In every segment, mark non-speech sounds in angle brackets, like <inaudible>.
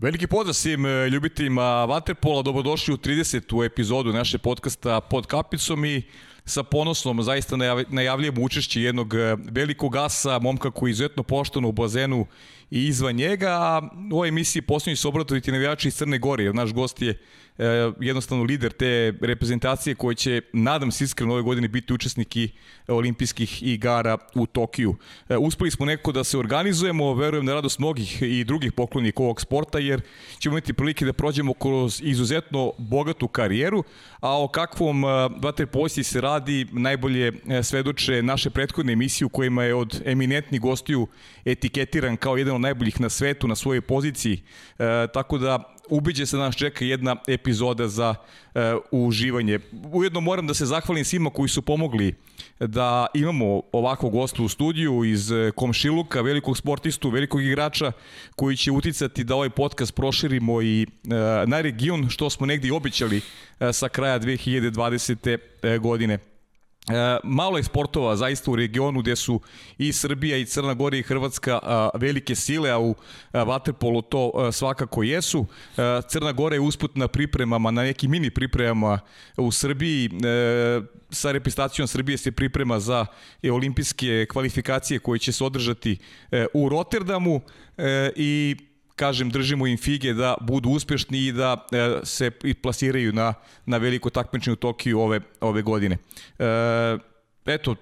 Veliki pozdrav svim e, ljubiteljima Vaterpola, dobrodošli u 30. epizodu naše podcasta pod kapicom i sa ponosom zaista najavljujemo učešće jednog e, velikog asa, momka koji je izuzetno pošten u bazenu i izvan njega, a u ovoj emisiji posljednji su obratoviti navijači iz Crne Gore, jer naš gost je e, jednostavno lider te reprezentacije koji će, nadam se iskreno, ove godine biti učesnik i olimpijskih igara u Tokiju. E, uspeli smo nekako da se organizujemo, verujem na radost mnogih i drugih poklonika ovog sporta, jer ćemo imati prilike da prođemo kroz izuzetno bogatu karijeru, a o kakvom e, vaterpolisti se radi najbolje e, svedoče naše prethodne emisije u kojima je od eminentnih gostiju etiketiran kao jedan od najboljih na svetu, na svojoj poziciji, e, tako da ubiđe se da nas čeka jedna epizoda za e, uživanje. Ujedno moram da se zahvalim svima koji su pomogli da imamo ovakvog gostu u studiju iz e, komšiluka, velikog sportistu, velikog igrača koji će uticati da ovaj podcast proširimo i e, na region što smo negdje obećali e, sa kraja 2020. E, godine. E, malo je sportova zaista u regionu gde su i Srbija i Crna Gora i Hrvatska velike sile, a u a, Waterpolu to svakako jesu. E, Crna Gora je usput na pripremama, na nekim mini pripremama u Srbiji. E, sa reprezentacijom Srbije se priprema za e, olimpijske kvalifikacije koje će se održati e, u Rotterdamu i kažem, držimo im fige da budu uspešni i da e, se i plasiraju na, na veliko takmičenje u Tokiju ove, ove godine. E, eto,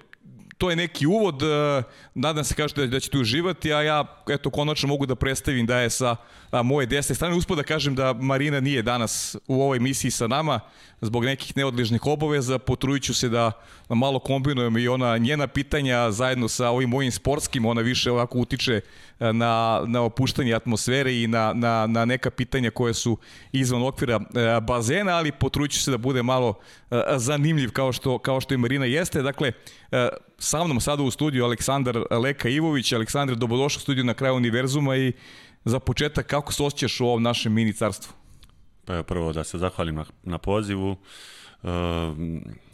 to je neki uvod, e, nadam se kažete da, ćete uživati, a ja eto konačno mogu da predstavim da je sa a, moje desne strane. Uspod da kažem da Marina nije danas u ovoj misiji sa nama zbog nekih neodližnih obaveza, potrujiću se da malo kombinujem i ona njena pitanja zajedno sa ovim mojim sportskim, ona više ovako utiče e, na, na opuštanje atmosfere i na, na, na neka pitanja koje su izvan okvira e, bazena, ali potrujiću se da bude malo zanimljiv kao što, kao što i Marina jeste. Dakle, sa mnom sada u studiju Aleksandar Leka Ivović. Aleksandar, dobrodošao u studiju na kraju univerzuma i za početak kako se osjećaš u ovom našem mini carstvu? Pa prvo da se zahvalim na, na pozivu. E,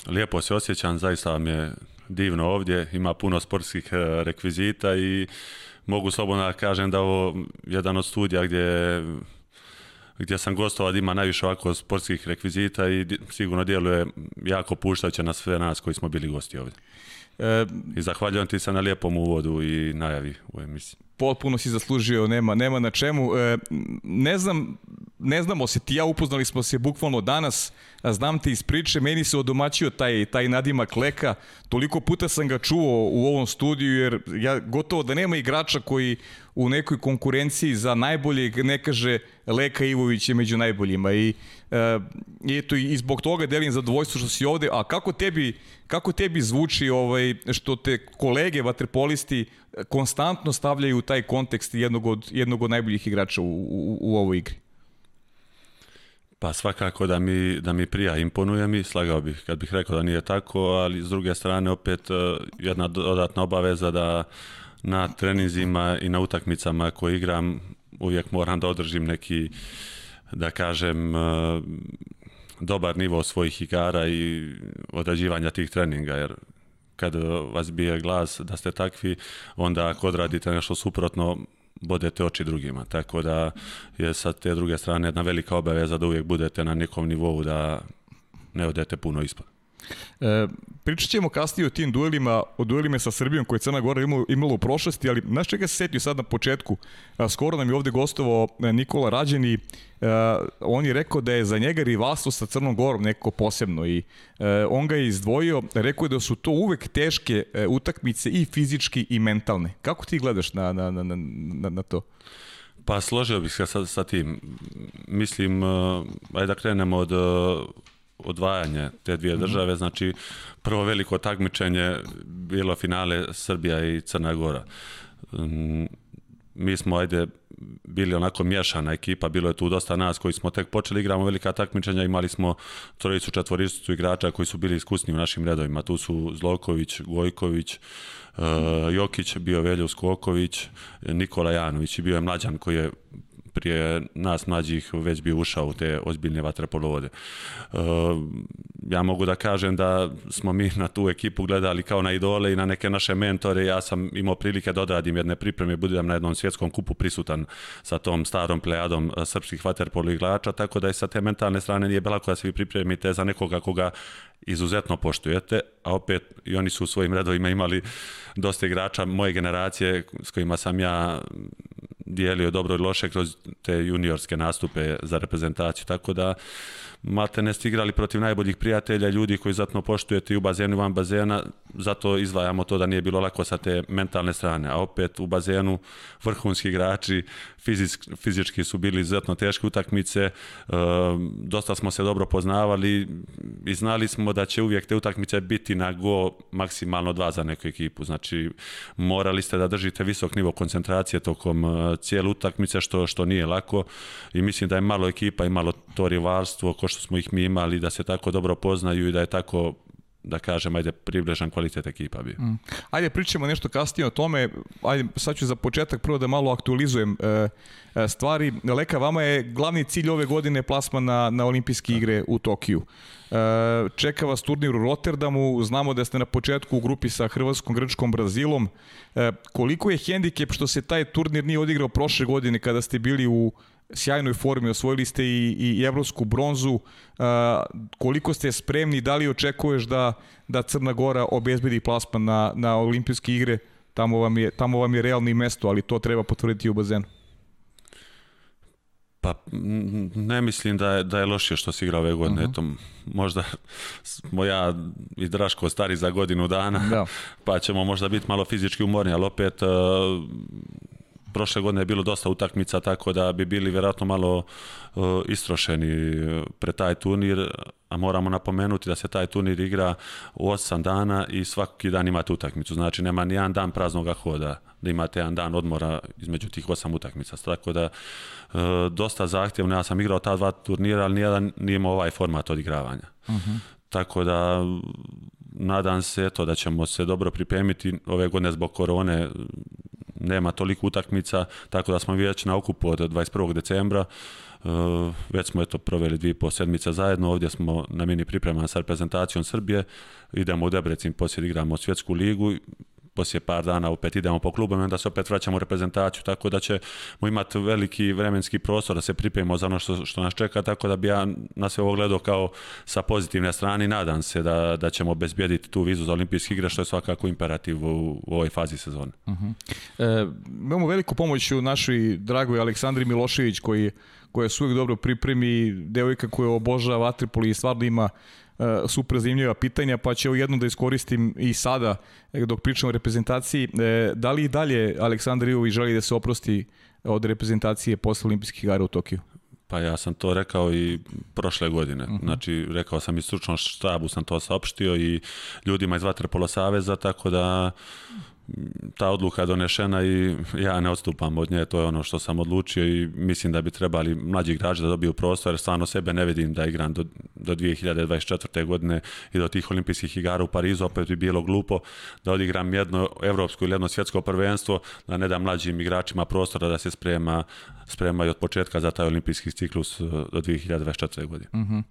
lijepo se osjećam, zaista mi je divno ovdje, ima puno sportskih e, rekvizita i mogu slobodno da kažem da ovo jedan od studija gdje gdje sam gostovao da ima najviše ovako sportskih rekvizita i sigurno djeluje jako puštajuće na sve nas koji smo bili gosti ovdje. E, I zahvaljujem ti se na lijepom uvodu i najavi u emisiji potpuno si zaslužio, nema, nema na čemu. E, ne znam, ne znamo se ti ja, upoznali smo se bukvalno danas, znam te iz priče, meni se odomaćio taj, taj nadimak Leka, toliko puta sam ga čuo u ovom studiju, jer ja gotovo da nema igrača koji u nekoj konkurenciji za najbolje ne kaže Leka Ivović je među najboljima i e, eto i zbog toga delim zadovoljstvo što si ovde, a kako tebi, kako tebi zvuči ovaj, što te kolege vaterpolisti konstantno stavljaju u taj kontekst jednog od, jednog od najboljih igrača u, u, u ovoj igri. Pa svakako da mi, da mi prija imponuje mi, slagao bih kad bih rekao da nije tako, ali s druge strane opet e, jedna dodatna obaveza da na treninzima i na utakmicama koje igram uvijek moram da održim neki da kažem e, dobar nivo svojih igara i odrađivanja tih treninga jer kad e, vas bije glas da ste takvi, onda ako odradite nešto suprotno, bodete oči drugima. Tako da je sa te druge strane jedna velika obaveza da uvijek budete na nekom nivou da ne odete puno ispod. E, pričat ćemo kasnije o tim duelima, o duelima sa Srbijom koje Crna Gora imala, imala u prošlosti, ali znaš čega se setio sad na početku? E, skoro nam je ovde gostovao e, Nikola Rađeni, e, on je rekao da je za njega rivalstvo sa Crnom Gorom neko posebno i e, on ga je izdvojio, rekao je da su to uvek teške e, utakmice i fizički i mentalne. Kako ti gledaš na, na, na, na, na to? Pa složio bih se sa, sa tim. Mislim, uh, ajde da krenemo od uh, odvajanje te dvije mhm. države, znači prvo veliko takmičenje bilo finale Srbija i Crna Gora. Um, mi smo, ajde, bili onako mješana ekipa, bilo je tu dosta nas koji smo tek počeli igramo velika takmičenja, imali smo trojicu, četvoricu igrača koji su bili iskusni u našim redovima. Tu su Zloković, Gojković, e, Jokić, bio Veljo Skoković, Nikola Janović i bio je Mlađan koji je prije nas mlađih već bi ušao u te ozbiljne vaterpolovode. Uh, e, ja mogu da kažem da smo mi na tu ekipu gledali kao na idole i na neke naše mentore. Ja sam imao prilike da odradim jedne pripreme, budem na jednom svjetskom kupu prisutan sa tom starom plejadom e, srpskih vaterpolo tako da je sa te mentalne strane nije lako da se vi pripremite za nekoga koga izuzetno poštujete, a opet i oni su u svojim redovima imali dosta igrača moje generacije s kojima sam ja dijelio dobro i loše kroz te juniorske nastupe za reprezentaciju, tako da maltene ste igrali protiv najboljih prijatelja, ljudi koji zatno poštujete i u bazenu i van bazena, zato izdvajamo to da nije bilo lako sa te mentalne strane. A opet u bazenu vrhunski igrači, fizički, fizički su bili izuzetno teške utakmice, e, dosta smo se dobro poznavali i znali smo da će uvijek te utakmice biti na go maksimalno dva za neku ekipu. Znači, morali ste da držite visok nivo koncentracije tokom e, cijele utakmice, što, što nije lako i mislim da je malo ekipa i malo to rivalstvo, ko što smo ih mi imali, da se tako dobro poznaju i da je tako da kažem, ajde, približan kvalitet ekipa bi. Mm. Ajde, pričamo nešto kasnije o tome. Ajde, sad ću za početak prvo da malo aktualizujem e, e stvari. Leka, vama je glavni cilj ove godine plasman na, na olimpijske da. igre u Tokiju. E, čeka vas turnir u Rotterdamu. Znamo da ste na početku u grupi sa Hrvatskom, Grčkom, Brazilom. E, koliko je hendikep što se taj turnir nije odigrao prošle godine kada ste bili u sjajnoj formi, osvojili ste i, i evropsku bronzu. A, uh, koliko ste spremni, da li očekuješ da, da Crna Gora obezbedi plasman na, na olimpijske igre? Tamo vam, je, tamo vam je realni mesto, ali to treba potvrditi u bazenu. Pa ne mislim da je, da je lošije što se igra ove godine. Uh mhm. -huh. Eto, možda smo ja i Draško stari za godinu dana, da. pa ćemo možda biti malo fizički umorni, ali opet uh, prošle godine je bilo dosta utakmica, tako da bi bili verovatno malo uh, istrošeni pre taj turnir, a moramo napomenuti da se taj turnir igra u 8 dana i svaki dan imate utakmicu, znači nema ni jedan dan praznog hoda, da imate jedan dan odmora između tih 8 utakmica, tako da uh, dosta zahtjevno, ja sam igrao ta dva turnira, ali nijedan nije imao ovaj format odigravanja. Uh mhm. -huh. Tako da nadam se to da ćemo se dobro pripremiti ove godine zbog korone nema toliko utakmica, tako da smo već na okupu od 21. decembra. Uh, već smo eto proveli dvije po sedmica zajedno, ovdje smo na mini priprema sa reprezentacijom Srbije, idemo u Debrecin, poslije igramo svjetsku ligu poslije par dana opet idemo po klubovima, onda se opet vraćamo u reprezentaciju, tako da ćemo imati veliki vremenski prostor da se pripremimo za ono što, što nas čeka, tako da bi ja na sve ovo gledao kao sa pozitivne strane i nadam se da, da ćemo obezbijediti tu vizu za olimpijski igre, što je svakako imperativ u, u ovoj fazi sezone. Uh mhm. -huh. e, imamo veliku pomoć u našoj dragoj Aleksandri Milošević koji koja se uvijek dobro pripremi, devojka koja obožava vatripoli i stvarno ima E, super zanimljiva pitanja, pa će ću jedno da iskoristim i sada e, dok pričamo o reprezentaciji. E, da li i dalje Aleksandar Ivović želi da se oprosti od reprezentacije posle olimpijskih igara u Tokiju? Pa ja sam to rekao i prošle godine. Uh mhm. -huh. Znači, rekao sam i stručnom štabu sam to saopštio i ljudima iz Vaterpolo Saveza, tako da ta odluka je donešena i ja ne odstupam od nje, to je ono što sam odlučio i mislim da bi trebali mlađi igrači da dobiju prostor, jer stvarno sebe ne vidim da igram do, do 2024. godine i do tih olimpijskih igara u Parizu, opet bi bilo glupo da odigram jedno evropsko ili jedno svjetsko prvenstvo, da ne da mlađim igračima prostora da se sprema, sprema i od početka za taj olimpijski ciklus e, do 2024. godine. Uh mhm. -huh.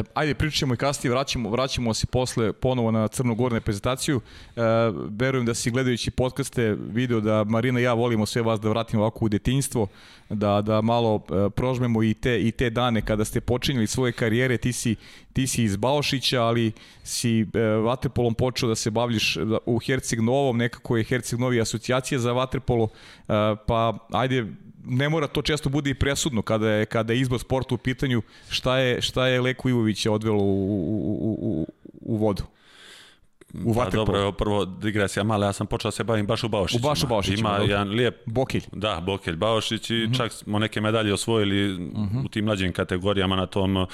e, ajde, pričamo i kasnije, vraćamo, vraćamo se posle ponovo na crnogornu prezentaciju, e, verujem da si gledao gledajući podcaste video da Marina i ja volimo sve vas da vratimo ovako u detinjstvo, da, da malo e, prožmemo i te, i te dane kada ste počinjeli svoje karijere, ti si, ti si iz Baošića, ali si e, vaterpolom počeo da se bavljiš da, u Herceg Novom, nekako je Herceg Novi asocijacija za vaterpolo, e, pa ajde ne mora to često bude i presudno kada je kada je izbor sporta u pitanju šta je šta je Leku Ivovića odvelo u, u, u, u, u vodu. U pa dobro, prvo digresija mala, ja sam počeo da se bavim baš u Baošićima. U baš u Baošićima. Ima dobro. jedan lijep... Bokilj. Da, Bokilj Baošić i uh mhm. -huh. čak smo neke medalje osvojili uh mhm. -huh. u tim mlađim kategorijama na, tom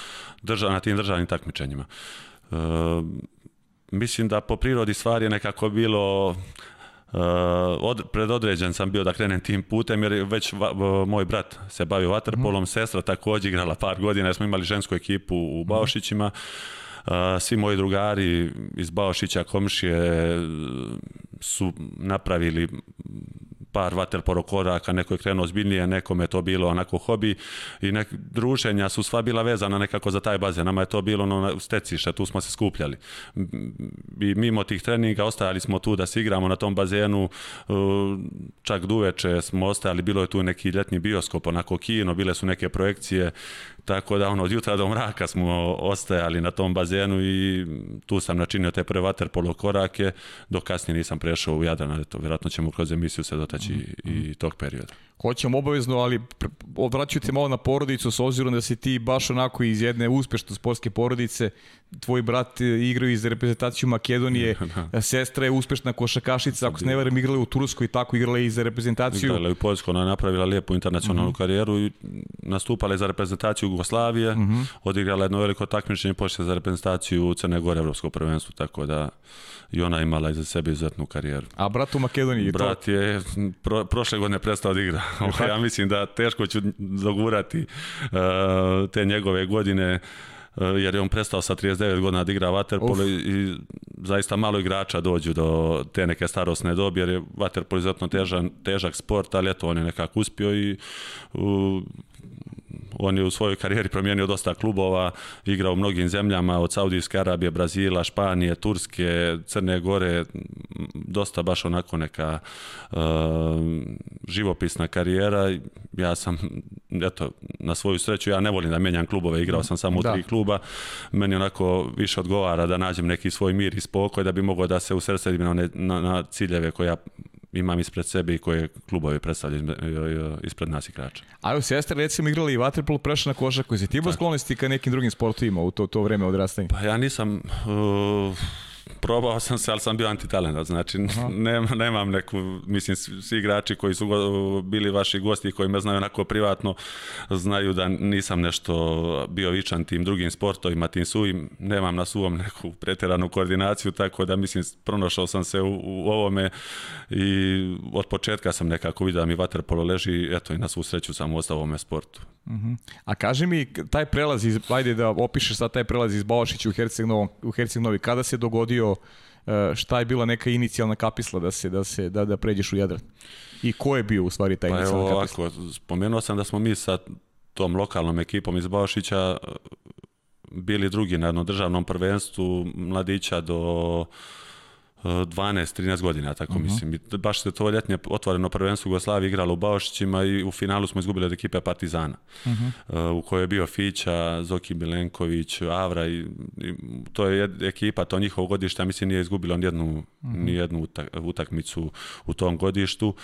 drža, na tim državnim takmičenjima. E, mislim da po prirodi stvari je nekako bilo Uh, od, predodređen sam bio da krenem tim putem jer već va, uh, moj brat se bavio vaterpolom, mhm. mm. sestra takođe igrala par godina, jer smo imali žensku ekipu u Baošićima. Mm svi moji drugari iz Baošića komšije su napravili par vaterporo koraka, neko je krenuo ozbiljnije, nekome je to bilo onako hobi i nek, druženja su sva bila vezana nekako za taj bazen, nama je to bilo ono stecište, tu smo se skupljali. I mimo tih treninga ostajali smo tu da se igramo na tom bazenu, e, čak duveče smo ostajali, bilo je tu neki ljetni bioskop, onako kino, bile su neke projekcije Tako da ono, od jutra do mraka smo ostajali na tom bazenu i tu sam načinio te prve vaterpolo korake, dok kasnije nisam prešao u Jadran, ali to vjerojatno ćemo kroz emisiju se dotaći mm -hmm. i mhm. tog perioda hoćem obavezno, ali odvraćaju te malo na porodicu s obzirom da si ti baš onako iz jedne uspešne sportske porodice, tvoj brat e, igraju iz reprezentaciju Makedonije, <laughs> da. sestra je uspešna košakašica, ako se ne varam igrala u Turskoj i tako igrala i za reprezentaciju. Igrala je u Poljsku, ona je napravila lijepu internacionalnu mm -hmm. karijeru i nastupala je za reprezentaciju Jugoslavije, mm -hmm. odigrala jedno veliko takmičenje pošle za reprezentaciju Crne Gore Evropsko prvenstvo, tako da i ona imala za sebe izuzetnu karijeru. A brat u Makedoniji? Brat to... je pro, prošle godine prestao da igra. Ovaj, ja mislim da teško ću dogurati e, te njegove godine e, jer je on prestao sa 39 godina da igra Waterpolo i zaista malo igrača dođu do te neke starosne dobi, jer je vaterpolo izuzetno težan, težak sport, ali eto, on je nekako uspio i u, On je u svojoj karijeri promijenio dosta klubova, igrao u mnogim zemljama, od Saudijske Arabije, Brazila, Španije, Turske, Crne Gore, dosta baš onako neka uh, živopisna karijera. Ja sam, eto, na svoju sreću, ja ne volim da menjam klubove, igrao sam samo u da. tri kluba. Meni onako više odgovara da nađem neki svoj mir i spokoj, da bi mogao da se usredsredim na, na, na ciljeve ja imam ispred sebe i koje klubove predstavljaju ispred nas igrača. A u sestre recimo igrali i vaterpolo preša na košarku, koji si ti imao sklonosti ka nekim drugim sportovima u to, to vreme odrastanja? Pa ja nisam uh, probao sam se, ali sam bio antitalent, znači <laughs> ne, nemam neku, mislim, svi igrači koji su bili vaši gosti koji me znaju onako privatno, znaju da nisam nešto bio vičan tim drugim sportovima, tim suvim, nemam na suvom neku preteranu koordinaciju, tako da mislim, pronašao sam se u, u ovome i od početka sam nekako vidio da mi vaterpolo leži, eto i na svu sreću sam ostao u ovome sportu. Uh mhm. -huh. A kaži mi, taj prelaz, iz, ajde da opišeš sad taj prelaz iz Balašića u Herceg, u Herceg Novi, kada se dogodio video e, šta je bila neka inicijalna kapisla da se da se da da pređeš u Jadran. I ko je bio u stvari taj pa inicijalna evo, kapisla? Ovako, spomenuo sam da smo mi sa tom lokalnom ekipom iz Baošića e, bili drugi na jednom državnom prvenstvu mladića do 12-13 godina, tako uh mhm. -huh. mislim. Baš se to ljetnje otvoreno prvenstvo Jugoslavije igralo u Baošićima i u finalu smo izgubili od ekipe Partizana, uh mhm. -huh. E, u kojoj je bio Fića, Zoki Milenković, Avra i, i to je ekipa, to njihovo godište, mislim nije izgubilo nijednu, uh mhm. -huh. nijednu utak, utakmicu u tom godištu. Uh,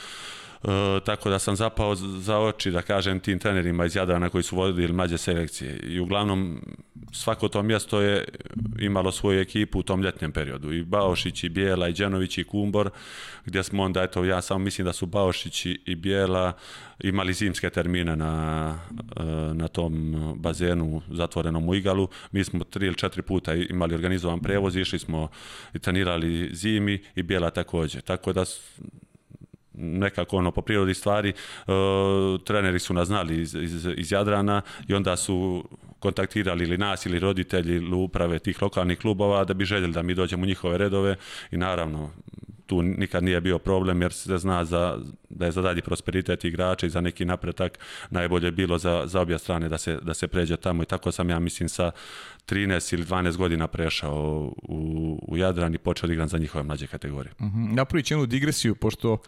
E, tako da sam zapao za oči, da kažem, tim trenerima iz Jadrana koji su vodili mađe selekcije. I uglavnom, svako to mjesto je imalo svoju ekipu u tom ljetnjem periodu. I Baošić, i Bijela, i Đenović, i Kumbor, gdje smo onda, eto, ja samo mislim da su Baošić i Bijela imali zimske termine na, e, na tom bazenu zatvorenom u Igalu. Mi smo tri ili četiri puta imali organizovan prevoz, išli smo i trenirali zimi i Bijela također. Tako da nekako ono po prirodi stvari e, treneri su nas znali iz, iz, iz Jadrana i onda su kontaktirali ili nas ili roditelji ili uprave tih lokalnih klubova da bi željeli da mi dođemo u njihove redove i naravno tu nikad nije bio problem jer se zna za, da je za dalji prosperitet igrača i za neki napretak najbolje bilo za, za obje strane da se, da se pređe tamo i tako sam ja mislim sa 13 ili 12 godina prešao u, u Jadran i počeo da igram za njihove mlađe kategorije. Mm -hmm. Napravit jednu digresiju pošto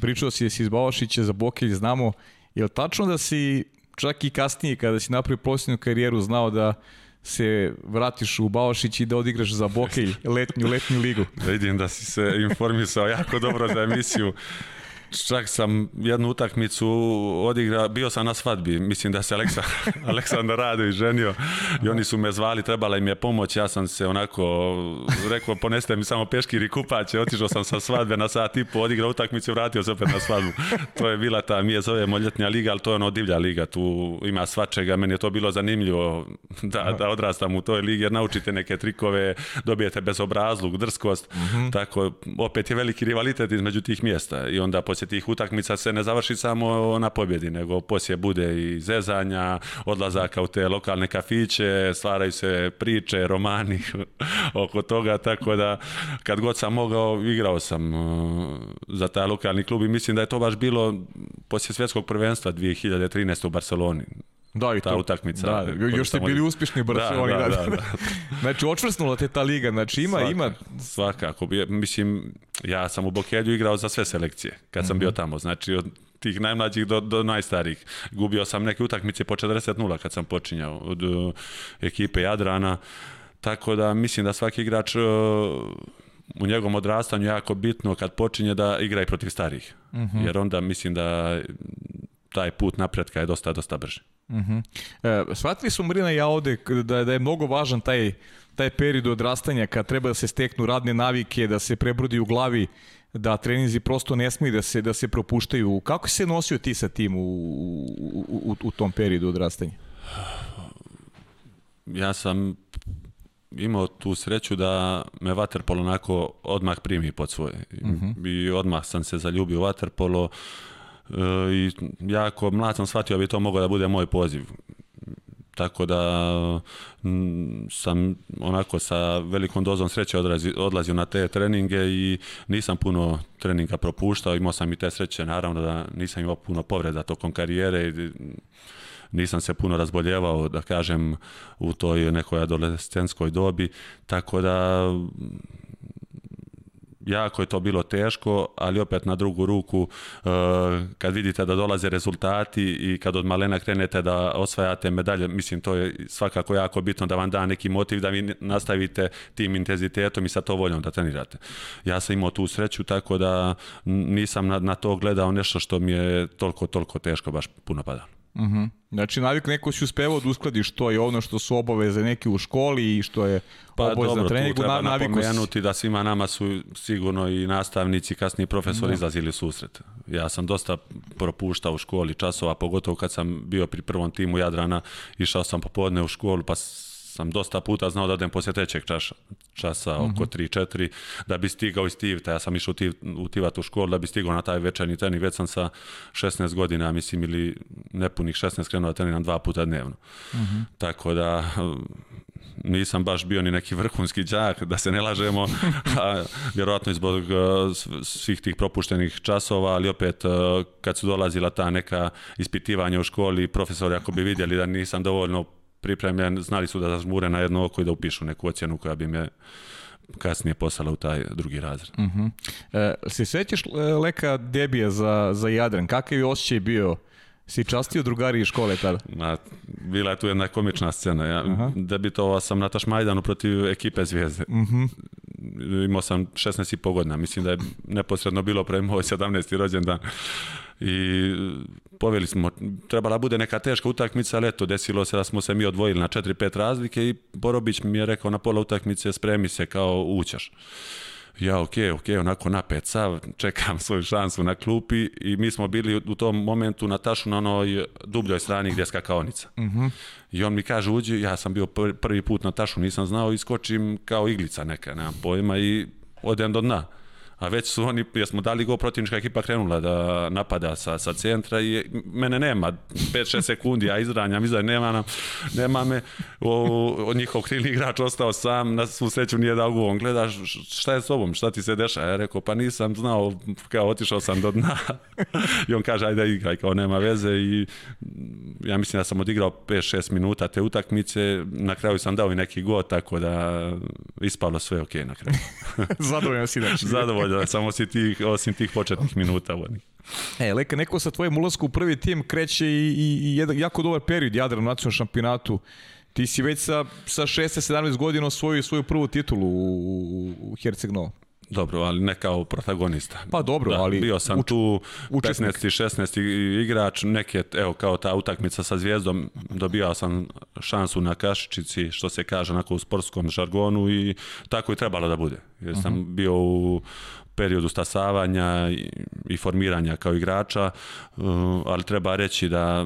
pričao si da si iz Balašića za Bokelj, znamo, je li tačno da si čak i kasnije kada si napravio profesionalnu karijeru znao da se vratiš u Balašić i da odigraš za Bokelj letnju, letnju ligu. Vidim da si se informisao jako dobro za emisiju Čak sam jednu utakmicu odigrao, bio sam na svadbi, mislim da se Aleksa, <laughs> Aleksandar Radović ženio i oni su me zvali, trebala im je pomoć, ja sam se onako rekao poneste mi samo peškir i kupaće, otišao sam sa svadbe na sat i po, odigrao utakmicu, vratio se opet na svadbu. To je bila ta, mi je zovemo ljetnja liga, ali to je ono divlja liga, tu ima svačega, meni je to bilo zanimljivo da, da odrastam u toj ligi jer naučite neke trikove, dobijete bezobrazluk, drskost, mm -hmm. tako opet je veliki rivalitet između tih mjesta i onda po poslije tih utakmica se ne završi samo na pobjedi, nego poslije bude i zezanja, odlazaka u te lokalne kafiće, stvaraju se priče, romani <laughs> oko toga, tako da kad god sam mogao, igrao sam uh, za taj lokalni klub i mislim da je to baš bilo poslije svjetskog prvenstva 2013. u Barceloni. Da, i ta to, utakmica. Da, još ste bili uspješni u Barceloni. Da, da, da, da, da. znači, očvrsnula te ta liga. Znači, ima... Svaka, ima... Svakako. Mislim, ja sam u Bokelju igrao za sve selekcije kad sam mm -hmm. bio tamo. Znači, od tih najmlađih do, do najstarijih. Gubio sam neke utakmice po 40-0 kad sam počinjao od uh, ekipe Jadrana. Tako da mislim da svaki igrač uh, u njegovom odrastanju jako bitno kad počinje da igra i protiv starih. Mm -hmm. Jer onda mislim da taj put napretka je dosta, dosta brži. Uh mhm. -huh. e, shvatili smo Marina ja ovde da, da je mnogo važan taj, taj period odrastanja kad treba da se steknu radne navike, da se prebrodi u glavi da treninzi prosto ne smiju da se, da se propuštaju. Kako se nosio ti sa tim u, u, u, u tom periodu odrastanja? Ja sam imao tu sreću da me vaterpolo onako odmah primi pod svoje. Uh mhm. -huh. I odmah sam se zaljubio u vaterpolo. Uh, i ja kao mlad sam shvatio da bi to mogao da bude moj poziv tako da sam onako sa velikom dozom sreće odlazio na te treninge i nisam puno treninga propuštao, imao sam i te sreće naravno da nisam imao puno povreda tokom karijere i nisam se puno razboljevao da kažem u toj nekoj adolescenskoj dobi, tako da jako je to bilo teško, ali opet na drugu ruku e, kad vidite da dolaze rezultati i kad od malena krenete da osvajate medalje, mislim to je svakako jako bitno da vam da neki motiv da vi nastavite tim intenzitetom i sa to voljom da trenirate. Ja sam imao tu sreću tako da nisam na, na to gledao nešto što mi je toliko, toliko teško baš puno padalo. Mhm. Uh Znači, navik neko si uspevao da uskladiš to i ono što su obaveze neke u školi i što je pa, obaveza dobro, na treningu. Pa dobro, napomenuti da svima nama su sigurno i nastavnici, kasni profesori no. Da. izlazili susret. Ja sam dosta propuštao u školi časova, pogotovo kad sam bio pri prvom timu Jadrana, išao sam popodne u školu, pa sam dosta puta znao da idem posle trećeg časa, časa oko 3-4, mhm. da bi stigao iz Tivta, da ja sam išao u, tiv, u Tivat u školu, da bi stigao na taj večernji trening, već sam sa 16 godina, mislim, ili nepunih 16 krenuo da treniram dva puta dnevno. Mm -hmm. Tako da, nisam baš bio ni neki vrhunski đak, da se ne lažemo, <laughs> a, vjerojatno zbog e, svih tih propuštenih časova, ali opet e, kad su dolazila ta neka ispitivanja u školi, profesori ako bi vidjeli da nisam dovoljno pripremljen, znali su da zažmure na jedno oko i da upišu neku ocjenu koja bi me kasnije poslala u taj drugi razred. Uh mhm. -huh. e, se sećaš e, leka debija za, za Jadran? Kakav je osjećaj bio Si častio drugari iz škole tada? Na, bila je tu jedna komična scena. Ja, Aha. debitovao sam na Tašmajdanu protiv ekipe Zvijezde. Uh mhm. -huh. Imao sam 16 i po godina. Mislim da je neposredno bilo pre moj 17. rođendan. I poveli smo, trebala da bude neka teška utakmica, ali eto, desilo se da smo se mi odvojili na 4-5 razlike i Borobić mi je rekao na pola utakmice spremi se kao ućaš. Ja, ok, ok, onako napet sav, <laughs> čekam svoju šansu na klupi i mi smo bili u tom momentu na tašu na onoj dubljoj strani gdje je skakaonica. Uh mhm. -huh. I on mi kaže, uđi, ja sam bio prvi put na tašu, nisam znao, iskočim kao iglica neka, nemam pojma i odem do dna a već su oni, jer smo dali go, protivnička ekipa krenula da napada sa, sa centra i mene nema 5-6 sekundi, ja izranjam, izranjam, nema, nam, nema me, o, o, njihov krilni igrač ostao sam, na svu sreću nije dao go, on gleda šta je s tobom, šta ti se dešava, ja rekao pa nisam znao, kao otišao sam do dna i on kaže ajde igraj, kao nema veze i ja mislim da sam odigrao 5-6 minuta te utakmice, na kraju sam dao i neki go, tako da ispalo sve ok na kraju. <laughs> Zadovoljan si da Zadovoljan da, samo si tih, osim tih početnih minuta vodnih. E, Leka, neko sa tvojim ulasku u prvi tim kreće i, i, i jedan jako dobar period Jadra u nacionalnom šampionatu. Ti si već sa, sa 16-17 godina osvojio svoju prvu titulu u, u, u Herceg Novo. Dobro, ali ne kao protagonista. Pa dobro, da, ali... Bio sam uč, tu 15. 16. igrač, neke, evo, kao ta utakmica sa zvijezdom, dobijao sam šansu na kašičici, što se kaže onako u sportskom žargonu i tako je trebalo da bude. Jer sam uh mhm. -huh. bio u periodu stasavanja i, i formiranja kao igrača, uh, ali treba reći da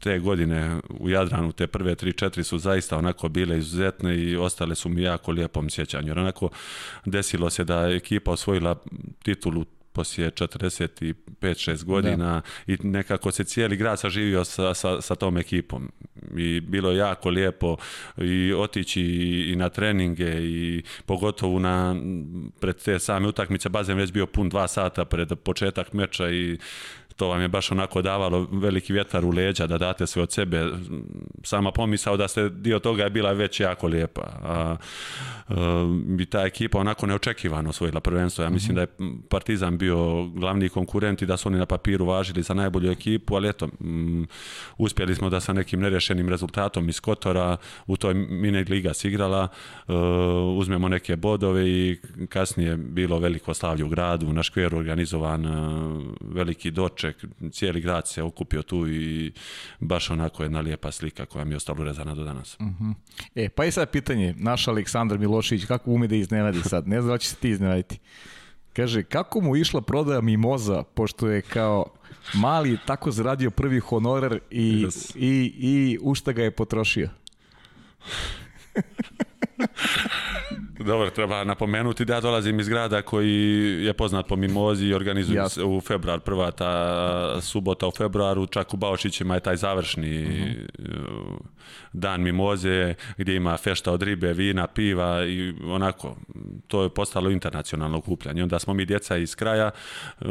te godine u Jadranu, te prve 3-4 su zaista onako bile izuzetne i ostale su mi jako lijepom sjećanju. Jer onako desilo se da ekipa osvojila titulu poslije 45-6 godina da. i nekako se cijeli grad saživio sa, sa, sa tom ekipom i bilo je jako lijepo i otići i, i na treninge i pogotovo na pred te same utakmice bazen već bio pun dva sata pred početak meča i to vam je baš onako davalo veliki vjetar u leđa da date sve od sebe. Sama pomisao da ste dio toga je bila već jako lijepa. A, a, e, ta ekipa onako neočekivano osvojila prvenstvo. Ja mhm. mislim da je Partizan bio glavni konkurent i da su oni na papiru važili za najbolju ekipu, ali eto, m, uspjeli smo da sa nekim nerešenim rezultatom iz Kotora u toj mini liga si igrala, e, uzmemo neke bodove i kasnije bilo veliko slavlje u gradu, na škveru organizovan e, veliki doč uveče, cijeli grad se okupio tu i baš onako jedna lijepa slika koja mi je ostala rezana do danas. Uh mhm. -huh. E, pa i sad pitanje, naš Aleksandar Milošević, kako ume da iznenadi sad? Ne znam da će se ti iznenaditi. Kaže, kako mu išla prodaja mimoza, pošto je kao mali tako zaradio prvi honorar i, yes. i, i ušta ga je potrošio? <laughs> Dobro, treba napomenuti da ja dolazim iz grada koji je poznat po mimozi i organizuje se u februar, prva ta subota u februaru, čak u Baošićima je taj završni mm -hmm dan mimoze gdje ima fešta od ribe, vina, piva i onako, to je postalo internacionalno kupljanje. Onda smo mi djeca iz kraja e,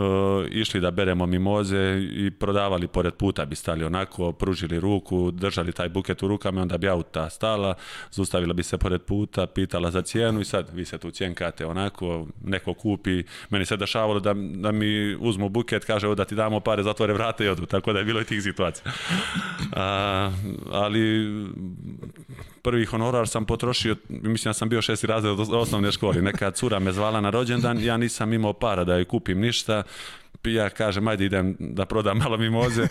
išli da beremo mimoze i prodavali pored puta bi stali onako, pružili ruku, držali taj buket u rukama, onda bi auta stala, zustavila bi se pored puta, pitala za cijenu i sad vi se tu cijenkate onako, neko kupi, meni se dešavalo da, da mi uzmu buket, kaže o, da ti damo pare, zatvore vrata i odu, tako da je bilo i tih situacija. A, ali prvi honorar sam potrošio, mislim da sam bio šesti razred od osnovne škole, neka cura me zvala na rođendan, ja nisam imao para da joj kupim ništa, ja kažem, ajde idem da prodam malo mimoze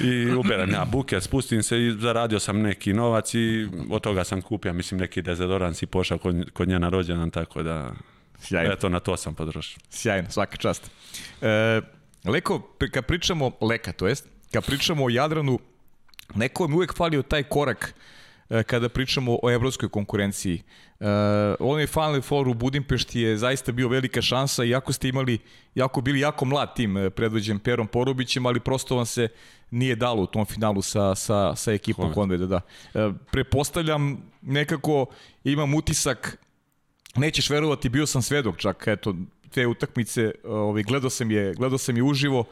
i uberem ja buket, spustim se i zaradio sam neki novac i od toga sam kupio, mislim, neki dezodorans i pošao kod, kod nje na rođendan, tako da... Sjajno. Eto, na to sam potrošio. Sjajno, svaka čast. E, leko, kad pričamo, leka to jest, kad pričamo o Jadranu, Neko mi uvek falio taj korak e, kada pričamo o evropskoj konkurenciji. Uh, e, onaj Final Four u Budimpešti je zaista bio velika šansa, iako ste imali, jako bili jako mlad tim e, predvođen Perom Porobićem, ali prosto vam se nije dalo u tom finalu sa, sa, sa ekipom Konveda. Da. Uh, prepostavljam, nekako imam utisak, nećeš verovati, bio sam svedok čak, eto, te utakmice, ovaj, gledao sam je, gledao sam je uživo,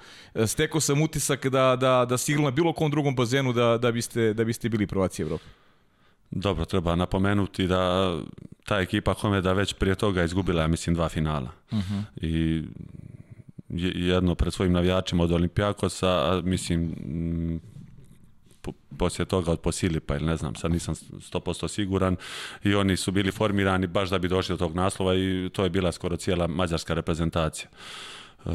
stekao sam utisak da, da, da si igrao na bilo kom drugom bazenu da, da, biste, da biste bili prvaci Evrope. Dobro, treba napomenuti da ta ekipa Homeda već prije toga izgubila, ja mislim, dva finala. Uh mhm. -huh. I jedno pred svojim navijačima od Olimpijakosa, a mislim mm, poslije toga od Posilipa ili ne znam, sad nisam 100% siguran i oni su bili formirani baš da bi došli do tog naslova i to je bila skoro cijela mađarska reprezentacija. E,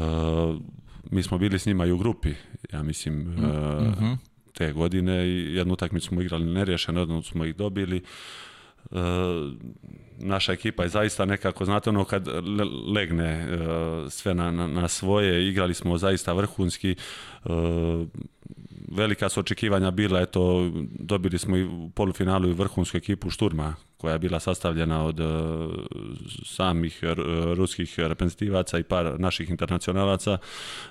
mi smo bili s njima i u grupi, ja mislim, mm -hmm. e, mhm. te godine i jednu utakmicu smo igrali nerješeno, jednu smo ih dobili. E, naša ekipa je zaista nekako, znate ono kad legne e, sve na, na, na, svoje, igrali smo zaista vrhunski, e, velika su očekivanja bila, eto, dobili smo i polufinalu i vrhunsku ekipu Šturma, koja je bila sastavljena od e, samih ruskih reprezentativaca i par naših internacionalaca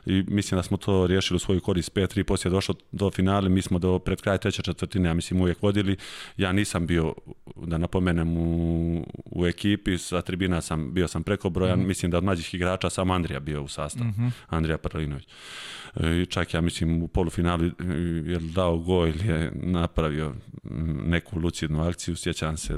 i mislim da smo to riješili u svoju korist 5-3, poslije došlo do finale, mi smo do pred kraj treće četvrtine, ja mislim uvijek vodili, ja nisam bio, da napomenem, u, u ekipi, sa tribina sam, bio sam prekobrojan, mm -hmm. mislim da od mlađih igrača sam Andrija bio u sastavu, mm -hmm. Andrija Parlinović. E, I čak ja mislim u polufinalu e, je dao go ili je napravio neku lucidnu akciju, sjećam se,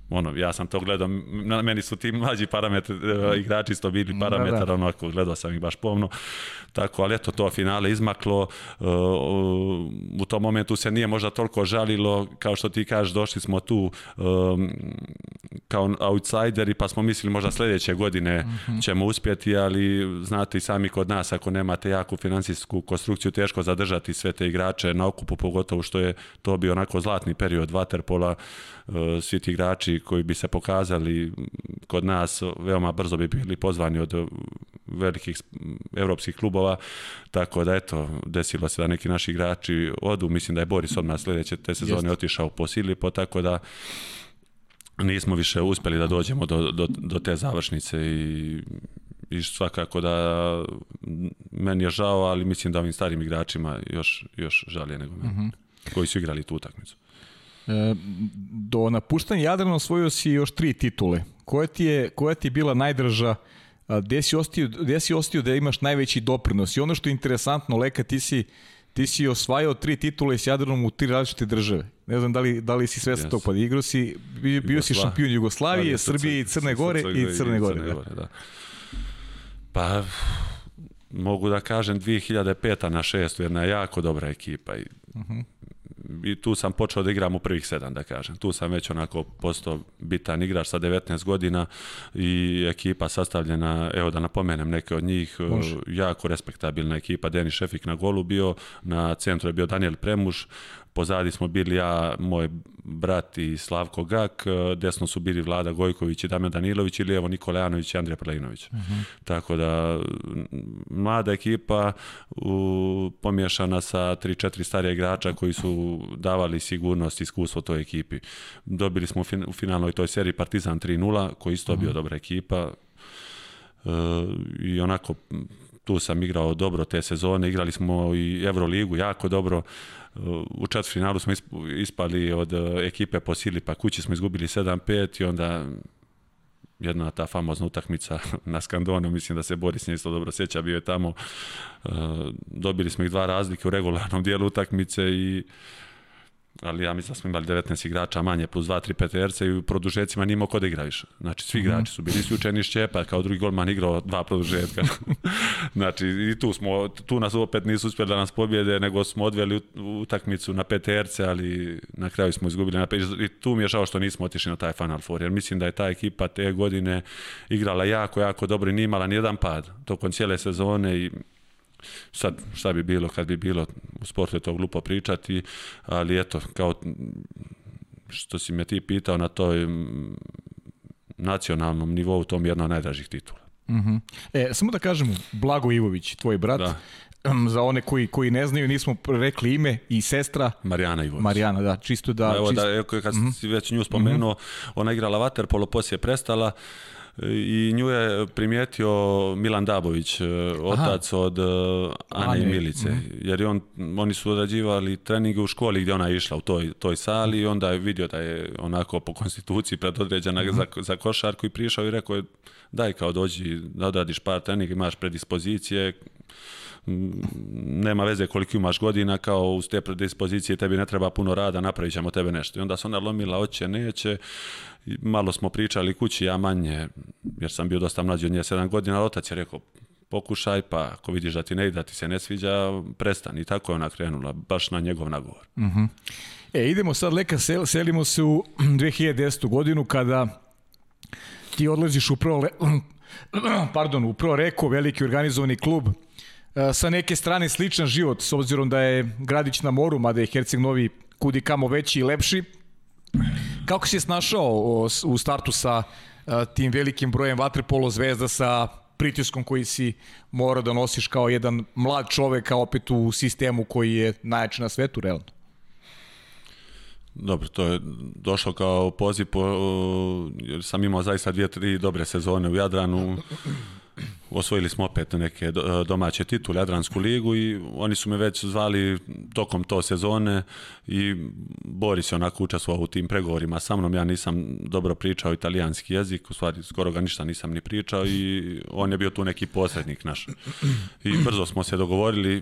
ono, ja sam to gledao, meni su ti mlađi parametri, e, mhm. igrači isto bili parametar, da, da. onako, gledao sam ih baš pomno, tako, ali eto, to finale izmaklo, e, u tom momentu se nije možda toliko žalilo, kao što ti kažeš, došli smo tu e, kao outsideri, pa smo mislili možda sljedeće godine mhm. ćemo uspjeti, ali znate i sami kod nas, ako nemate jaku financijsku konstrukciju, teško zadržati sve te igrače na okupu, pogotovo što je to bio onako zlatni period Vaterpola, svi ti igrači koji bi se pokazali kod nas veoma brzo bi bili pozvani od velikih evropskih klubova, tako da eto, desilo se da neki naši igrači odu, mislim da je Boris odmah sledeće te sezone Jeste. otišao po Silipo, tako da nismo više uspeli da dođemo do, do, do te završnice i, i svakako da meni je žao, ali mislim da ovim starim igračima još, još žalije nego meni, mm -hmm. koji su igrali tu utakmicu. E, do napuštanja Jadrana osvojio si još tri titule. Koja ti je, koja ti je bila najdraža gde si, ostio, gde si ostio da imaš najveći doprinos? I ono što je interesantno, Leka, ti si, ti si osvajao tri titule s Jadranom u tri različite države. Ne znam da li, da li si svestan yes. tog, pa igrao si, bio, Jugosla... si šampion Jugoslavije, da, Srbije i Crne Gore i Crne, Gore. Da. da. Pa, mogu da kažem 2005. na 6. jedna jako dobra ekipa i uh mhm. -huh i tu sam počeo da igram u prvih sedam, da kažem. Tu sam već onako postao bitan igrač sa 19 godina i ekipa sastavljena, evo da napomenem neke od njih, e, Može. jako respektabilna ekipa, Denis Šefik na golu bio, na centru je bio Daniel Premuš, Pozadi smo bili ja, moj brat i Slavko Gak, e, desno su bili Vlada Gojković i Damjan Danilović i lijevo Nikola Janović i Andrija Prelinović. Uh mhm. -huh. Tako da, mlada ekipa u, pomješana sa 3-4 starija igrača koji su davali sigurnost i iskustvo toj ekipi. Dobili smo fin, u finalnoj toj seriji Partizan 3-0, koji isto uh mhm. -huh. bio dobra ekipa. E, I onako tu sam igrao dobro te sezone, igrali smo i Euroligu jako dobro, u četvrtfinalu smo ispali od e, ekipe po sili, pa kući smo izgubili 7-5 i onda jedna ta famozna utakmica <laughs> na Skandonu, mislim da se Boris nije isto dobro sjeća, bio je tamo. E, dobili smo ih dva razlike u regularnom dijelu utakmice i ali ja mislim da smo imali 19 igrača manje plus 2-3 PTR-ca i u produžecima nije ko da igra Znači, svi mhm. igrači su bili isključeni iz kao drugi golman igrao dva produžetka. <laughs> znači, i tu smo, tu nas opet nisu uspeli da nas pobjede, nego smo odveli utakmicu na PTR-ce, ali na kraju smo izgubili. Na I tu mi je žao što nismo otišli na taj Final Four, jer mislim da je ta ekipa te godine igrala jako, jako dobro i nije imala jedan pad tokom cijele sezone i Sad, šta bi bilo kad bi bilo, u sportu je to glupo pričati, ali eto, kao što si me ti pitao na toj nacionalnom nivou, to jedna od najdražih titula. Mm -hmm. e, samo da kažem, Blago Ivović, tvoj brat, da za one koji koji ne znaju, nismo rekli ime i sestra Marijana Ivović. Marijana, da, čisto da Evo čisto... da kad mhm. si mm -hmm. već nju spomenuo, mm -hmm. ona igrala vaterpolo, poslije prestala. Uh, i nju je primijetio Milan Dabović, e, otac Aha. od e, Ane i Milice, mhm. jer on, oni su odrađivali treninge u školi gdje ona je išla u toj, toj sali i onda je vidio da je onako po konstituciji predodređena mhm. za, za košarku i prišao i rekao je daj kao dođi da odradiš par treninga, imaš predispozicije, Mm, nema veze koliko imaš godina, kao uz te predispozicije tebi ne treba puno rada, napravit ćemo tebe nešto. I onda se ona lomila, oće, neće, malo smo pričali kući, ja manje, jer sam bio dosta mlađi od nje, 7 godina, ali otac je rekao, pokušaj, pa ako vidiš da ti ne ide, da ti se ne sviđa, prestani. I tako je ona krenula, baš na njegov nagovor. Uh mhm. -huh. E, idemo sad, Leka, sel, selimo se u 2010. <clears throat> godinu kada ti odlaziš upravo, le, <clears throat> pardon, u prvo Reko, veliki organizovani klub, E, sa neke strane sličan život, s obzirom da je Gradić na moru, mada je Herceg Novi kudi kamo veći i lepši. Kako si je snašao u startu sa e, tim velikim brojem vaterpolo zvezda sa pritiskom koji si mora da nosiš kao jedan mlad čovek, kao opet u sistemu koji je najjači na svetu, realno? Dobro, to je došlo kao poziv, po, jer sam imao zaista dvije, tri dobre sezone u Jadranu osvojili smo opet neke e, domaće titule, Adransku ligu i oni su me već zvali tokom to sezone i Boris je onako učestvovao u tim pregovorima sa mnom, ja nisam dobro pričao italijanski jezik, u stvari skoro ga ništa nisam ni pričao i on je bio tu neki posrednik naš. I brzo smo se dogovorili,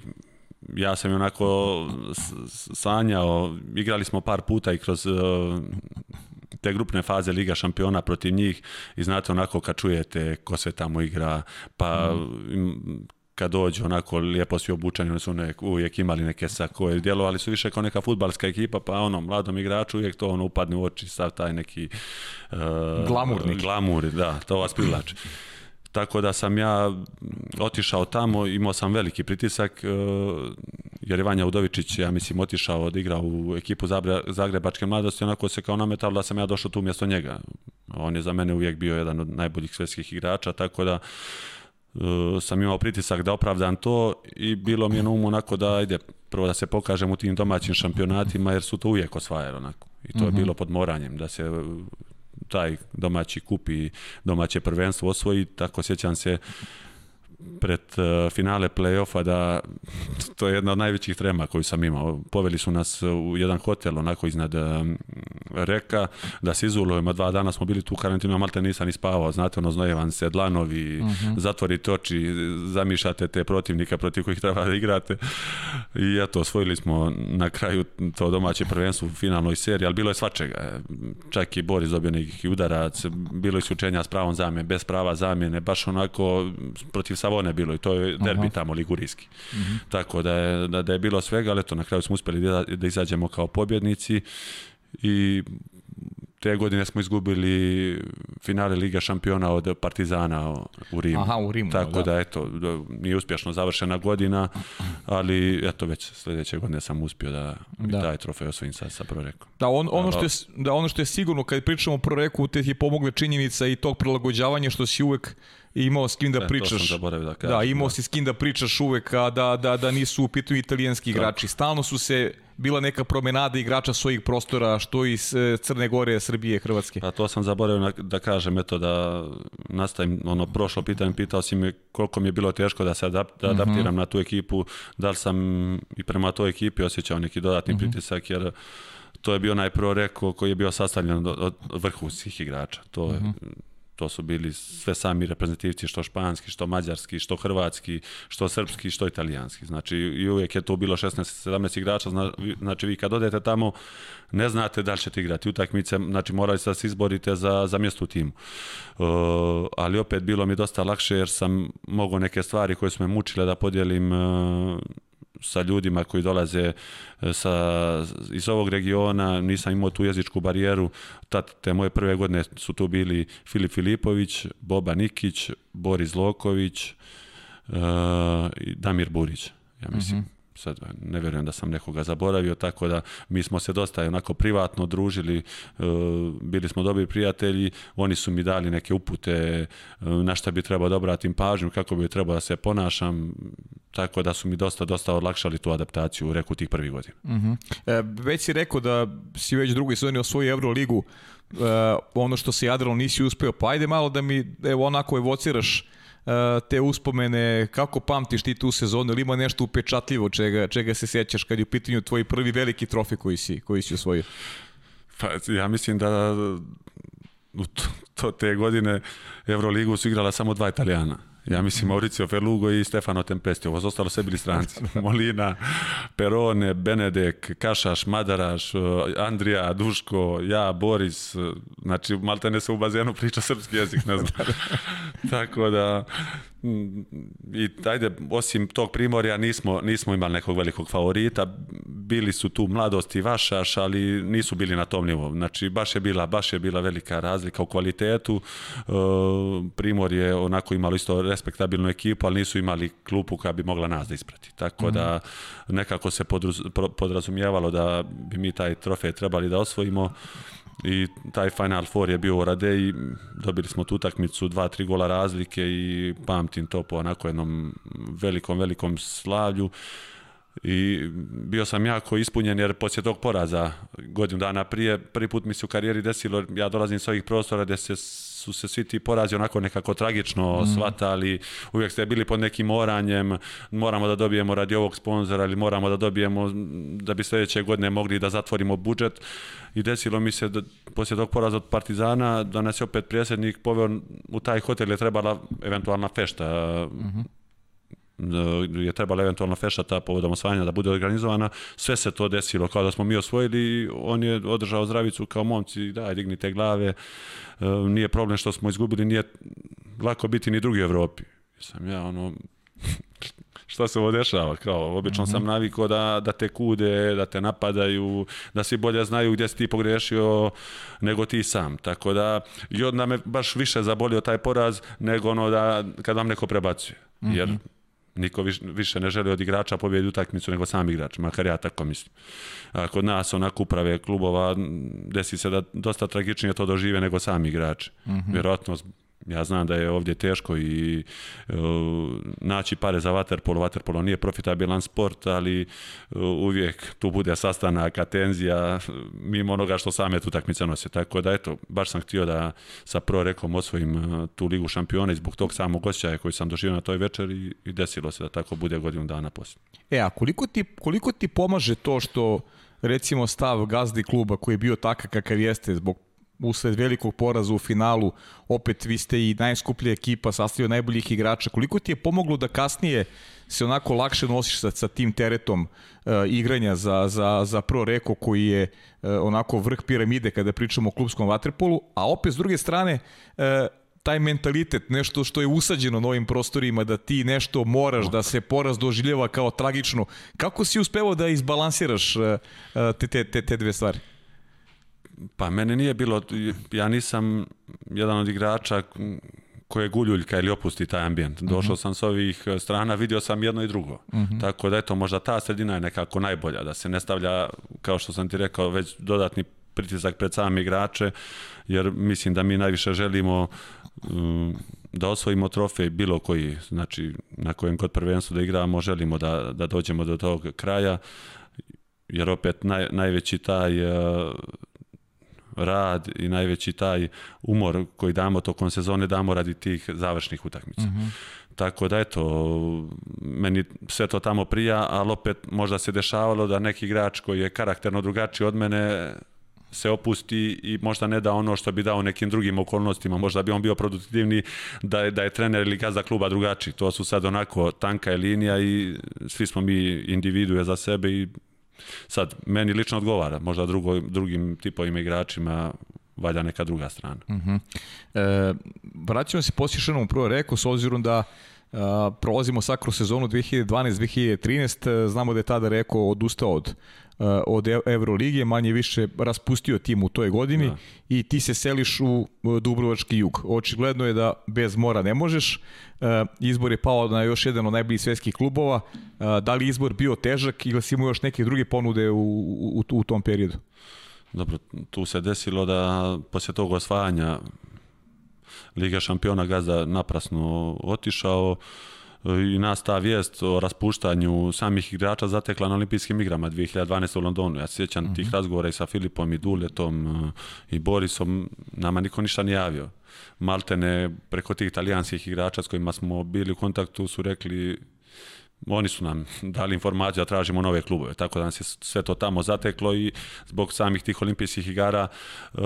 ja sam onako sanjao, igrali smo par puta i kroz e, te grupne faze Liga šampiona protiv njih i znate onako kad čujete ko sve tamo igra, pa mm kad dođe onako lijepo svi obučani, oni su nek, uvijek imali neke sakoje, djelovali su više kao neka futbalska ekipa, pa ono, mladom igraču uvijek to ono upadne u oči, sav taj neki... Uh, Glamurnik. Glamur, da, to vas privlači. Tako da sam ja otišao tamo, imao sam veliki pritisak, e, jer je Vanja Udovičić, ja mislim, otišao da igra u ekipu Zagrebačke mladosti, onako se kao nametalo da sam ja došao tu mjesto njega. On je za mene uvijek bio jedan od najboljih svjetskih igrača, tako da e, sam imao pritisak da opravdam to i bilo mi je na umu onako da ajde, prvo da se pokažem u tim domaćim šampionatima jer su to uvijek osvajali onako. I to je mhm. bilo pod moranjem, da se taj domaći kupi domaće prvenstvo osvoji, tako sjećam se pred e, finale play-offa da to je jedna od najvećih trema koju sam imao. Poveli su nas u jedan hotel onako iznad e, reka da se izolujemo. Dva dana smo bili tu u karantinu, malte nisam ni spavao. Znate, ono znojevan se, dlanovi, uh mhm. -huh. zatvorite oči, zamišljate te protivnika protiv kojih treba da igrate. I eto, osvojili smo na kraju to domaće prvenstvo u finalnoj seriji, ali bilo je svačega. Čak i Boris dobio nekih udarac, bilo je isključenja s pravom zamjene, bez prava zamjene, baš onako protiv sa Savone bilo i to je derbi Aha. tamo ligurijski. Mm -hmm. Tako da je, da, da je bilo svega, ali eto, na kraju smo uspeli da, da izađemo kao pobjednici i te godine smo izgubili finale Liga šampiona od Partizana u Rimu. Aha, u Rimu. Tako da, da eto, nije uspješno završena godina, ali eto već sljedeće godine sam uspio da, da. da. taj trofej osvojim sa, sa Prorekom. Da, on, ono što je, da, ono što je sigurno kad pričamo o Proreku, te je pomogla činjenica i tog prilagođavanja što si uvek imao s kim da pričaš. E, to sam da, da kažem. Da, imao da. si s kim da pričaš uvek, a da, da, da nisu u pitanju italijanski igrači. Stalno su se bila neka promenada igrača svojih prostora, što iz e, Crne Gore, Srbije, Hrvatske. A pa to sam zaboravio da kažem, eto da nastavim ono prošlo pitanje, pitao si me koliko mi je bilo teško da se adap, da mhm. adaptiram mm -hmm. na tu ekipu, da li sam i prema toj ekipi osjećao neki dodatni mm -hmm. pritisak, jer to je bio najprvo rekao koji je bio sastavljen od vrhunskih igrača. To je, mm -hmm To su bili sve sami reprezentativci, što španski, što mađarski, što hrvatski, što srpski, što italijanski. Znači, i uvijek je to bilo 16-17 igrača, znači vi kad odete tamo, ne znate da li ćete igrati utakmice, znači morali ste da se izborite za, za mjesto u timu. E, ali opet bilo mi dosta lakše jer sam mogao neke stvari koje su me mučile da podijelim e, sa ljudima koji dolaze e, sa, iz ovog regiona, nisam imao tu jezičku barijeru. Tad, te moje prve godine su tu bili Filip Filipović, Boba Nikić, Boris Loković, uh, Damir Burić, ja mislim. Mm -hmm sad ne vjerujem da sam nekoga zaboravio, tako da mi smo se dosta onako privatno družili, e, bili smo dobri prijatelji, oni su mi dali neke upute e, na šta bi trebao da obratim pažnju, kako bi trebao da se ponašam, tako da su mi dosta, dosta odlakšali tu adaptaciju u reku tih prvih godina. Uh mhm. -huh. e, već si rekao da si već drugoj sezoni osvoji Euroligu, e, ono što se jadralo nisi uspeo, pa ajde malo da mi evo, onako evociraš E, te uspomene, kako pamtiš ti tu sezonu, ili ima nešto upečatljivo čega, čega se sećaš kad je u pitanju tvoj prvi veliki trofej koji si, koji si osvojio? Pa ja mislim da u to, te godine Euroligu su igrala samo dva Italijana. Ja mislim Mauricio Ferlugo i Stefano Tempesti. Ovo su ostalo sve bili stranci. <laughs> Molina, Perone, Benedek, Kašaš, Madaraš, e, Andrija, Duško, ja, Boris. E, znači, malte ne se u bazenu priča srpski jezik, ne znam. <laughs> Da, da. Tako da, i ajde, osim tog primorja nismo, nismo imali nekog velikog favorita, bili su tu mladosti i vašaš, ali nisu bili na tom nivou. Znači, baš je bila, baš je bila velika razlika u kvalitetu. E, primor je onako imalo isto respektabilnu ekipu, ali nisu imali klupu koja bi mogla nas da isprati. Tako mm da mhm. nekako se podrazumijevalo da bi mi taj trofej trebali da osvojimo i taj Final Four je bio u Rade i dobili smo tu utakmicu, dva, tri gola razlike i pamtim to po onako jednom velikom, velikom slavlju i bio sam jako ispunjen jer poslije tog poraza godinu dana prije, prvi put mi se u karijeri desilo, ja dolazim s ovih prostora gdje se su se svi ti porazi onako nekako tragično mm. shvatali, uvijek ste bili pod nekim oranjem, moramo da dobijemo radi ovog sponzora ili moramo da dobijemo da bi sljedeće godine mogli da zatvorimo budžet i desilo mi se da poslije tog poraza od Partizana da nas je opet predsjednik poveo u taj hotel je trebala eventualna fešta. Mm -hmm E, je trebala eventualno fešata povodom osvajanja da bude organizovana, sve se to desilo kao da smo mi osvojili, on je održao zdravicu kao momci, daj dignite glave, e, nije problem što smo izgubili, nije lako biti ni drugi u Evropi. Sam ja ono, <laughs> šta se ovo dešava, kao, obično mm -hmm. sam mhm. navikao da, da te kude, da te napadaju, da svi bolje znaju gdje si ti pogrešio nego ti sam, tako da, i onda me baš više zabolio taj poraz nego ono da, kad vam neko prebacuje, jer mm -hmm Niko više ne želi od igrača pobjedi utakmicu nego sam igrač, makar ja tako mislim. A kod nas onako uprave klubova desi se da dosta tragičnije to dožive nego sam igrač. Mm -hmm. Vjerojatno ja znam da je ovdje teško i uh, naći pare za waterpolo, waterpolo nije profitabilan sport, ali uh, uvijek tu bude sastanaka, tenzija, mimo onoga što same tu takmice nose. Tako da, eto, baš sam htio da sa prorekom osvojim e, tu ligu šampiona i zbog tog samog osjećaja koji sam doživio na toj večer i, i desilo se da tako bude godinu dana poslije. E, a koliko ti, koliko ti pomaže to što recimo stav gazdi kluba koji je bio takav kakav jeste zbog usled velikog poraza u finalu, opet vi ste i najskuplja ekipa, sastavio najboljih igrača. Koliko ti je pomoglo da kasnije se onako lakše nosiš sa, sa tim teretom e, igranja za, za, za Pro Reko koji je e, onako vrh piramide kada pričamo o klubskom vaterpolu, a opet s druge strane e, taj mentalitet, nešto što je usađeno na ovim prostorima, da ti nešto moraš, da se poraz doživljava kao tragično. Kako si uspevao da izbalansiraš te, te, te, te dve stvari? Pa mene nije bilo, ja nisam jedan od igrača koje guljuljka ili opusti taj ambijent. Mhm. Došao sam s ovih e, strana, vidio sam jedno i drugo. Uh mhm. -huh. Tako da eto, možda ta sredina je nekako najbolja, da se ne stavlja, kao što sam ti rekao, već dodatni pritisak pred same igrače, jer mislim da mi najviše želimo mm, da osvojimo trofej bilo koji, znači na kojem kod prvenstvu da igramo, želimo da, da dođemo do tog kraja, jer opet naj, najveći taj uh, rad i najveći taj umor koji damo tokom sezone damo radi tih završnih utakmica. Mm -hmm. Tako da eto, meni sve to tamo prija, ali opet možda se dešavalo da neki igrač koji je karakterno drugačiji od mene se opusti i možda ne da ono što bi dao nekim drugim okolnostima, možda bi on bio produktivni da je, da je trener ili gazda kluba drugačiji. To su sad onako tanka je linija i svi smo mi individuje za sebe i Sad, meni lično odgovara, možda drugo, drugim tipovima igračima valja neka druga strana. Uh mhm. -huh. e, vraćamo se posješanom u prvo reko, s obzirom da Uh, prolazimo sad kroz sezonu 2012-2013, e, znamo da je tada Reko odustao od Eh, od e- Evrolige, manje više raspustio tim u toj godini da. i ti se seliš u eh, Dubrovački jug. Očigledno je da bez mora ne možeš. Eh, izbor je pao na još jedan od najboljih svetskih klubova. Da li izbor bio težak ili si mu još neke druge ponude u, u, u tom periodu? Dobro, tu se desilo da posle tog osvajanja Liga šampiona gazda naprasno otišao. Uh, i nas ta vijest o raspuštanju samih igrača zatekla na olimpijskim igrama 2012. u Londonu. Ja se sjećam mm -hmm. tih mhm. razgovora i sa Filipom i Duletom e, i Borisom, nama niko ništa nije javio. Maltene preko tih italijanskih igrača s kojima smo bili u kontaktu su rekli oni su nam <laughs> dali informaciju da tražimo nove klubove, tako da nas je sve to tamo zateklo i zbog samih tih olimpijskih igara e,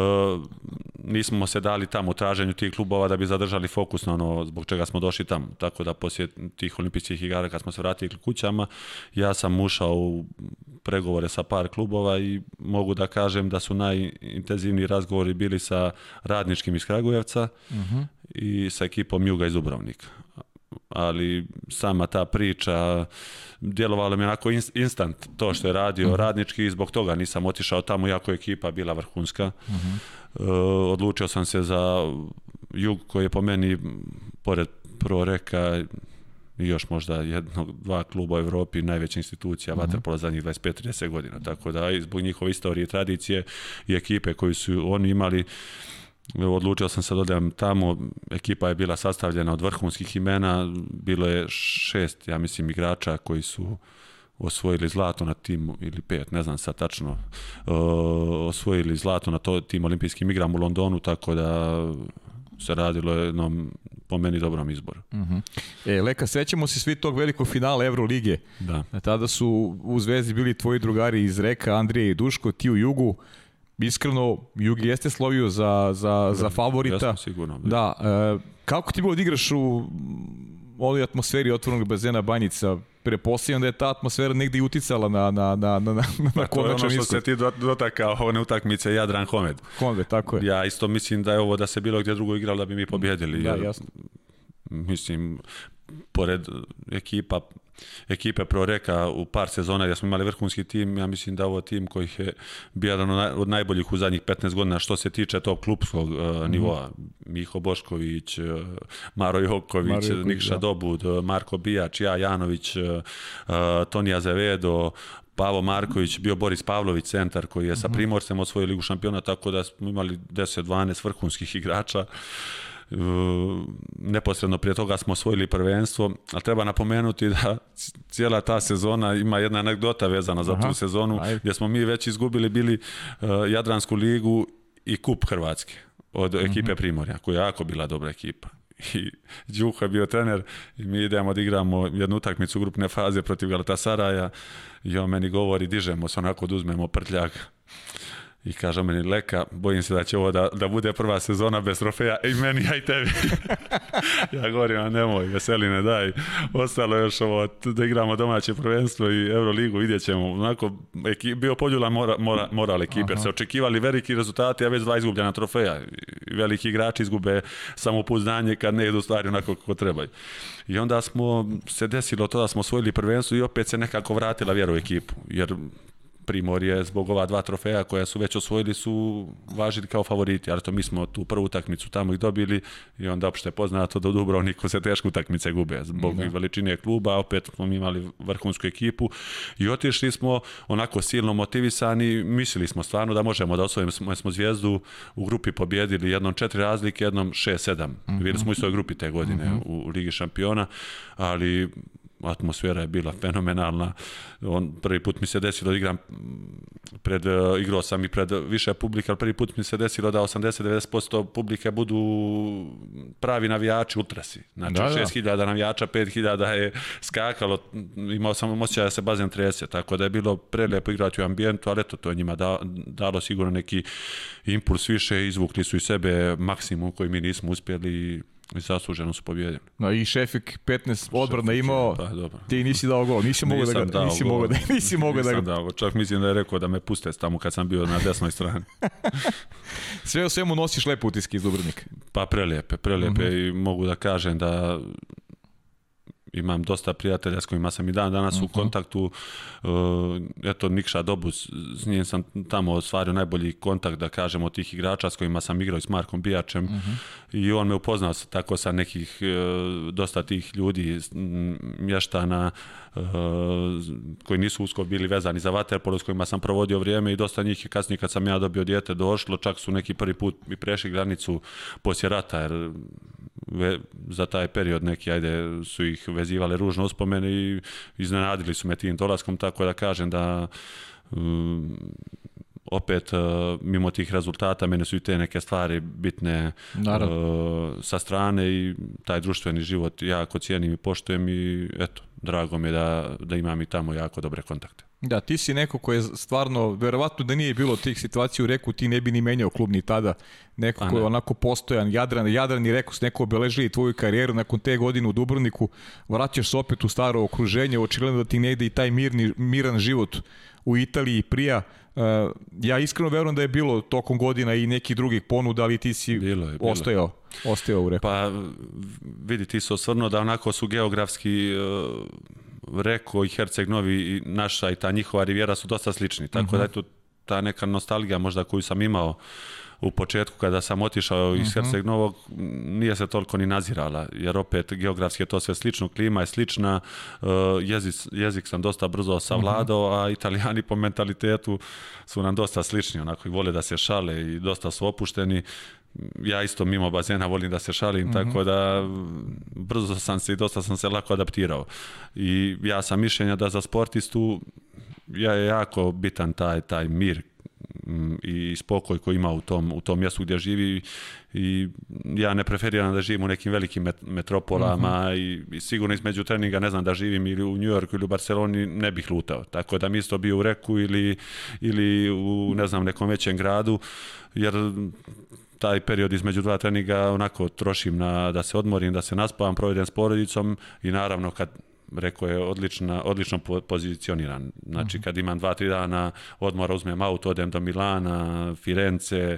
nismo se dali tamo u traženju tih klubova da bi zadržali fokus na ono zbog čega smo došli tamo. Tako da poslije tih olimpijskih igara kad smo se vratili kućama, ja sam ušao u pregovore sa par klubova i mogu da kažem da su najintenzivniji razgovori bili sa radničkim iz Kragujevca uh mhm. -huh. i sa ekipom Juga iz Dubrovnika ali sama ta priča djelovala mi onako instant to što je radio mhm. radnički i zbog toga nisam otišao tamo jako je ekipa bila vrhunska. Uh mhm. -huh. E, odlučio sam se za jug koji je po meni pored Proreka i još možda jednog, dva kluba u Evropi, najveća institucija mhm. vaterpola zadnjih 25-30 godina. Tako da zbog njihove istorije tradicije i ekipe koju su oni imali, odlučio sam se dodam da tamo, ekipa je bila sastavljena od vrhunskih imena, bilo je šest, ja mislim, igrača koji su uh, osvojili zlato na tim, ili pet, ne znam sad tačno, uh, osvojili zlato na to, tim olimpijskim igram u Londonu, tako da se radilo jednom po meni dobrom izboru. Uh mhm. -huh. E, Leka, sećamo se svi tog velikog finala Evrolige. Da. Tada su u Zvezdi bili tvoji drugari iz Reka, Andrije i Duško, ti u Jugu. Iskreno, Jugi jeste slovio za, za, za favorita. Ja sigurno. Da. da e, kako ti bilo da igraš u ovoj atmosferi otvornog bazena Banjica, prepostavljam da je ta atmosfera negde i uticala na, na, na, na, na, na konačan ono što se ti dotakao, one utakmice Jadran Homed. Homed, tako je. Ja isto mislim da je ovo da se bilo gdje drugo igralo da bi mi pobjedili. Da, jasno. Mislim, pored ekipa ekipe Proreka u par sezona gdje smo imali vrhunski tim, ja mislim da ovo tim koji je bio jedan od najboljih u zadnjih 15 godina što se tiče tog klubskog uh, nivoa. Miho Bošković, uh, Maro Joković, Maro Nikša da. Dobud, e, Marko Bijač, ja Janović, Tonija Zavedo, Pavo Marković, bio Boris Pavlović centar koji je sa mhm. Primorcem osvojio ligu šampiona, tako da smo imali 10-12 vrhunskih igrača. Ehm, neposredno prije toga smo osvojili prvenstvo, a treba napomenuti da cijela ta sezona ima jedna anegdota vezana za Aha, tu sezonu, ajde. gdje smo mi već izgubili bili eh, Jadransku ligu i kup Hrvatske od mhm. ekipe Primorja, koja je jako bila dobra ekipa <laughs> i Đuho je bio trener i mi idemo da igramo jednu utakmicu grupne faze protiv Galatasaraja i on meni govori dižemo se onako da uzmemo prtljak I kaže meni Leka, bojim se da će ovo da, da bude prva sezona bez trofeja i meni, a i tebi. <laughs> ja govorim, a nemoj, veseline, daj. Ostalo još ovo, da igramo domaće prvenstvo i Euroligu, vidjet ćemo. Onako, eki, bio poljula mora, mora, moral ekipe, Se očekivali veliki rezultati, a već dva izgubljena trofeja. Veliki igrači izgube samopouzdanje kad ne idu stvari onako kako trebaju. I onda smo se desilo to da smo osvojili prvenstvo i opet se nekako vratila vjera u ekipu. Jer Primorje zbog ova dva trofeja koja su već osvojili su važili kao favoriti, ali to mi smo tu prvu utakmicu tamo ih dobili i onda opšte je poznato da u Dubrovniku se teške utakmice gube zbog da. veličine kluba, opet smo imali vrhunsku ekipu i otišli smo onako silno motivisani, mislili smo stvarno da možemo da osvojimo smo, smo zvijezdu u grupi pobjedili jednom četiri razlike, jednom 6-7. Mm -hmm. Bili mhm. smo u istoj grupi te godine mhm. u Ligi šampiona, ali atmosfera je bila fenomenalna. On, prvi put mi se desilo da igram, pred, e, igrao sam i pred više publike, al prvi put mi se desilo da 80-90% publike budu pravi navijači ultrasi. Znači da, 6000 da. navijača, 5000 je skakalo, imao sam osjećaj da se bazen trese, tako da je bilo prelepo igrati u ambijentu, ali eto, to je njima da, dalo sigurno neki impuls više, izvukli su i sebe maksimum koji mi nismo uspjeli I zasluženo su pobjedili. No, I Šefik 15 odbrana imao, pa, dobro. ti nisi dao gol, nisi mogao da ga, dao nisi mogao da, nisi mogao da ga. Dao, čak mislim da je rekao da me puste tamo kad sam bio na desnoj strani. <laughs> Sve o svemu nosiš lepe utiske iz Dubrovnika. Pa prelijepe, prelijepe mm -hmm. i mogu da kažem da imam dosta prijatelja s kojima sam i dan danas uh -huh. u mhm. kontaktu. E, eto, Nikša Dobus, s njim sam tamo ostvario najbolji kontakt, da kažem, od tih igrača s kojima sam igrao i s Markom Bijačem. Uh mhm. -huh. I on me upoznao tako sa nekih, e, dosta tih ljudi, mještana, Eh, koji nisu usko bili vezani za vaterpolo s kojima sam provodio vrijeme i dosta njih je kasnije kad sam ja dobio dijete došlo, čak su neki prvi put i prešli granicu poslije rata jer ve, za taj period neki ajde su ih vezivale ružno uspomene i iznenadili su me tim dolaskom tako da kažem da mm, opet eh, mimo tih rezultata mene su i te neke stvari bitne Naravno. Eh, sa strane i taj društveni život jako cijenim i poštujem i eto drago mi je da, da imam i tamo jako dobre kontakte. Da, ti si neko ko je stvarno, verovatno da nije bilo tih situacija u Reku, ti ne bi ni menjao klub ni tada. Neko ko je onako postojan, Jadran, Jadran i Reku su neko obeležili tvoju karijeru nakon te godine u Dubrovniku, vraćaš se opet u staro okruženje, očigledno da ti negde i taj mirni, miran život u Italiji prija. Eh, ja iskreno verujem da je bilo tokom godina i nekih drugih ponuda, ali ti si bilo je, bilo. ostojao. Ostio u reku. Pa vidi, ti se osvrnuo da onako su geografski uh, reko i Herceg Novi i naša i ta njihova rivijera su dosta slični. Tako mm -hmm. da eto ta neka nostalgija možda koju sam imao u početku kada sam otišao iz mm -hmm. Herceg Novog nije se toliko ni nazirala jer opet geografski je to sve slično, klima je slična, e, jezik, jezik sam dosta brzo savladao, mm -hmm. a italijani po mentalitetu su nam dosta slični, onako i vole da se šale i dosta su opušteni, ja isto mimo bazena volim da se šalim, mm -hmm. tako da brzo sam se i dosta sam se lako adaptirao. I ja sam mišljenja da za sportistu ja je jako bitan taj, taj mir mm, i spokoj koji ima u tom, u tom mjestu gdje živi i ja ne preferiram da živim u nekim velikim metropolama uh mhm. -huh. i, i, sigurno između treninga ne znam da živim ili u Njujorku ili u Barceloni ne bih lutao. Tako da mi isto bio u Reku ili, ili u ne znam nekom većem gradu jer taj period između dva treninga onako trošim na, da se odmorim, da se naspavam, provedem s porodicom i naravno kad rekao je odlična, odlično pozicioniran. Znači mhm. kad imam dva, tri dana odmora uzmem auto, odem do Milana, Firence, e,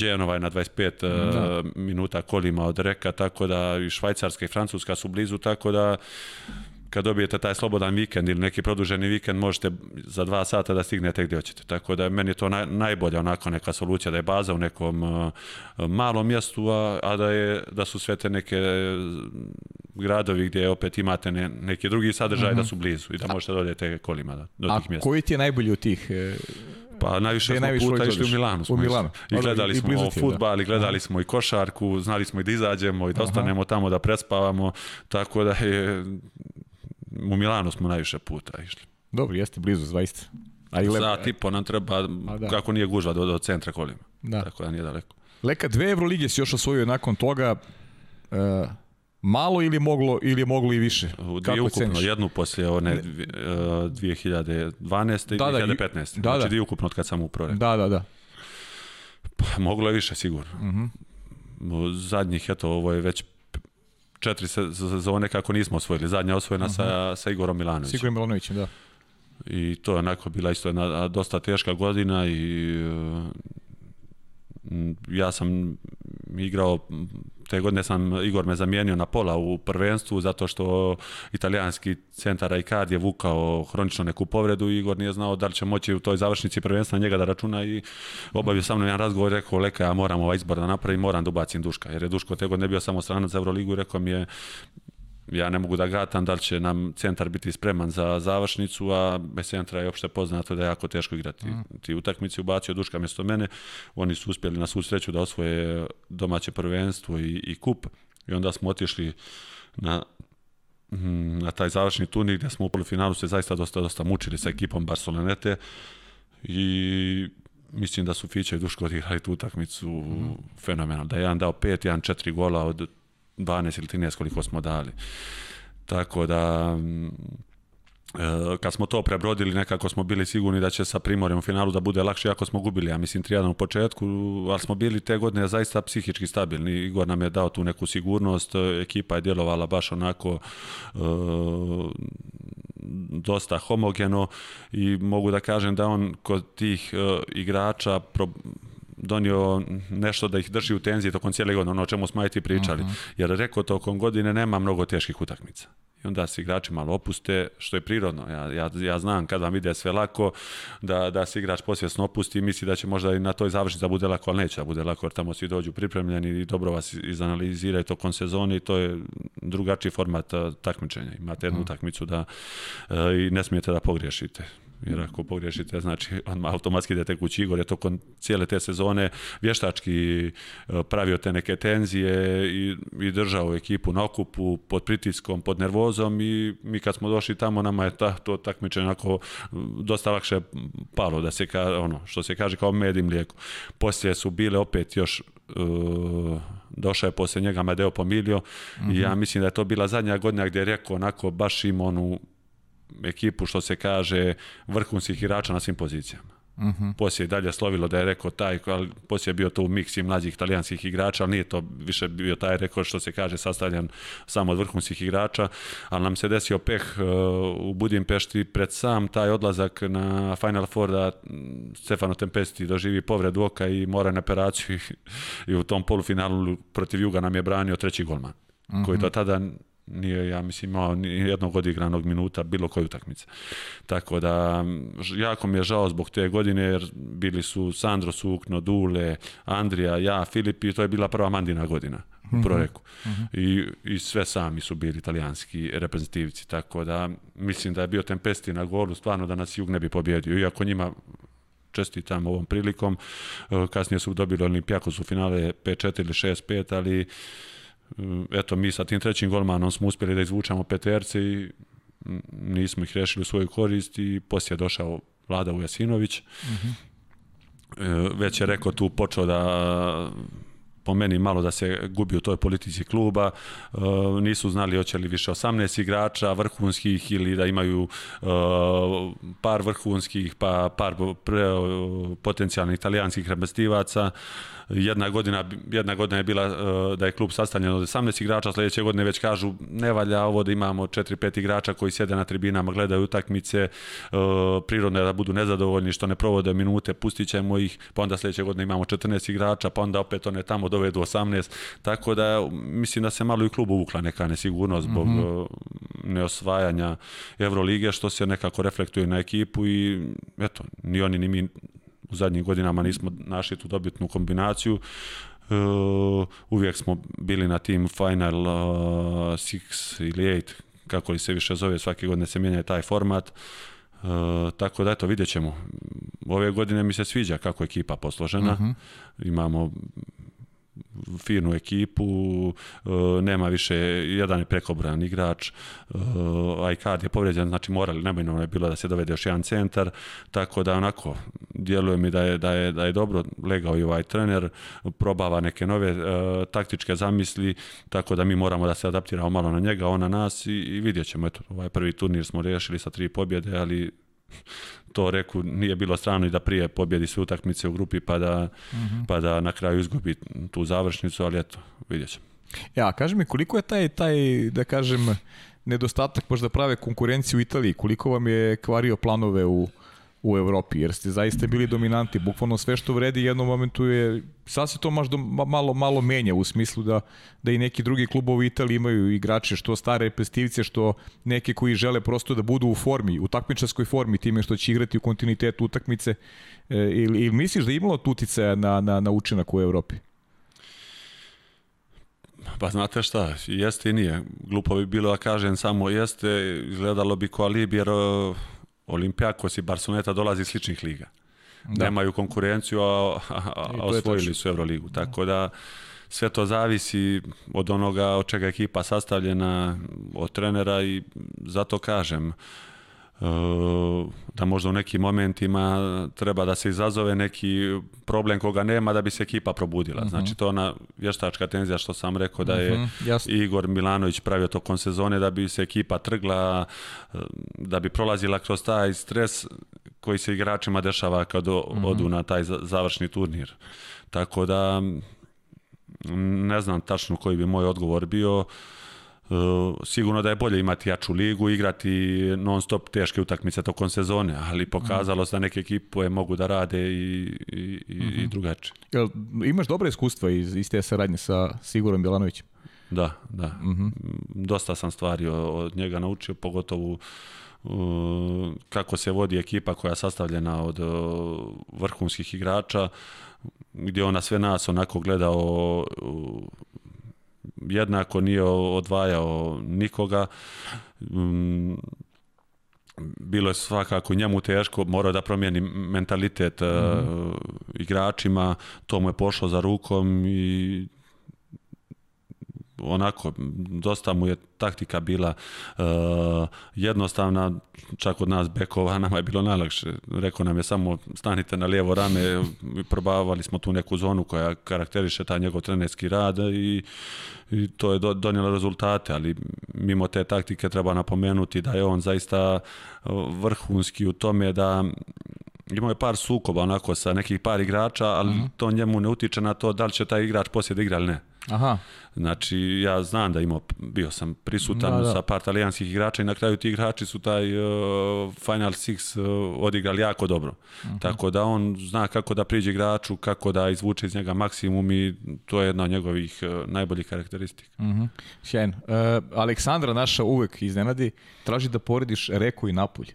Genova je na 25 e, da. minuta kolima od Reka, tako da i Švajcarska i Francuska su blizu, tako da kad dobijete taj slobodan vikend ili neki produženi vikend, možete za dva sata da stignete gdje hoćete. Tako da meni je to naj, najbolja onako neka solucija da je baza u nekom uh, malom mjestu, a, a da, je, da su sve te neke uh, gradovi gdje opet imate ne, neki drugi sadržaj mm -hmm. da mhm. su blizu i da možete da odete kolima da, do a tih mjesta. A koji ti je najbolji u tih e... Pa najviše smo najviše puta išli u Milanu. Smo u Milano. I gledali smo i da. futbal, i gledali smo i košarku, znali smo i da izađemo i da ostanemo tamo da prespavamo, tako da je u Milano smo najviše puta išli. Dobro, jeste blizu, zaista. Ali lepo. Za tipo nam treba, da. kako nije gužva do, do centra kolima. Da. Tako da nije daleko. Leka dve Evrolige si još osvojio nakon toga. Uh, malo ili moglo ili je moglo i više. U dvije ukupno, ceniš? jednu poslije one ne. 2012. E, i 2015. Da, da, da, znači da. dvije ukupno od kad sam upravo Da, da, da. Pa, moglo je više sigurno. Mhm. Uh -huh. Zadnjih, eto, ovo je već četiri sezone kako nismo osvojili. Zadnja osvojena uh -huh. sa, mhm. sa Igorom Milanovićem. S Igorom Milanovićem, da. I to je onako bila isto jedna dosta teška godina i ja sam igrao te godine sam Igor me zamijenio na pola u prvenstvu zato što italijanski centar Aikard je vukao hronično neku povredu i Igor nije znao da li će moći u toj završnici prvenstva njega da računa i obavio sa mnom jedan razgovor i rekao leka ja moram ovaj izbor da napravim, moram da ubacim Duška jer je Duško te godine bio samo stranac za Euroligu i rekao mi je ja ne mogu da gratam da li će nam centar biti spreman za završnicu, a bez centra je opšte poznato da je jako teško igrati. Mm. Ti utakmici ubacio Duška mjesto mene, oni su uspjeli na svu sreću da osvoje domaće prvenstvo i, i kup i onda smo otišli na mm, na taj završni turnir gdje smo u polufinalu se zaista dosta, dosta mučili sa ekipom Barcelonete i mislim da su Fića i Duško odigrali tu utakmicu mm. fenomenalno. Da je jedan dao pet, jedan četiri gola od 12 ili 13 koliko smo dali. Tako da, mm, e, kad smo to prebrodili, nekako smo bili sigurni da će sa Primorjem u finalu da bude lakše, ako smo gubili, ja mislim trijadan u početku, ali smo bili te godine zaista psihički stabilni. Igor nam je dao tu neku sigurnost, ekipa je djelovala baš onako e, dosta homogeno i mogu da kažem da on kod tih e, igrača pro, donio nešto da ih drži u tenziji tokom cijele godine, ono o čemu smo i pričali. Uh mhm. -huh. Jer rekao, tokom godine nema mnogo teških utakmica. I onda se igrači malo opuste, što je prirodno. Ja, ja, ja znam kad vam ide sve lako, da, da se igrač posvjesno opusti i misli da će možda i na toj završnici da bude lako, ali neće da bude lako, jer tamo svi dođu pripremljeni i dobro vas izanaliziraju tokom sezoni i to je drugačiji format takmičenja. Imate jednu mhm. utakmicu da e, i ne smijete da pogriješite jer mhm. ako pogrešite, znači automatski idete kući. Igor je tokom cijele te sezone vještački e, pravio te neke tenzije i, i držao ekipu na okupu pod pritiskom, pod nervozom i mi kad smo došli tamo, nama je ta, to takmičenje onako dosta lakše palo, da se ka, ono, što se kaže kao medim i mlijeko. Poslije su bile opet još uh, došao je poslije njega Madeo Pomilio mm -hmm. i mhm. ja mislim da je to bila zadnja godina gdje je rekao onako baš im onu ekipu što se kaže vrhunskih igrača na svim pozicijama. Uh mhm. -huh. Poslije je dalje slovilo da je rekao taj, ali poslije je bio to miks i mlađih italijanskih igrača, ali nije to više bio taj rekord što se kaže sastavljan samo od vrhunskih igrača, ali nam se desio peh e, u Budimpešti pred sam taj odlazak na Final Four da Stefano Tempesti doživi povred oka i mora na operaciju i, i u tom polufinalu protiv Juga nam je branio treći golman, uh -huh. koji to mhm. tada nije, ja mislim, imao ni jednog odigranog minuta bilo koje utakmice. Tako da, jako mi je žao zbog te godine, jer bili su Sandro Sukno, Dule, Andrija, ja, Filip i to je bila prva Mandina godina u mhm. proreku. Mm -hmm. I, I sve sami su bili italijanski reprezentativci, tako da mislim da je bio Tempesti na golu, stvarno da nas Jug ne bi pobjedio, iako njima čestitam ovom prilikom. E, kasnije su dobili Olimpijakos u finale 5-4 ili 6-5, ali Mm, eto, mi sa tim trećim golmanom smo uspjeli da izvučemo peterce i nismo ih rešili u svoju korist i poslije je došao Vlada Vujasinović. Uh mhm. -huh. E, već je rekao tu počeo da po meni malo da se gubi u toj politici kluba, e, nisu znali hoće li više 18 igrača vrhunskih ili da imaju e, par vrhunskih pa par e, potencijalnih italijanskih reprezentativaca. Jedna godina, jedna godina je bila da je klub sastavljen od 18 igrača, sledeće godine već kažu ne valja ovo da imamo 4-5 igrača koji sede na tribinama, gledaju utakmice, prirodno je da budu nezadovoljni što ne provode minute, pustit ćemo ih, pa onda sledeće godine imamo 14 igrača, pa onda opet one tamo bodove do 18, tako da mislim da se malo i klub uvukla neka nesigurnost zbog mm -hmm. neosvajanja Evrolige, što se nekako reflektuje na ekipu i eto, ni oni ni mi u zadnjih godinama nismo našli tu dobitnu kombinaciju. Uh, uvijek smo bili na tim Final 6 uh, ili 8, kako li se više zove, svake godine se mijenja taj format. Uh, tako da eto, vidjet ćemo. Ove godine mi se sviđa kako je ekipa posložena. Uh mhm. -huh. Imamo finu ekipu, e, nema više, jedan je prekobran igrač, e, Aikad je povređen, znači morali, neminovno je bilo da se dovede još jedan centar, tako da onako, djeluje mi da je, da je, da je dobro legao i ovaj trener, probava neke nove e, taktičke zamisli, tako da mi moramo da se adaptiramo malo na njega, ona nas i, i vidjet ćemo, eto, ovaj prvi turnir smo rešili sa tri pobjede, ali to reku nije bilo strano i da prije pobjedi sve utakmice u grupi pa da, mm -hmm. pa da na kraju izgubi tu završnicu, ali eto, vidjet ćemo. Ja, e, kaži mi koliko je taj, taj da kažem, nedostatak možda prave konkurenciju u Italiji, koliko vam je kvario planove u, u Evropi, jer ste zaista bili dominanti. Bukvalno sve što vredi jednom momentu je, sad se to maš do, malo, malo menja u smislu da, da i neki drugi klubovi Italije imaju igrače, što stare repestivce, što neke koji žele prosto da budu u formi, u takmičarskoj formi, time što će igrati u kontinuitetu utakmice. E, ili, ili misliš da je imalo tuticaja na, na, na učinak u Evropi? Pa znate šta, jeste i nije. Glupo bi bilo da kažem samo jeste, izgledalo bi ko alibi, jer Olimpijakos i Barceloneta dolazi iz sličnih liga. Da. Nemaju konkurenciju, a, a, a osvojili su Euroligu. Da. Tako da sve to zavisi od onoga od čega ekipa sastavljena, od trenera i zato kažem, uh, Eh, da možda u nekim momentima treba da se izazove neki problem koga nema da bi se ekipa probudila. Mhm. Znači to ona vještačka tenzija što sam rekao da je mhm, Igor Milanović pravio tokom sezone da bi se ekipa trgla, eh, da bi prolazila kroz taj stres koji se igračima dešava kad mhm. odu na taj završni turnir. Tako da mm, ne znam tačno koji bi moj odgovor bio. E, sigurno da je bolje imati jaču ligu, igrati non stop teške utakmice tokom sezone, ali pokazalo se da neke ekipe mogu da rade i, i, i, mm -hmm. i mhm. drugačije. Jel, imaš dobra iskustva iz, iz te saradnje sa Sigurom Bilanovićem? Da, da. Mm -hmm. Dosta sam stvari od njega naučio, pogotovo kako se vodi ekipa koja je sastavljena od vrhunskih igrača, gdje ona sve nas onako gledao jednako nije odvajao nikoga. Mm, bilo je svakako njemu teško, morao da promijeni mentalitet mm -hmm. igračima, to mu je pošlo za rukom i onako, dosta mu je taktika bila uh, jednostavna, čak od nas bekova <laughs> nama je bilo najlakše. Rekao nam je samo stanite na lijevo rame, probavali smo tu neku zonu koja karakteriše taj njegov trenerski rad i, i to je do, donijelo rezultate, ali mimo te taktike treba napomenuti da je on zaista e, vrhunski u tome da imao je par sukoba onako sa nekih par igrača, ali mm -hmm. to njemu ne utiče na to da li će taj igrač poslije da igra ili ne. Aha. Znači, ja znam da imao, bio sam prisutan da, da. sa par talijanskih igrača i na kraju ti igrači su taj uh, Final Six uh, odigrali jako dobro. Aha. Mhm. Tako da on zna kako da priđe igraču, kako da izvuče iz njega maksimum i to je jedna od njegovih uh, najboljih karakteristika. Mhm. Uh Sjajno. -huh. Aleksandra naša uvek iznenadi, traži da porediš reku i napulj.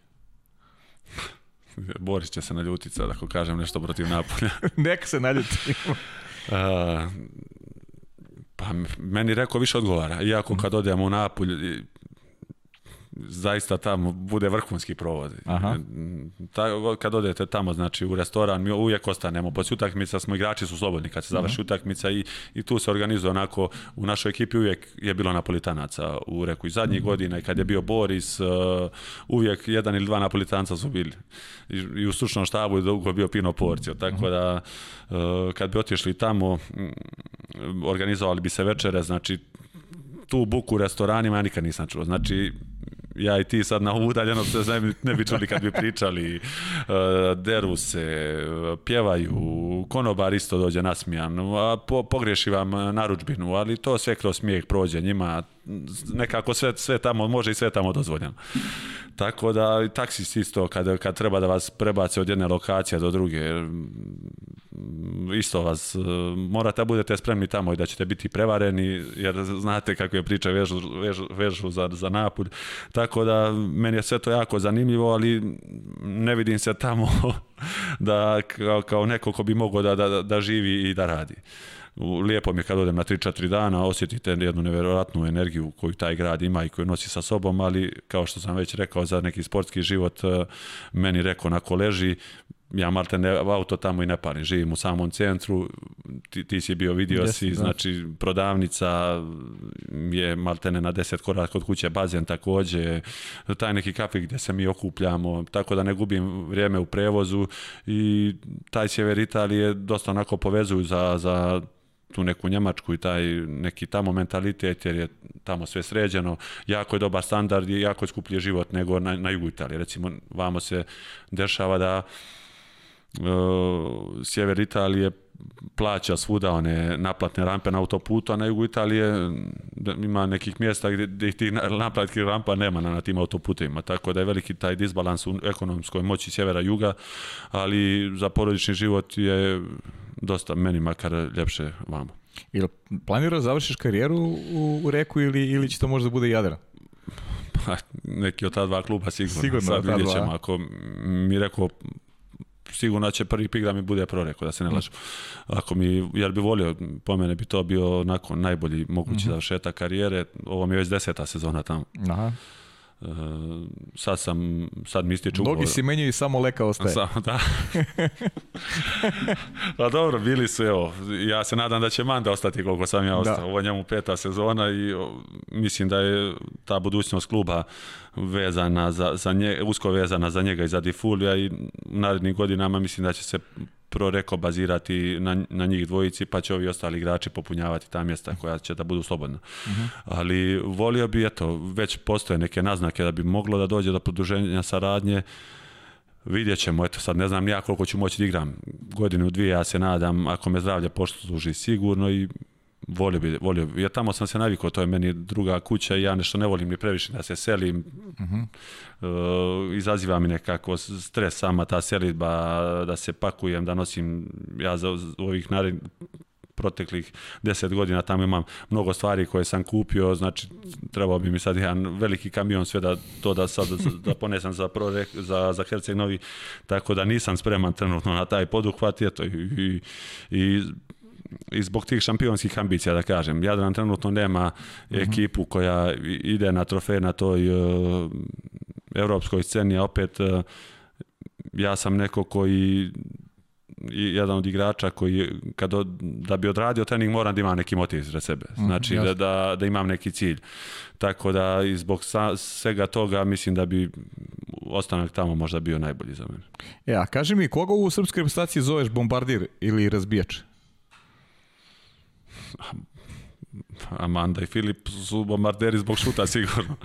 <laughs> Boris će se naljutiti sad ako kažem nešto protiv napulja. <laughs> Nek se naljuti. <laughs> Uh, Pa meni rekao više odgovara. Iako kad odemo u Napolj, zaista tamo bude vrhunski provod. Ta, kad odete tamo, znači u restoran, mi uvijek ostanemo. Poslije utakmica smo igrači su slobodni kad se završi uh utakmica i, i tu se organizuje onako, u našoj ekipi uvijek je bilo napolitanaca u reku. I zadnjih uh godina i kad je bio Boris, uh, uvijek jedan ili dva napolitanca su bili. I, i u stručnom štabu je dugo bio Pino Porcio. Mhm. Tako da uh, kad bi otišli tamo, mm, organizovali bi se večere, znači tu buku u restoranima ja nikad nisam čuo. Znači, ja i ti sad na ovu udaljenost se ne, ne bi čuli kad bi pričali, e, deru se, pjevaju, konobar isto dođe nasmijan, a po, pogriješi vam naručbinu, ali to sve kroz smijeh prođe njima, nekako sve, sve tamo može i sve tamo dozvoljeno. Tako da taksist isto kad, kad treba da vas prebace od jedne lokacije do druge isto vas morate da budete spremni tamo i da ćete biti prevareni jer znate kako je priča vežu, vežu, vežu za, za napulj. Tako tako da meni je sve to jako zanimljivo, ali ne vidim se tamo <laughs> da kao, kao neko ko bi mogao da, da, da živi i da radi. Lijepo mi je kad odem na 3-4 dana, osjetite jednu neverovatnu energiju koju taj grad ima i koju nosi sa sobom, ali kao što sam već rekao za neki sportski život, eh, meni reko na leži, ja Marta ne, auto tamo i ne parim, živim u samom centru, ti, ti si bio vidio yes, si, da. znači prodavnica je Martene na 10 korak od kuće, bazen takođe, taj neki kafe gde se mi okupljamo, tako da ne gubim vrijeme u prevozu i taj sjever Italije dosta onako povezuju za, za tu neku Njemačku i taj neki tamo mentalitet jer je tamo sve sređeno, jako je dobar standard i jako je skuplji život nego na, na jugu Italije. Recimo, vamo se dešava da Eh, sjever Italije plaća svuda one naplatne rampe na autoputu, a na jugu Italije mm, ima nekih mjesta gdje, gdje tih naplatnih rampa nema na, na tim autoputima, tako da je veliki taj disbalans u ekonomskoj moći sjevera i juga, ali za porodični život je dosta meni makar ljepše vamo. Ili planiraš da završiš karijeru u, u reku ili, ili će to možda bude Jadra? Pa, neki od ta dva kluba sigurno. Sigurno Sad vidjet ćemo. Ako mi rekao sigurno će prvi pik da mi bude proreko, da se ne mm. lažem. Ako mi, jer bi volio, po mene bi to bio onako najbolji mogući mm -hmm. završetak karijere. Ovo mi je već deseta sezona tamo. Aha. Uh, sad sam, sad mi ističu Nogi ugovor. si menjaju i samo leka ostaje. Samo, da. <laughs> pa dobro, bili su, evo, ja se nadam da će Manda ostati koliko sam ja da. ostao. Da. Ovo njemu peta sezona i o, mislim da je ta budućnost kluba vezana za, za nje, usko vezana za njega i za Difulija i narednim godinama mislim da će se proreko bazirati na, na njih dvojici, pa će ovi ostali igrači popunjavati ta mjesta koja će da budu slobodna. Uh mhm. -huh. Ali volio bi, eto, već postoje neke naznake da bi moglo da dođe do produženja saradnje. Vidjet ćemo, eto sad ne znam ja koliko ću moći da igram. Godinu, dvije, ja se nadam, ako me zdravlje pošto služi sigurno i Volio bi, volio bi. Ja tamo sam se navikao, to je meni druga kuća i ja nešto ne volim ni previše da se selim. Mhm. Uh -huh. e, izaziva mi nekako stres sama ta selitba, da se pakujem, da nosim, ja za ovih narednih proteklih deset godina tamo imam mnogo stvari koje sam kupio, znači trebao bi mi sad jedan veliki kamion sve da to da sad da ponesem za, prorek, za, za Herceg Novi, tako da nisam spreman trenutno na taj poduhvat, eto i, i, i i zbog tih šampionskih ambicija, da kažem. Jadran trenutno nema mm -hmm. ekipu koja ide na trofej na toj uh, evropskoj sceni, a opet uh, ja sam neko koji i jedan od igrača koji kad od, da bi odradio trening moram da imam neki motiv za sebe. Mhm, znači mm, da, da, da imam neki cilj. Tako da i zbog sa, svega toga mislim da bi ostanak tamo možda bio najbolji za mene. E, a kaži mi, koga u srpskoj reprezentaciji zoveš bombardir ili razbijač? Amanda i Filip su bombarderi zbog šuta <laughs> sigurno.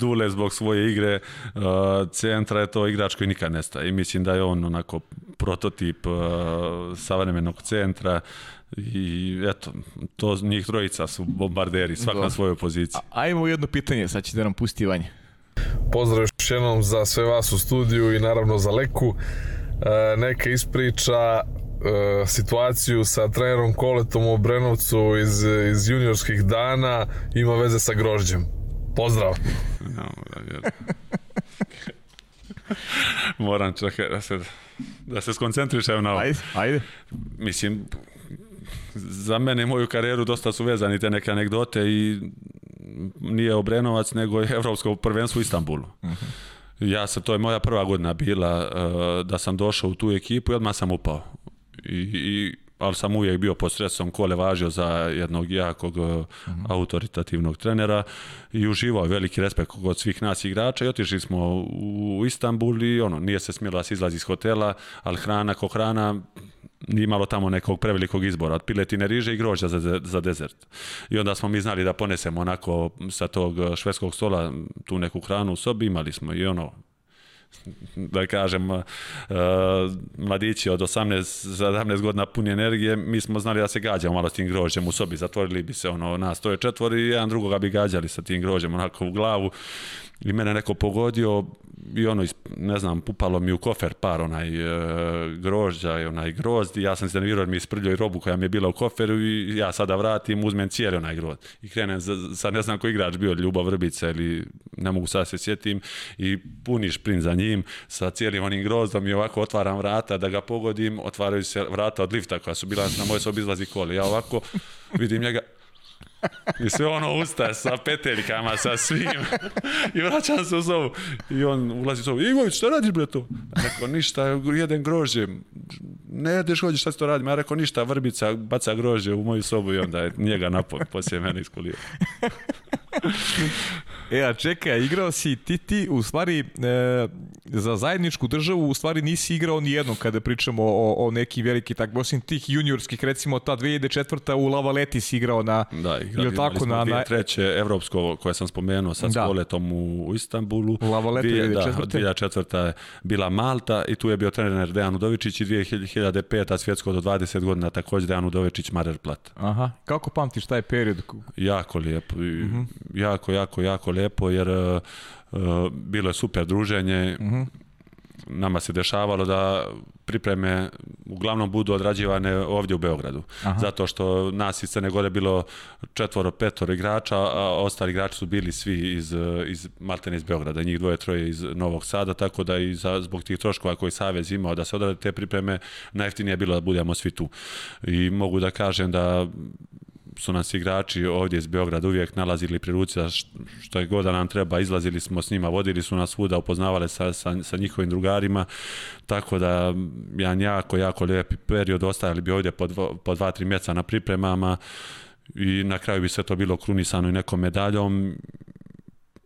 Dule zbog svoje igre, uh, centra je to igrač koji nikad nestaje i mislim da je on onako prototip uh, savremenog centra i eto, to njih trojica su bombarderi, svak na svojoj poziciji. A, ajmo jedno pitanje, sad ćete nam pusti Vanje. Pozdrav još jednom za sve vas u studiju i naravno za Leku. E, neka ispriča E, situaciju sa trenerom Koletom u Obrenovcu iz, iz juniorskih dana ima veze sa grožđem. Pozdrav! No, da Moram čekaj da se, da se skoncentrišem na ovo. Ajde, ajde. Mislim, za mene i moju karijeru dosta su vezani te neke anegdote i nije Obrenovac, nego je Evropsko prvenstvo u Istanbulu. Uh mhm. -huh. Ja sam, to je moja prva godina bila e, da sam došao u tu ekipu i odmah sam upao i, i ali sam uvijek bio pod stresom kole važio za jednog jakog mm autoritativnog trenera i uživao veliki respekt kod svih nas igrača i otišli smo u Istanbul i ono, nije se smjelo da se izlazi iz hotela, ali hrana ko hrana nije imalo tamo nekog prevelikog izbora, od piletine riže i grožđa za, za dezert. I onda smo mi znali da ponesemo onako sa tog švedskog stola tu neku hranu u sobi, imali smo i ono, da kažem, uh, mladići od 18-17 godina puni energije, mi smo znali da se gađamo malo s tim grožđem u sobi, zatvorili bi se ono, nas to je četvori, jedan drugoga bi gađali sa tim grožđem onako u glavu i mene neko pogodio i ono, ne znam, pupalo mi u kofer par onaj e, grožđa i onaj grozd i ja sam se nervirao mi isprljio i robu koja mi je bila u koferu i ja sada vratim, uzmem cijeli onaj grozd i krenem, za, sad ne znam koji igrač bio, Ljubav Vrbica ili ne mogu sad se sjetim i puni šprint za njim sa cijelim onim grozdom i ovako otvaram vrata da ga pogodim, otvaraju se vrata od lifta koja su bila na moje sobi izlazi koli, ja ovako vidim njega, I sve ono usta sa peteljkama, sa svim. I vraćam se u sobu. I on ulazi u sobu. Igović, šta radiš bre to? Rekao, ništa, jedem grožđe. Ne jedeš hođe, šta se to radim? Ja rekao, ništa, vrbica baca grožje u moju sobu i onda je njega napoj. Poslije mene iskulio. E, a čekaj, igrao si ti ti, u stvari, e, za zajedničku državu, u stvari nisi igrao ni jednom kada pričamo o, o neki veliki tak, osim tih juniorskih, recimo ta 2004. u Lavaleti si igrao na... Da, igra, ili tako, na, na... treće evropsko koje sam spomenuo sa da. Skoletom u, u Istanbulu. U Lavaletu 2004. Da, 2004. bila Malta i tu je bio trener Dejan Udovičić i 2005. svjetsko do 20 godina takođe Dejan Udovičić Marerplat. Aha, kako pamtiš taj period? Jako lijep, mm -hmm. jako, jako, jako lijep lepo jer uh, bilo je super druženje. Uh mhm. -huh. Nama se dešavalo da pripreme uglavnom budu odrađivane ovdje u Beogradu. Aha. Zato što nas iz Crne Gore bilo četvoro, petoro igrača, a ostali igrači su bili svi iz, iz Maltene iz Beograda, njih dvoje, troje iz Novog Sada, tako da i za, zbog tih troškova koji Savez imao da se odrade te pripreme, najjeftinije je bilo da budemo svi tu. I mogu da kažem da su nas igrači ovdje iz Beograda uvijek nalazili pri ruci da što je god da nam treba, izlazili smo s njima, vodili su nas svuda, upoznavali sa, sa, sa njihovim drugarima, tako da ja jako, jako lijepi period, ostajali bi ovdje po, dvo, po dva, tri mjeseca na pripremama i na kraju bi sve to bilo krunisano i nekom medaljom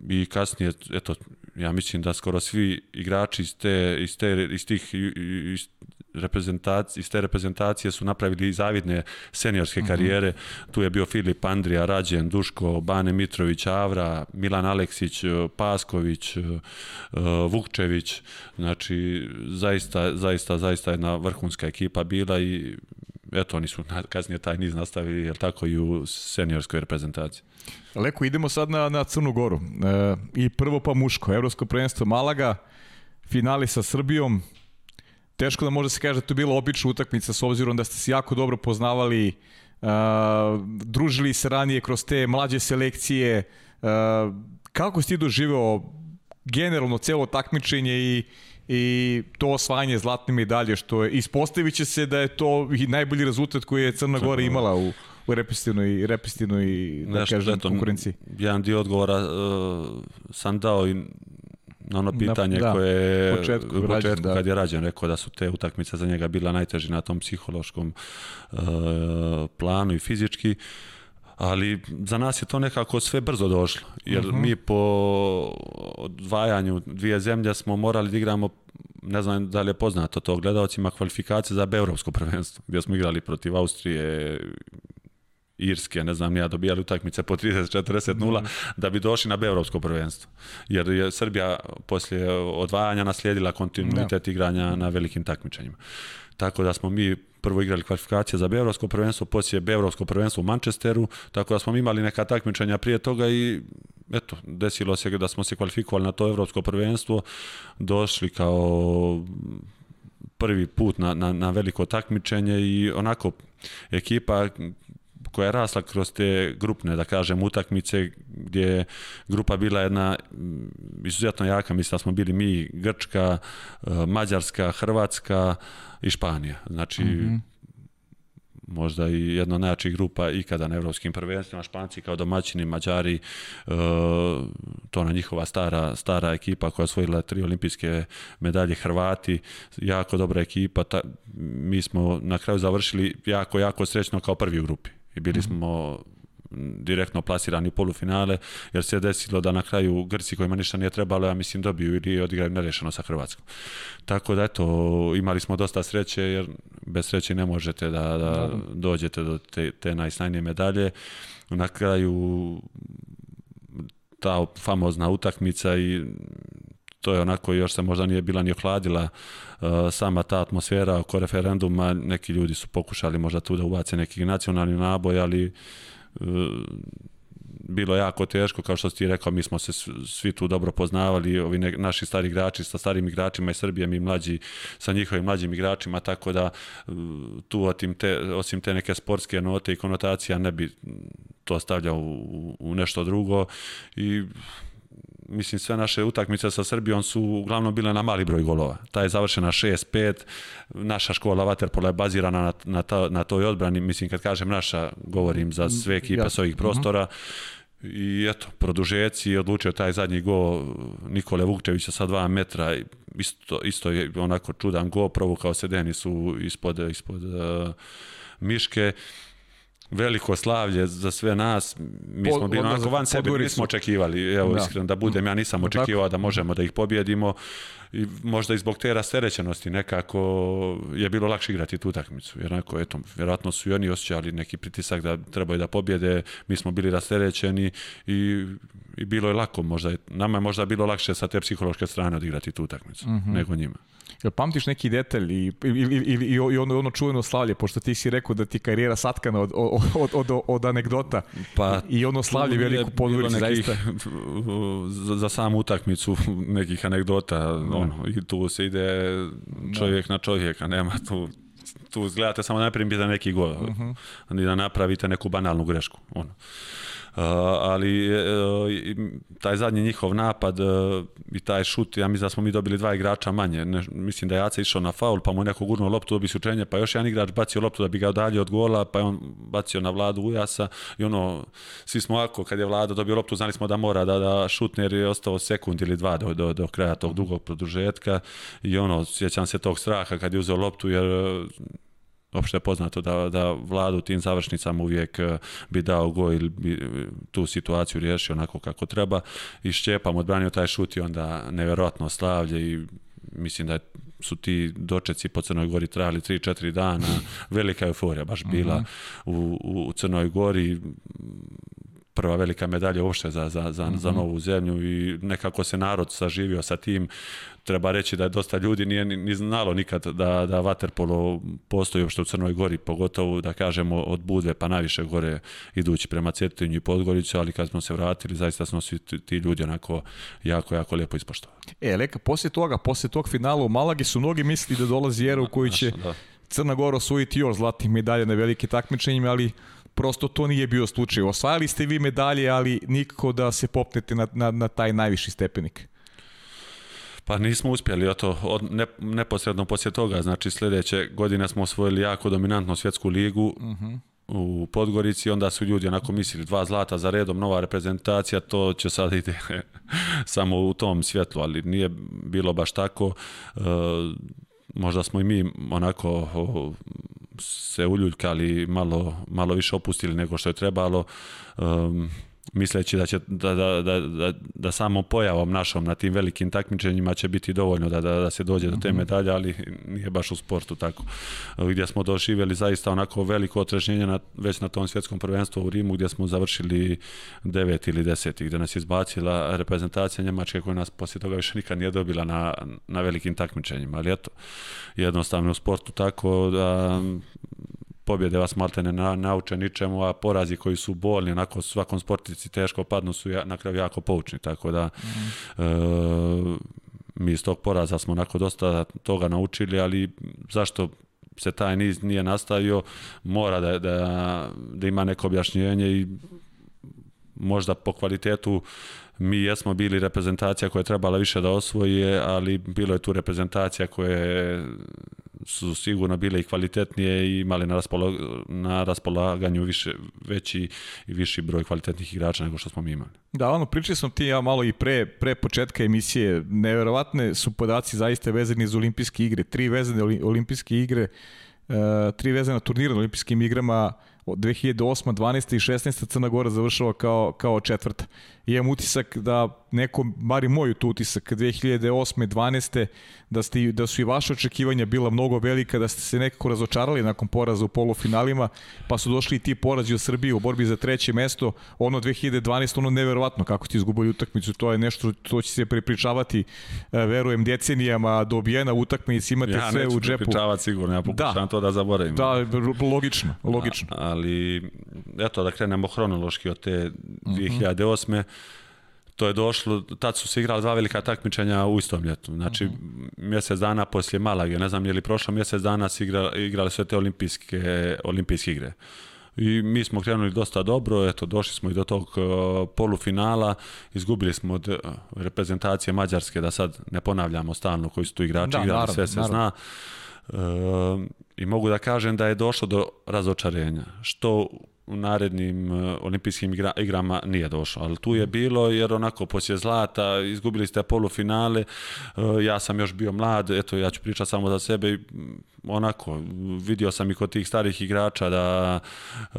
i kasnije, eto, ja mislim da skoro svi igrači iz, te, iz, te, iz tih iz reprezentacije, iz te reprezentacije su napravili zavidne seniorske mhm. karijere. Mm -hmm. Tu je bio Filip Andrija, Rađen, Duško, Bane Mitrović, Avra, Milan Aleksić, e, Pasković, e, e, Vukčević. Znači, zaista, zaista, zaista jedna vrhunska ekipa bila i eto, oni su kasnije taj niz nastavili, jer tako i u seniorskoj reprezentaciji. Leko, idemo sad na, na Crnu Goru. E, I prvo pa muško, Evropsko prvenstvo Malaga, finali sa Srbijom, teško da može da se kaže da to je bila obična utakmica s obzirom da ste se jako dobro poznavali, uh, družili se ranije kroz te mlađe selekcije. Uh, kako ste ti doživeo generalno celo takmičenje i, i to osvajanje zlatne medalje što je ispostavit će se da je to i najbolji rezultat koji je Crna Gora imala u, u represitivnoj, represitivnoj da Nešto, kažem, eto, konkurenciji. Jedan dio odgovora uh, sam dao i na ono pitanje na, da, koje početku, u početku rađen, da. kad da. je rađen rekao da su te utakmice za njega bila najteži na tom psihološkom uh, planu i fizički ali za nas je to nekako sve brzo došlo jer uh mhm. -huh. mi po odvajanju dvije zemlje smo morali da igramo ne znam da li je poznato to gledaocima kvalifikacije za evropsko prvenstvo gdje smo igrali protiv Austrije Irske, ne znam ja, dobijali utakmice po 30-40-0 mm. da bi došli na evropsko prvenstvo. Jer je Srbija poslije odvajanja naslijedila kontinuitet da. igranja na velikim takmičenjima. Tako da smo mi prvo igrali kvalifikacije za Beogradsko prvenstvo, poslije Beogradsko prvenstvo u Manchesteru, tako da smo imali neka takmičenja prije toga i eto, desilo se da smo se kvalifikovali na to Evropsko prvenstvo, došli kao prvi put na, na, na veliko takmičenje i onako ekipa koja je rasla kroz te grupne, da kažem, utakmice gdje je grupa bila jedna mm, izuzetno jaka, mislim da smo bili mi Grčka, e, Mađarska, Hrvatska i Španija. Znači, mm -hmm možda i jedna od najjačih grupa ikada na evropskim prvenstvima, Španci kao domaćini, Mađari, e, to na njihova stara, stara ekipa koja je osvojila tri olimpijske medalje, Hrvati, jako dobra ekipa, ta, mi smo na kraju završili jako, jako srećno kao prvi u grupi i bili mhm. smo direktno plasirani u polufinale, jer se desilo da na kraju Grci kojima ništa nije trebalo, ja mislim dobiju ili odigraju nerešeno sa Hrvatskom. Tako da eto, imali smo dosta sreće, jer bez sreće ne možete da, da, da. dođete do te, te najsnajnije medalje. Na kraju ta famozna utakmica i to je onako još se možda nije bila ni ohladila uh, sama ta atmosfera oko referenduma, neki ljudi su pokušali možda tu da ubace neki nacionalni naboj, ali uh, bilo jako teško, kao što si ti rekao, mi smo se svi tu dobro poznavali, ovi ne, naši stari igrači sa starim igračima i Srbije, mi mlađi sa njihovim mlađim igračima, tako da uh, tu otim te, osim te neke sportske note i konotacija ne bi to stavljao u, u nešto drugo i mislim sve naše utakmice sa Srbijom su uglavnom bile na mali broj golova. Ta je završena 6-5, naša škola Vaterpola je bazirana na, na, ta, na toj odbrani, mislim kad kažem naša, govorim za sve ekipe ja. s ovih prostora. I eto, produžeci je odlučio taj zadnji go Nikole Vukčevića sa 2 metra, i isto, isto je onako čudan go, provukao se Denisu ispod, ispod uh, miške veliko slavlje za sve nas. Mi smo bili onako van sebe, nismo očekivali, evo da. iskreno da budem, ja nisam očekivao da možemo da ih pobjedimo i možda i zbog te rasterećenosti nekako je bilo lakše igrati tu utakmicu. Jer onako, eto, vjerojatno su i oni osjećali neki pritisak da trebaju da pobjede, mi smo bili rasterećeni i, i bilo je lako možda, nama je možda bilo lakše sa te psihološke strane odigrati tu utakmicu mm -hmm. nego njima. Jel pamtiš neki detalj i, i, i, i, ono, ono čuveno slavlje, pošto ti si rekao da ti karijera satkana od, od, od, od anegdota pa, i ono slavlje veliku podvoricu zaista. <laughs> Za, za samu utakmicu nekih anegdota, da ono, i tu se ide čovjek da. na čovjeka, nema tu tu gledate samo najprije da neki gol, uh mhm. -huh. da napravite neku banalnu grešku. Ono. Eh, ali eh, taj zadnji njihov napad eh, i taj šut, ja mislim da smo mi dobili dva igrača manje. Ne, mislim da je Jaca išao na faul, pa mu je neko gurnuo loptu, dobi sučenje, pa još jedan igrač bacio loptu da bi ga dalje od gola, pa je on bacio na vladu Ujasa i ono, svi smo ako, kad je vlada dobio loptu, znali smo da mora da, da šutne jer je ostao sekund ili dva do, do, do kraja tog dugog produžetka i ono, sjećam se tog straha kad je uzeo loptu jer opšte je poznato da, da vlada u tim završnicama uvijek eh, bi dao go ili bi eh, tu situaciju riješio onako kako treba i Šćepam odbranio taj šut i onda neverovatno slavlje i mislim da su ti dočeci po Crnoj Gori trajali 3-4 dana, velika euforija baš bila mm u, u Crnoj Gori, prva velika medalja uopšte za, za, za, mm -hmm. za mhm. novu zemlju i nekako se narod saživio sa tim treba reći da je dosta ljudi nije ni, ni znalo nikad da, da Waterpolo postoji uopšte u Crnoj Gori, pogotovo da kažemo od Budve pa naviše gore idući prema Cetinju i Podgoricu, ali kad smo se vratili zaista smo svi ti ljudi onako jako, jako lijepo ispoštovali. E, Leka, poslije toga, poslije tog finala u Malagi su mnogi mislili da dolazi era da, u koju će da. Crna Gora osvojiti još zlatnih medalja na velike takmičenjima, ali prosto to nije bio slučaj. Osvajali ste vi medalje, ali nikako da se popnete na, na, na taj najviši stepenik. Pa nismo uspjeli, eto, od, ne, neposredno poslije toga, znači sljedeće godine smo osvojili jako dominantno svjetsku ligu uh -huh. u Podgorici, onda su ljudi onako mislili dva zlata za redom, nova reprezentacija, to će sad ide <laughs> samo u tom svjetlu, ali nije bilo baš tako. E, možda smo i mi onako o, se uljuljkali, malo, malo više opustili nego što je trebalo. E, misleći da će da, da, da, da, da samo pojavom našom na tim velikim takmičenjima će biti dovoljno da, da, da se dođe do te mhm. medalje, ali nije baš u sportu tako. Gdje smo doživjeli zaista onako veliko otrežnjenje na, već na tom svjetskom prvenstvu u Rimu gdje smo završili devet ili deseti, gdje nas je izbacila reprezentacija Njemačke koja nas poslije toga više nikad nije dobila na, na velikim takmičenjima, ali eto, jednostavno u sportu tako da pobjede vas malte ne na, nauče ničemu, a porazi koji su bolni, onako svakom sportici teško padnu su ja, na kraju jako poučni, tako da mm. e, mi iz tog poraza smo onako dosta toga naučili, ali zašto se taj niz nije nastavio, mora da, da, da ima neko objašnjenje i možda po kvalitetu mi jesmo bili reprezentacija koja je trebala više da osvoje, ali bilo je tu reprezentacija koje su sigurno bile i kvalitetnije i imali na, raspolo, na raspolaganju više, veći i viši broj kvalitetnih igrača nego što smo mi imali. Da, ono, pričali smo ti ja malo i pre, pre početka emisije. Neverovatne su podaci zaista vezani za olimpijske igre. Tri vezane olimpijske igre, e, tri vezana turnira na olimpijskim igrama, 2008, 12. i 16. Crna Gora završava kao, kao četvrta. I imam utisak da neko, bar i moj tu utisak, 2008. 12. Da, ste, da su i vaše očekivanja bila mnogo velika, da ste se nekako razočarali nakon poraza u polufinalima, pa su došli i ti porazi u Srbiji u borbi za treće mesto, ono 2012. ono neverovatno kako ti izgubili utakmicu, to je nešto to će se prepričavati, e, verujem, decenijama dobijena utakmica, imate ja, sve u džepu. Ja neću prepričavati sigurno, ja pokušam da, to da zaboravim. Da, logično, logično. A, ali, eto, da krenemo hronološki od te 2008. Mm -hmm to je došlo, tad su se igrala dva velika takmičenja u istom ljetu. Znači, uh mhm. -huh. mjesec dana poslije Malage, ne znam je li prošlo mjesec dana su igra, igrali su te olimpijske, olimpijske igre. I mi smo krenuli dosta dobro, eto, došli smo i do tog uh, polufinala, izgubili smo od e, reprezentacije Mađarske, da sad ne ponavljamo stalno koji su tu igrači da, igrali, naravno, sve se naravno. zna. Uh, I mogu da kažem da je došlo do razočarenja, što u narednim e, olimpijskim igra, igrama nije došlo, ali tu je mm. bilo jer onako poslije zlata izgubili ste polufinale, e, ja sam još bio mlad, eto ja ću pričati samo za sebe i mm, onako vidio sam i kod tih starih igrača da e,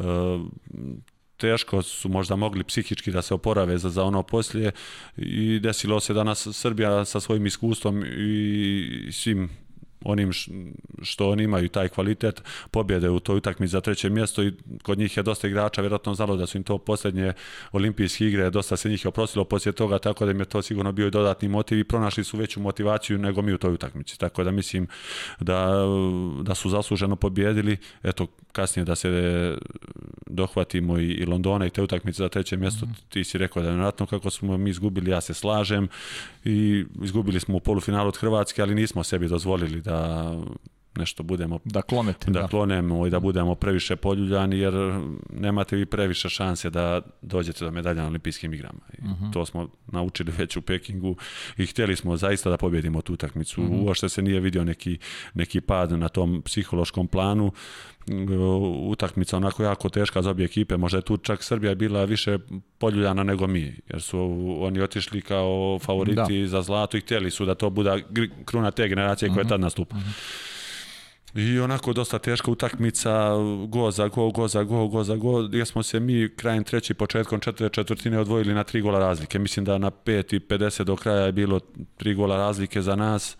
teško su možda mogli psihički da se oporave za, za ono poslije i desilo se danas Srbija sa svojim iskustvom i svim onim što oni imaju taj kvalitet pobjede u toj utakmi za treće mjesto i kod njih je dosta igrača vjerojatno znalo da su im to posljednje olimpijske igre dosta se njih je oprosilo poslije toga tako da im je to sigurno bio i dodatni motiv i pronašli su veću motivaciju nego mi u toj utakmici tako da mislim da, da su zasluženo pobjedili eto kasnije da se e, dohvatimo i, i Londona i te utakmice za treće mjesto, mm -hmm. ti si rekao da je vjerojatno kako smo mi izgubili, ja se slažem i izgubili smo u polufinalu od Hrvatske, ali nismo sebi dozvolili da nešto budemo... Da klonete. Da, da. klonemo i da mm. budemo previše poljuljani, jer nemate vi previše šanse da dođete do medalja na olimpijskim igrama. I uh mhm. -huh. To smo naučili već u Pekingu i hteli smo zaista da pobedimo tu utakmicu. Uh mhm. -huh. Uošte se nije video neki, neki pad na tom psihološkom planu utakmica onako jako teška za obje ekipe, možda je tu čak Srbija bila više poljuljana nego mi, jer su oni otišli kao favoriti da. za zlato i hteli su da to bude kruna te generacije koja je mhm. tad nastupa Uh -huh i onako dosta teška utakmica, go za go, go za go, go za go, gdje smo se mi krajem treći, početkom četvrte četvrtine odvojili na tri gola razlike. Mislim da na 5 i 50 do kraja je bilo tri gola razlike za nas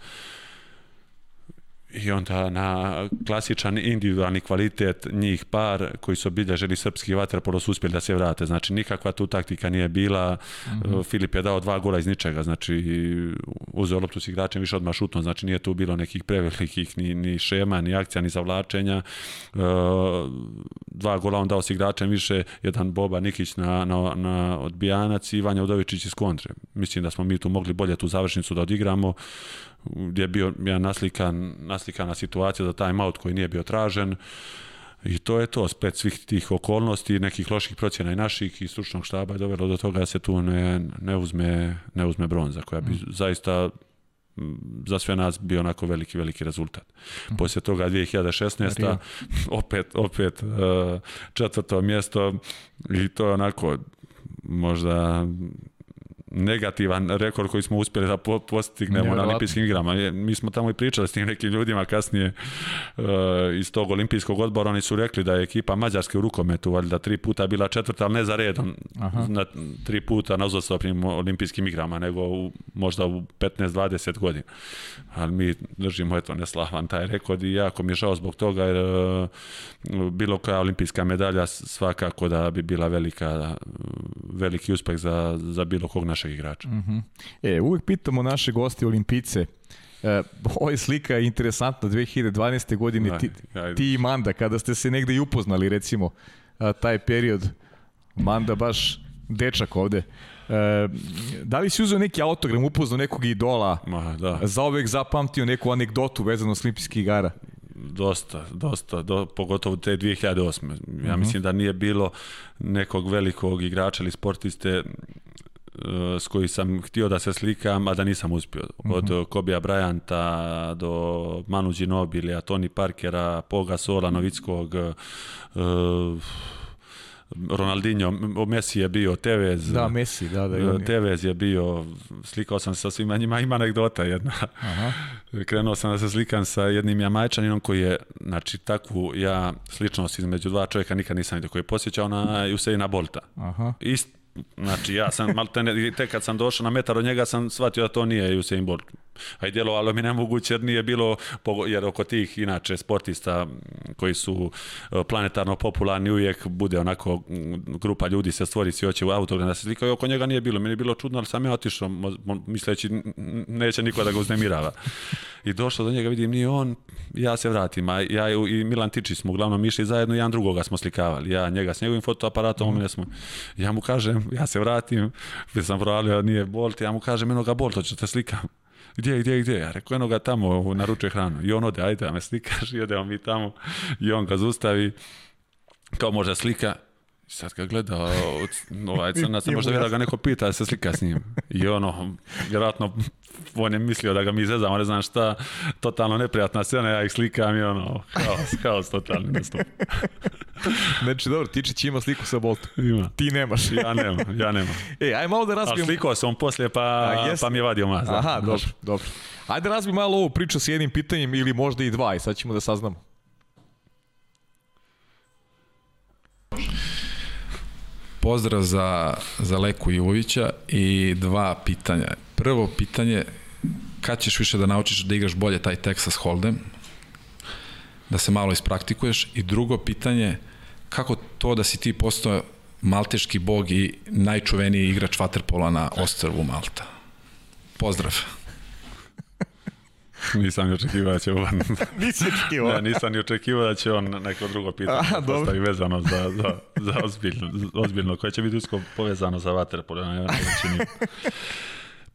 i onda na klasičan individualni kvalitet njih par koji su obilježili srpski vaterpolo su uspjeli da se vrate. Znači nikakva tu taktika nije bila. Mm -hmm. Filip je dao dva gola iz ničega, znači uzeo loptu s igračem više odmah šutno, znači nije tu bilo nekih prevelikih ni, ni šema, ni akcija, ni zavlačenja. E, dva gola on dao s igračem više, jedan Boba Nikić na, na, na odbijanac i Vanja Udovičić iz kontre. Mislim da smo mi tu mogli bolje tu završnicu da odigramo gdje je bio ja naslikan, naslikana situacija za time out koji nije bio tražen. I to je to, splet svih tih okolnosti, nekih loših procjena i naših i stručnog štaba je dovelo do toga da se tu ne, ne, uzme, ne uzme bronza, koja bi mm. zaista za sve nas bio onako veliki, veliki rezultat. Mm. Poslije toga 2016. Rio. <laughs> opet, opet e, četvrto mjesto i to je onako možda negativan rekord koji smo uspjeli da postignemo na olimpijskim igrama. Mi smo tamo i pričali s tim nekim ljudima kasnije uh, iz tog olimpijskog odbora, oni su rekli da je ekipa Mađarske u rukometu, valjda tri puta bila četvrta, ali ne za redom, na tri puta na uzastopnim olimpijskim igrama, nego u, možda u 15-20 godina. Ali mi držimo, eto, neslavan taj rekord i jako mi je žao zbog toga, jer uh, bilo koja olimpijska medalja svakako da bi bila velika, veliki uspeh za, za bilo kog našeg našeg igrača. Mm -hmm. E, uvek pitamo naše goste olimpice, e, ova je slika interesantna, 2012. godine ti, ti i Manda, kada ste se negde i upoznali, recimo, a, taj period, Manda baš dečak ovde, E, da li si uzeo neki autogram, upoznao nekog idola, Ma, da. za zaovek zapamtio neku anegdotu vezano s olimpijskih igara? dosta, dosta, do, pogotovo te 2008. Ja mm -hmm. mislim da nije bilo nekog velikog igrača ili sportiste s koji sam htio da se slikam, a da nisam uspio. Od mm -hmm. Kobija Bryanta do Manu Ginobilija, Tony Parkera, Poga Sola, Novickog, uh, Ronaldinho, Messi je bio, Tevez. Da, Messi, da, da. E, Tevez je bio, slikao sam sa svima njima, ima anegdota jedna. Aha. <laughs> Krenuo sam da se slikam sa jednim jamajčaninom koji je, znači, takvu ja sličnost između dva čovjeka nikad nisam vidio, koji je posjećao na Usaina Bolta. Aha. Ist, Znači ja sam, malte ne, te kad sam došao na metar od njega sam shvatio da to nije Usain Bolt a i djelovalo mi nemoguće jer nije bilo, jer oko tih inače sportista koji su e, planetarno popularni uvijek bude onako grupa ljudi se stvori svi hoće u autogram da se slikaju, oko njega nije bilo, meni je bilo čudno, ali sam ja otišao misleći neće niko da ga uznemirava. I došao do njega, vidim, nije on, ja se vratim, a ja i Milan Tiči smo uglavnom išli zajedno, jedan drugoga smo slikavali, ja njega s njegovim fotoaparatom, mm. smo, ja mu kažem, ja se vratim, sam provalio, nije Bolt, ja mu kažem, eno ga Bolt, hoću te slikam gdje, gdje, gdje? Ja rekao, eno ga tamo, naručuje hranu. I on ode, ajde da me slikaš, i odemo mi tamo. I on ga zustavi, kao može slika, sad kad gleda ovaj crnac, možda vidi da ga neko pita da se slika s njim. I ono, vjerojatno on je mislio da ga mi izvezam, ali znam šta, totalno neprijatna scena, ja ih slikam i ono, haos, haos totalni nastup. <laughs> znači, dobro, Tičić ima sliku sa Boltom. Ima. Ti nemaš. ja nemam, ja nemam. <laughs> E, aj malo da razbijem... A slikao sam poslije, pa, A, pa mi je vadio maz. Aha, da, dobro, dobro. Ajde da razbi malo ovu priču s jednim pitanjem ili možda i dva i sad ćemo da saznamo. Pozdrav za, za Leku Jovića i dva pitanja Prvo pitanje, kad ćeš više da naučiš da igraš bolje taj Texas Hold'em, da se malo ispraktikuješ i drugo pitanje, kako to da si ti postao malteški bog i najčuveniji igrač vaterpola na ostrvu Malta? Pozdrav. Nisam ni očekivao da će on... Nisi očekivao? Ne, nisam ni očekivao da će on neko drugo pitanje A, postavi vezano za, za, za ozbiljno, ozbiljno, koje će biti usko povezano za vaterpolo. Ne, ne,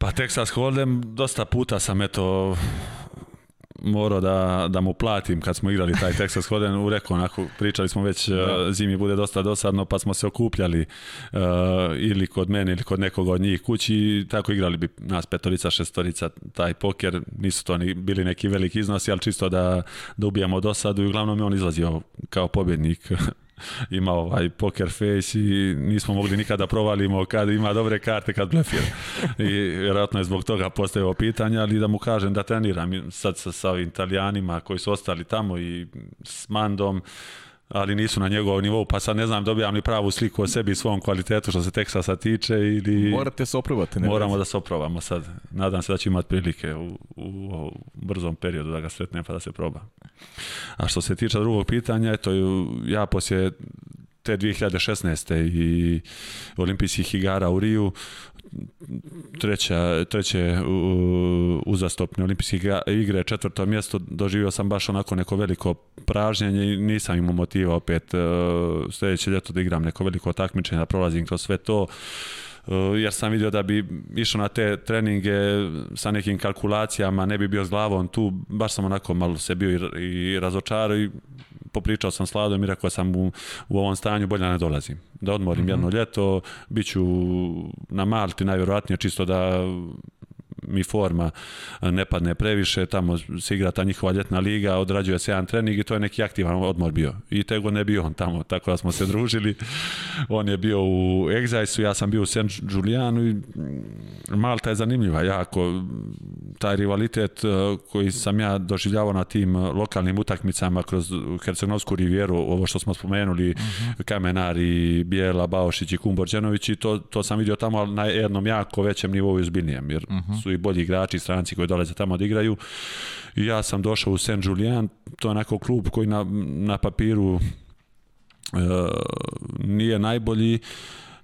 Pa Texas Hold'em dosta puta sam eto morao da, da mu platim kad smo igrali taj Texas Hold'em u reko onako pričali smo već da. Eh, zimi bude dosta dosadno pa smo se okupljali uh, ili kod mene ili kod nekog od njih kući i tako igrali bi nas petorica šestorica taj poker nisu to ni bili neki veliki iznosi ali čisto da da ubijamo dosadu i uglavnom je on izlazio kao pobjednik <laughs> ima ovaj poker face i nismo mogli nikada da provalimo kad ima dobre karte kad blefira. I vjerojatno je zbog toga postavio pitanje, ali da mu kažem da treniram sad sa, sa ovim italijanima koji su ostali tamo i s Mandom, ali nisu na njegovom nivou, pa sad ne znam, dobijam ni pravu sliku o sebi i svom kvalitetu što se Teksasa tiče ili... Morate se oprobati. Ne Moramo ne da se oprobamo sad. Nadam se da će imati prilike u, u, u, brzom periodu da ga sretnem pa da se proba. A što se tiče drugog pitanja, eto, ja poslije te 2016. i olimpijskih igara u Riju treća, treće uzastopne olimpijske igre, četvrto mjesto, doživio sam baš onako neko veliko pražnjenje i nisam imao motiva opet e, sljedeće ljeto da igram neko veliko takmičenje, da prolazim kroz sve to e, jer sam vidio da bi išao na te treninge sa nekim kalkulacijama, ne bi bio s glavom tu, baš sam onako malo se bio i, i razočarao i popričao sam s Ladom i rekao sam mu u ovom stanju bolje ne dolazim. Da odmorim mm -hmm. jedno ljeto, bit ću na Malti najvjerojatnije čisto da mi forma ne padne previše, tamo se igra ta njihova ljetna liga, odrađuje se jedan trening i to je neki aktivan odmor bio. I tego ne bio on tamo, tako da smo se družili. On je bio u Exajsu, ja sam bio u St. Julianu i mm, Malta je zanimljiva jako. Taj rivalitet e, koji sam ja doživljavao na tim e, lokalnim utakmicama kroz Hercegovsku rivijeru, ovo što smo spomenuli, uh mhm. -huh. Kamenari, Bijela, Baošić i Kumborđenović i to, to sam vidio tamo na jednom jako većem nivou i uzbiljnijem, jer uh mhm. -huh. su i bolji igrači stranci koji dolaze tamo da igraju. ja sam došao u Saint Julian, to je onako klub koji na, na papiru e, nije najbolji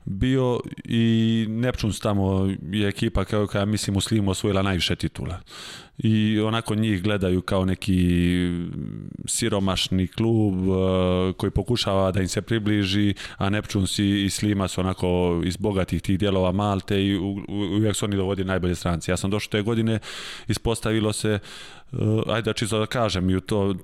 bio i Nepčuns tamo je ekipa kao koja mislim u Slimu osvojila najviše titula. E, i onako njih gledaju kao neki siromašni klub e, koji pokušava da im se približi, a Neptunes i Slima su onako iz bogatih tih dijelova Malte i uvijek su oni dovodi najbolje stranci. Ja sam došao te godine, ispostavilo se uh, ajde znači da kažem, i to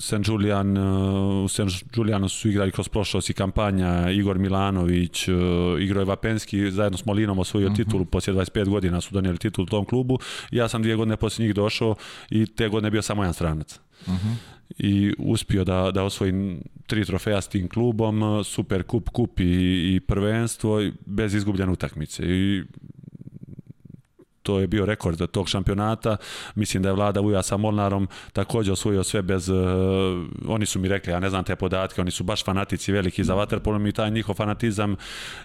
San Julian, eh, u uh, San Julianu su igrali kroz prošlost i kampanja, Igor Milanović, uh, eh, igrao je Vapenski, zajedno s Molinom osvojio uh mhm. -huh. titulu, posle 25 godina su donijeli titulu tom klubu, ja sam dvije godine posle njih došao i te godine bio samo jedan stranac. Uh mhm. -huh. i uspio da, da osvojim tri trofeja s tim klubom, super kup, kup i, i prvenstvo, bez izgubljene utakmice. I to je bio rekord tog šampionata. Mislim da je vlada Uja sa Molnarom takođe osvojio sve bez... Uh, oni su mi rekli, ja ne znam te podatke, oni su baš fanatici veliki za vaterpolom i taj njihov fanatizam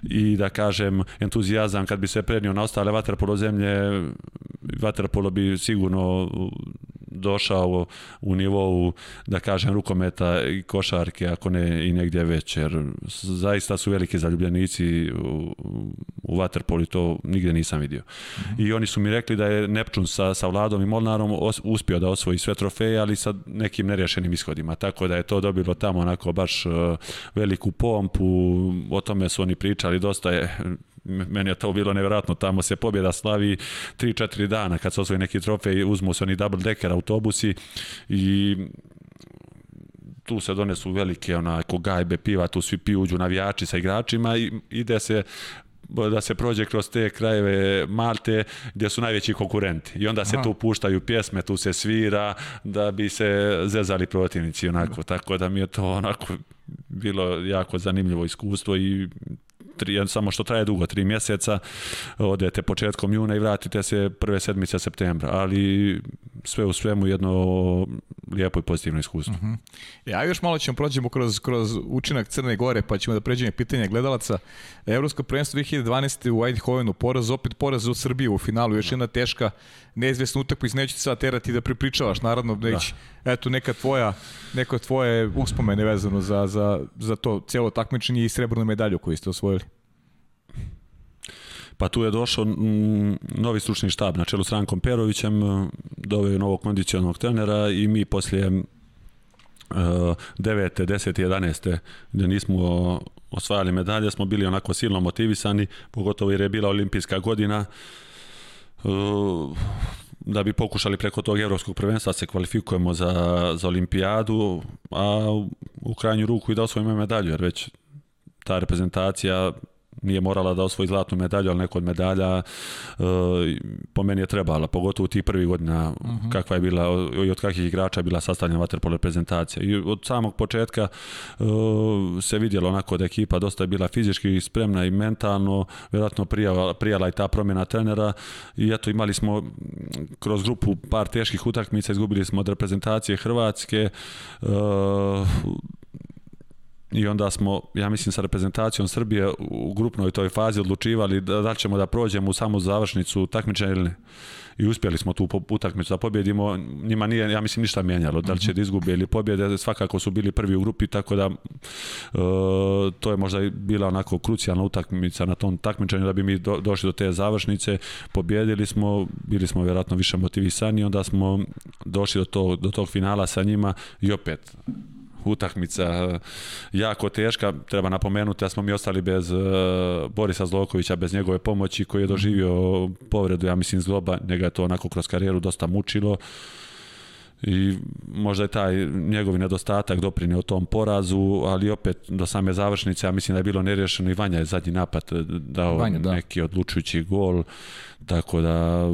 i da kažem entuzijazam kad bi se prenio na ostale vaterpolo zemlje, vaterpolo bi sigurno došao u nivou, da kažem, rukometa i košarke, ako ne i negdje već, jer zaista su veliki zaljubljenici u, u Waterpoli, to nigdje nisam vidio. Mm -hmm. I oni su mi rekli da je Neptun sa, sa Vladom i Molnarom os, uspio da osvoji sve trofeje, ali sa nekim nerješenim ishodima, tako da je to dobilo tamo onako baš eh, veliku pompu, o tome su oni pričali, dosta je meni je to bilo nevjerojatno, tamo se pobjeda slavi 3-4 dana kad se osvoji neki trofej, uzmu se oni double decker autobusi i tu se donesu velike ona kogajbe piva, tu svi piju, uđu navijači sa igračima i ide se da se prođe kroz te krajeve Malte gdje su najveći konkurenti i onda se Aha. tu puštaju pjesme, tu se svira da bi se zezali protivnici onako, tako da mi je to onako bilo jako zanimljivo iskustvo i tri, samo što traje dugo, tri mjeseca, odete početkom juna i vratite se prve sedmice septembra, ali sve u svemu jedno lijepo i pozitivno iskustvo. Uh mhm. -huh. Ja još malo ćemo prođemo kroz, kroz učinak Crne Gore, pa ćemo da pređemo pitanje gledalaca. Evropsko prvenstvo 2012. u Eindhovenu, poraz, opet poraz u Srbiju u finalu, još jedna teška neizvesnu utakmicu, neću ti sad terati da pripričavaš, naravno, da. već, da. eto, neka tvoja, neko tvoje uspomene vezano za, za, za to celo takmičenje i srebrnu medalju koju ste osvojili. Pa tu je došao mm, novi stručni štab na čelu s Rankom Perovićem, e, doveo je novog kondicionalnog trenera i mi poslije 9. 10. 11. gde nismo osvajali medalje, smo bili onako silno motivisani, pogotovo jer je bila olimpijska godina. Uh, Uh, da bi pokušali preko tog evropskog prvenstva se kvalifikujemo za, za olimpijadu, a u krajnju ruku i da osvojimo medalju, jer već ta reprezentacija nije morala da osvoji zlatnu medalju, ali neko od medalja e, po meni je trebala, pogotovo u ti prvi godina uh mhm. -huh. kakva je bila i od kakvih igrača je bila sastavljena vaterpolo reprezentacija. I od samog početka e, se vidjelo onako da ekipa dosta je bila fizički spremna i mentalno, vjerojatno prijala, prijala i ta promjena trenera i eto imali smo kroz grupu par teških utakmica, izgubili smo od reprezentacije Hrvatske, e, i onda smo, ja mislim, sa reprezentacijom Srbije u grupnoj toj fazi odlučivali da, da ćemo da prođemo u samu završnicu takmičenja ili ne. I uspjeli smo tu utakmicu da pobjedimo. Njima nije, ja mislim, ništa mijenjalo. Da li će mhm. da izgube ili pobjede, svakako su bili prvi u grupi, tako da e, to je možda bila onako krucijalna utakmica na tom takmičenju da bi mi do, došli do te završnice. Pobjedili smo, bili smo vjerojatno više motivisani, onda smo došli do, tog, do tog finala sa njima i opet utakmica e, jako teška. Treba napomenuti da smo mi ostali bez e, Borisa Zlokovića, bez njegove pomoći koji je doživio povredu, ja mislim, zgloba. Njega je to onako kroz karijeru dosta mučilo i možda je taj njegov nedostatak doprinio tom porazu, ali opet do same završnice, ja mislim da je bilo nerješeno i Vanja je zadnji napad dao Vanja, da. neki odlučujući gol, tako da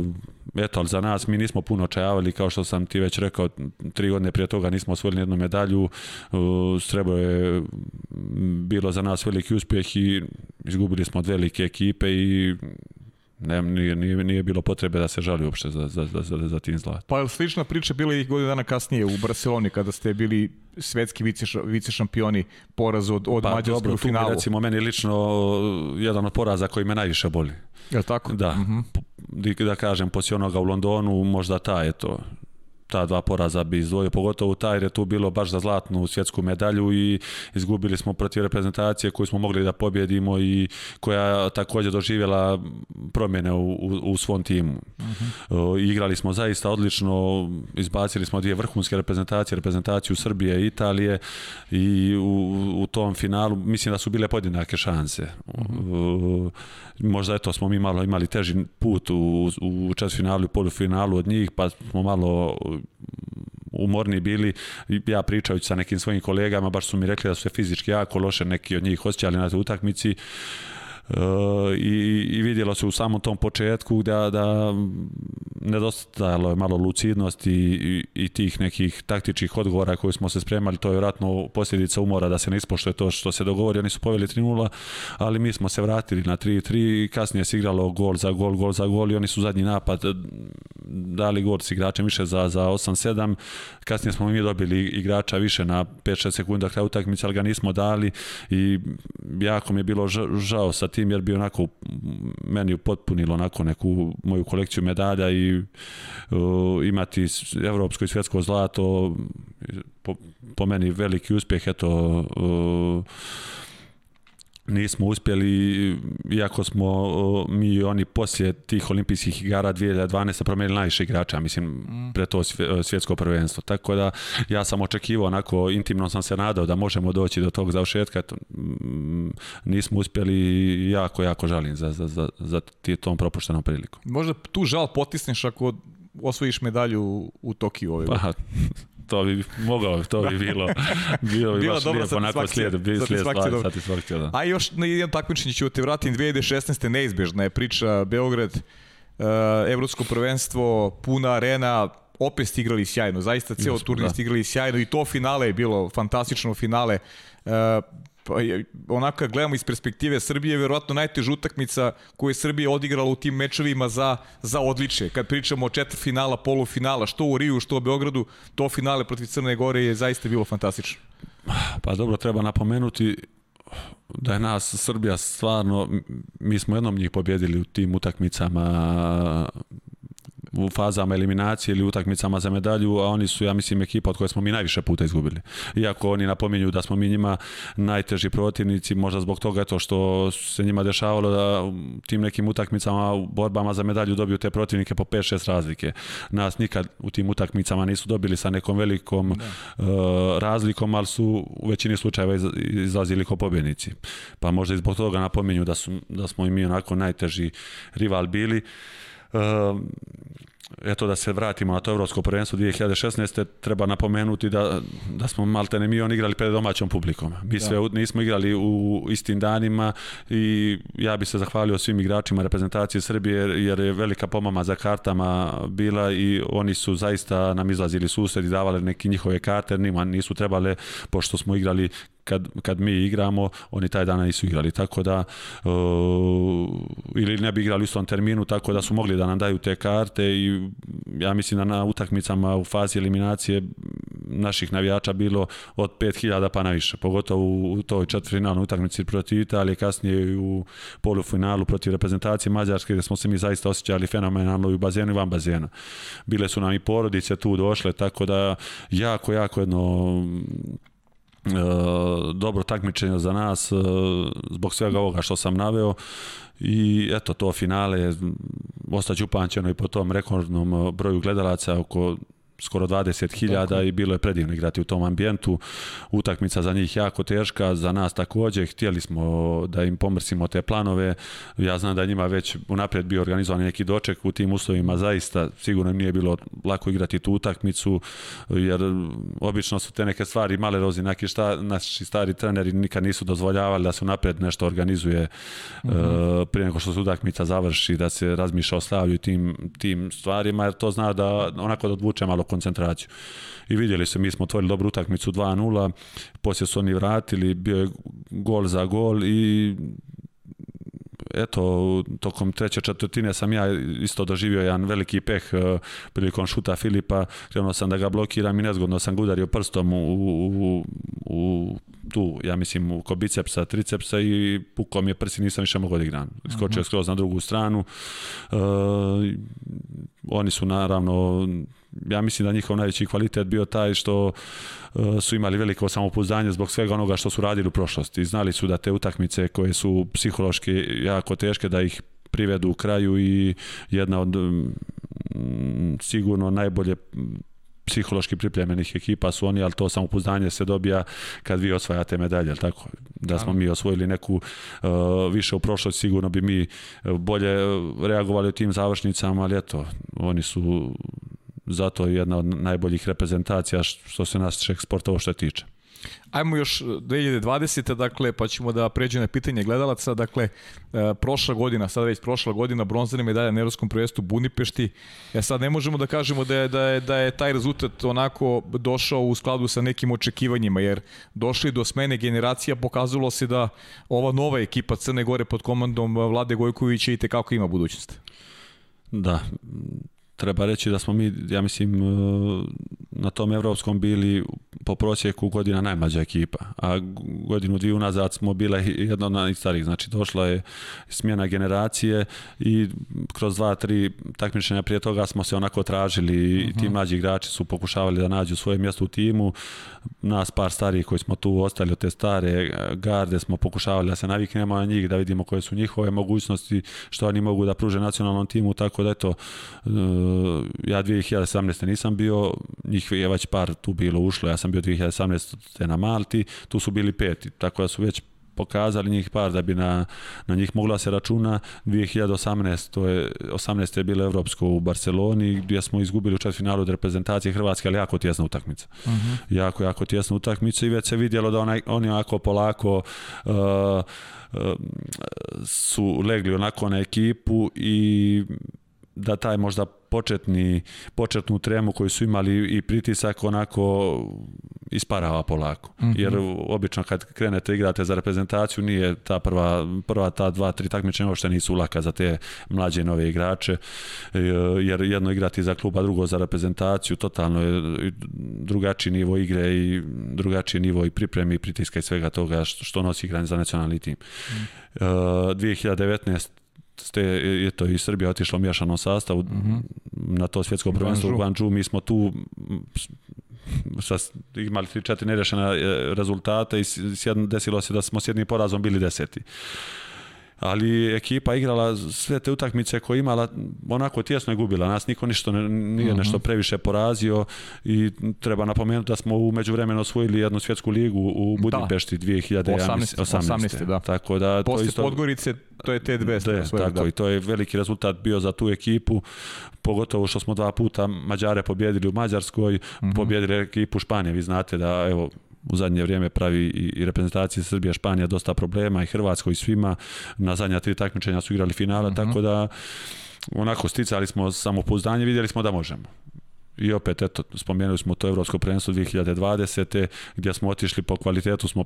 eto, ali za nas mi nismo puno očajavali, kao što sam ti već rekao, tri godine prije toga nismo osvojili jednu medalju, Srebro je bilo za nas veliki uspjeh i izgubili smo od velike ekipe i Ne, nije, nije, nije bilo potrebe da se žali uopšte za, za, za, za, za tim zlatom. Pa je slična priča bila i godinu dana kasnije u Barceloni kada ste bili svetski vice, vice šampioni poraz od, od pa, Mađarske dobro, u finalu. Pa recimo meni lično uh, jedan od poraza koji me najviše boli. Je tako? Da. Mm -hmm. Da kažem, poslije onoga u Londonu možda ta je to ta dva poraza bi izdvojio, pogotovo taj jer je tu bilo baš za zlatnu svjetsku medalju i izgubili smo protiv reprezentacije koju smo mogli da pobjedimo i koja takođe doživjela promjene u, u, u svom timu. Uh mhm. -huh. igrali smo zaista odlično, izbacili smo dvije vrhunske reprezentacije, reprezentaciju Srbije i Italije i u, u tom finalu mislim da su bile podjednake šanse. Uh mhm. -huh. možda eto smo mi malo imali teži put u, u četvrfinalu i polufinalu od njih, pa smo malo umorni bili, ja pričajući sa nekim svojim kolegama, baš su mi rekli da su se fizički jako loše neki od njih osjećali na toj utakmici. Uh, i, i vidjelo se u samom tom početku da, da nedostajalo je malo lucidnosti i, i, i tih nekih taktičkih odgovora koji smo se spremali, to je vjerojatno posljedica umora da se ne ispoštuje to što se dogovori, oni su poveli 3 ali mi smo se vratili na 3-3 i kasnije se igralo gol za gol, gol za gol i oni su zadnji napad dali gol s igračem više za, za 8-7, kasnije smo mi dobili igrača više na 5-6 sekunda kraj utakmice, ali ga nismo dali i jako mi je bilo žao sa tim jer bi onako meni upotpunilo onako neku moju kolekciju medalja i uh, imati evropsko i svjetsko zlato po, po meni veliki uspjeh eto uh, nismo uspjeli, iako smo mi i oni poslije tih olimpijskih igara 2012. promijenili najviše igrača, mislim, mm. pre to e, svjetsko prvenstvo. Tako da ja sam očekivao, onako, intimno sam se nadao da možemo doći do tog završetka. Mm, nismo uspjeli jako, jako žalim za, za, za, za tom propuštenom prilikom. Možda tu žal potisneš ako osvojiš medalju u Tokiju ove ovaj. Pa, <laughs> to bi mogao, to bi bilo, bilo bi Bila baš lijepo, onako slijed, bi slijed stvari, satisfakcija, da. A još na jedan takmičenje ću te vratim, 2016. neizbežna je priča, Beograd, uh, Evropsko prvenstvo, puna arena, opet ste igrali sjajno, zaista ceo turnir da. ste igrali sjajno i to finale je bilo, fantastično finale. Uh, Pa je, onako gledamo iz perspektive Srbije, verovatno najteža utakmica koju je Srbija odigrala u tim mečevima za, za odličje. Kad pričamo o četvrtfinala, polufinala, što u Riju, što u Beogradu, to finale protiv Crne Gore je zaista bilo fantastično. Pa dobro, treba napomenuti da je nas Srbija stvarno, mi smo jednom njih pobjedili u tim utakmicama u fazama eliminacije ili utakmicama za medalju, a oni su, ja mislim, ekipa od koje smo mi najviše puta izgubili. Iako oni napominju da smo mi njima najteži protivnici, možda zbog toga to što se njima dešavalo da tim nekim utakmicama, u borbama za medalju dobiju te protivnike po 5-6 razlike. Nas nikad u tim utakmicama nisu dobili sa nekom velikom da. uh, razlikom, ali su u većini slučajeva iz, izlazili kao pobjednici. Pa možda i zbog toga napominju da, su, da smo i mi onako najteži rival bili. Uh, Ehm, eto da se vratimo na to evropsko prvenstvo 2016. treba napomenuti da, da smo maltene mi on igrali pred domaćom publikom. Mi da. sve nismo igrali u istim danima i ja bih se zahvalio svim igračima reprezentacije Srbije jer je velika pomama za kartama bila i oni su zaista nam izlazili susred i davali neke njihove karte, nima nisu trebale pošto smo igrali kad, kad mi igramo, oni taj dana nisu igrali, tako da uh, ili ne bi igrali u istom terminu, tako da su mogli da nam daju te karte i ja mislim da na utakmicama u fazi eliminacije naših navijača bilo od 5000 pa na više, pogotovo u toj četvrfinalnoj utakmici protiv Italije, kasnije u polufinalu protiv reprezentacije Mađarske gde smo se mi zaista osjećali fenomenalno i u bazenu i van bazena. Bile su nam i porodice tu došle, tako da jako, jako jedno E, dobro takmičenje za nas e, zbog svega ovoga što sam naveo i eto to finale ostaću upamćeno i po tom rekordnom broju gledalaca oko skoro 20.000 i bilo je predivno igrati u tom ambijentu. Utakmica za njih jako teška, za nas također. Htjeli smo da im pomrsimo te planove. Ja znam da njima već unaprijed bio organizovan neki doček u tim uslovima. Zaista sigurno nije bilo lako igrati tu utakmicu jer obično su te neke stvari male rozinaki šta naši stari treneri nikad nisu dozvoljavali da se unaprijed nešto organizuje mm -hmm. prije nego što se utakmica završi da se razmišlja o slavlju i tim, tim stvarima jer to zna da onako da odvuče malo koncentraciju. I vidjeli se, mi smo otvorili dobru utakmicu 2-0, poslije su oni vratili, bio je gol za gol i eto, tokom treće četvrtine sam ja isto doživio jedan veliki peh e, prilikom šuta Filipa, krenuo sam da ga blokiram i nezgodno sam ga udario prstom u, u, u tu, ja mislim, u bicepsa, tricepsa i pukom je prsi, nisam više mogao da igram. Skočio mhm. skroz na drugu stranu. E, oni su naravno ja mislim da njihov najveći kvalitet bio taj što e, su imali veliko samopouzdanje zbog svega onoga što su radili u prošlosti. Znali su da te utakmice koje su psihološki jako teške da ih privedu u kraju i jedna od sigurno najbolje psihološki pripremljenih ekipa su oni, ali to samopouzdanje se dobija kad vi osvajate medalje, tako? Da smo mi osvojili neku uh, više u prošlosti, sigurno bi mi e, bolje reagovali u tim završnicama, ali eto, oni su zato je jedna od najboljih reprezentacija što se naših sportova što je tiče. Ajmo još 2020. E, dakle, pa ćemo da pređemo na pitanje gledalaca. Dakle, e, prošla godina, sada već prošla godina, bronzana medalja na Evropskom prvenstvu Budimpešti. Ja e, sad ne možemo da kažemo da je, da, je, da je taj rezultat onako došao u skladu sa nekim očekivanjima, jer došli do smene generacija, pokazalo se da ova nova ekipa Crne Gore pod komandom Vlade Gojkovića i tekako ima budućnost. Da, treba reći da smo mi, ja mislim, e, na tom evropskom bili po prosjeku godina najmlađa ekipa, a godinu dvije unazad smo bila jedna od najstarijih, znači došla je smjena generacije i kroz dva, tri takmičenja prije toga smo se onako tražili i ti mhm. mlađi igrači su pokušavali da nađu svoje mjesto u timu, nas par starih koji smo tu ostali od te stare eh, garde smo pokušavali da se naviknemo na njih, da vidimo koje su njihove mogućnosti, što oni mogu da pruže nacionalnom timu, tako da eto, eh, ja 2017. nisam bio, njih je već par tu bilo ušlo, ja sam bio 2017. na Malti, tu su bili peti, tako da su već pokazali njih par da bi na, na njih mogla se računa 2018 to je 18 je bilo evropsko u Barseloni gdje smo izgubili u četvrtfinalu od reprezentacije Hrvatske ali jako tjesna utakmica. Uh mhm. -huh. Jako jako tjesna utakmica i već se vidjelo da onaj, oni onako polako uh, uh, su legli onako na ekipu i da taj možda početni, početnu tremu koju su imali i pritisak onako isparava polako. Mm -hmm. Jer obično kad krenete igrate za reprezentaciju nije ta prva, prva ta dva, tri takmičenja uopšte nisu laka za te mlađe nove igrače. E, jer jedno igrati za kluba, drugo za reprezentaciju, totalno je drugačiji nivo igre i drugačiji nivo i pripreme i pritiska i svega toga što nosi igranje za nacionalni tim. Mm -hmm. 2019 ste, je i Srbija otišla u mijašanom sastavu mm -hmm. na to svjetsko prvenstvo u Guangzhou. Mi smo tu sa, imali 3-4 nerešena e, rezultata i s, desilo se da smo s jednim porazom bili deseti. Uh, ali ekipa igrala sve te utakmice koje imala, onako tjesno je gubila, nas niko ništa ne, nije mhm. nešto previše porazio i treba napomenuti da smo u međuvremenu osvojili jednu svjetsku ligu u da. Budimpešti 2018. 18. da. Tako da Poslije to isto Podgorice to je T2 da, tako da. i to je veliki rezultat bio za tu ekipu pogotovo što smo dva puta Mađare pobjedili u Mađarskoj, mm -hmm. pobjedili ekipu Španije, vi znate da evo u zadnje vrijeme pravi i, i reprezentacije Srbija, Španija dosta problema i Hrvatskoj i svima. Na zadnja tri takmičenja su igrali finale, uh mhm. -huh. tako da onako sticali smo samopouzdanje, vidjeli smo da možemo i opet, eto, spomenuli smo to Evropsko prvenstvo 2020. gdje smo otišli po kvalitetu, smo,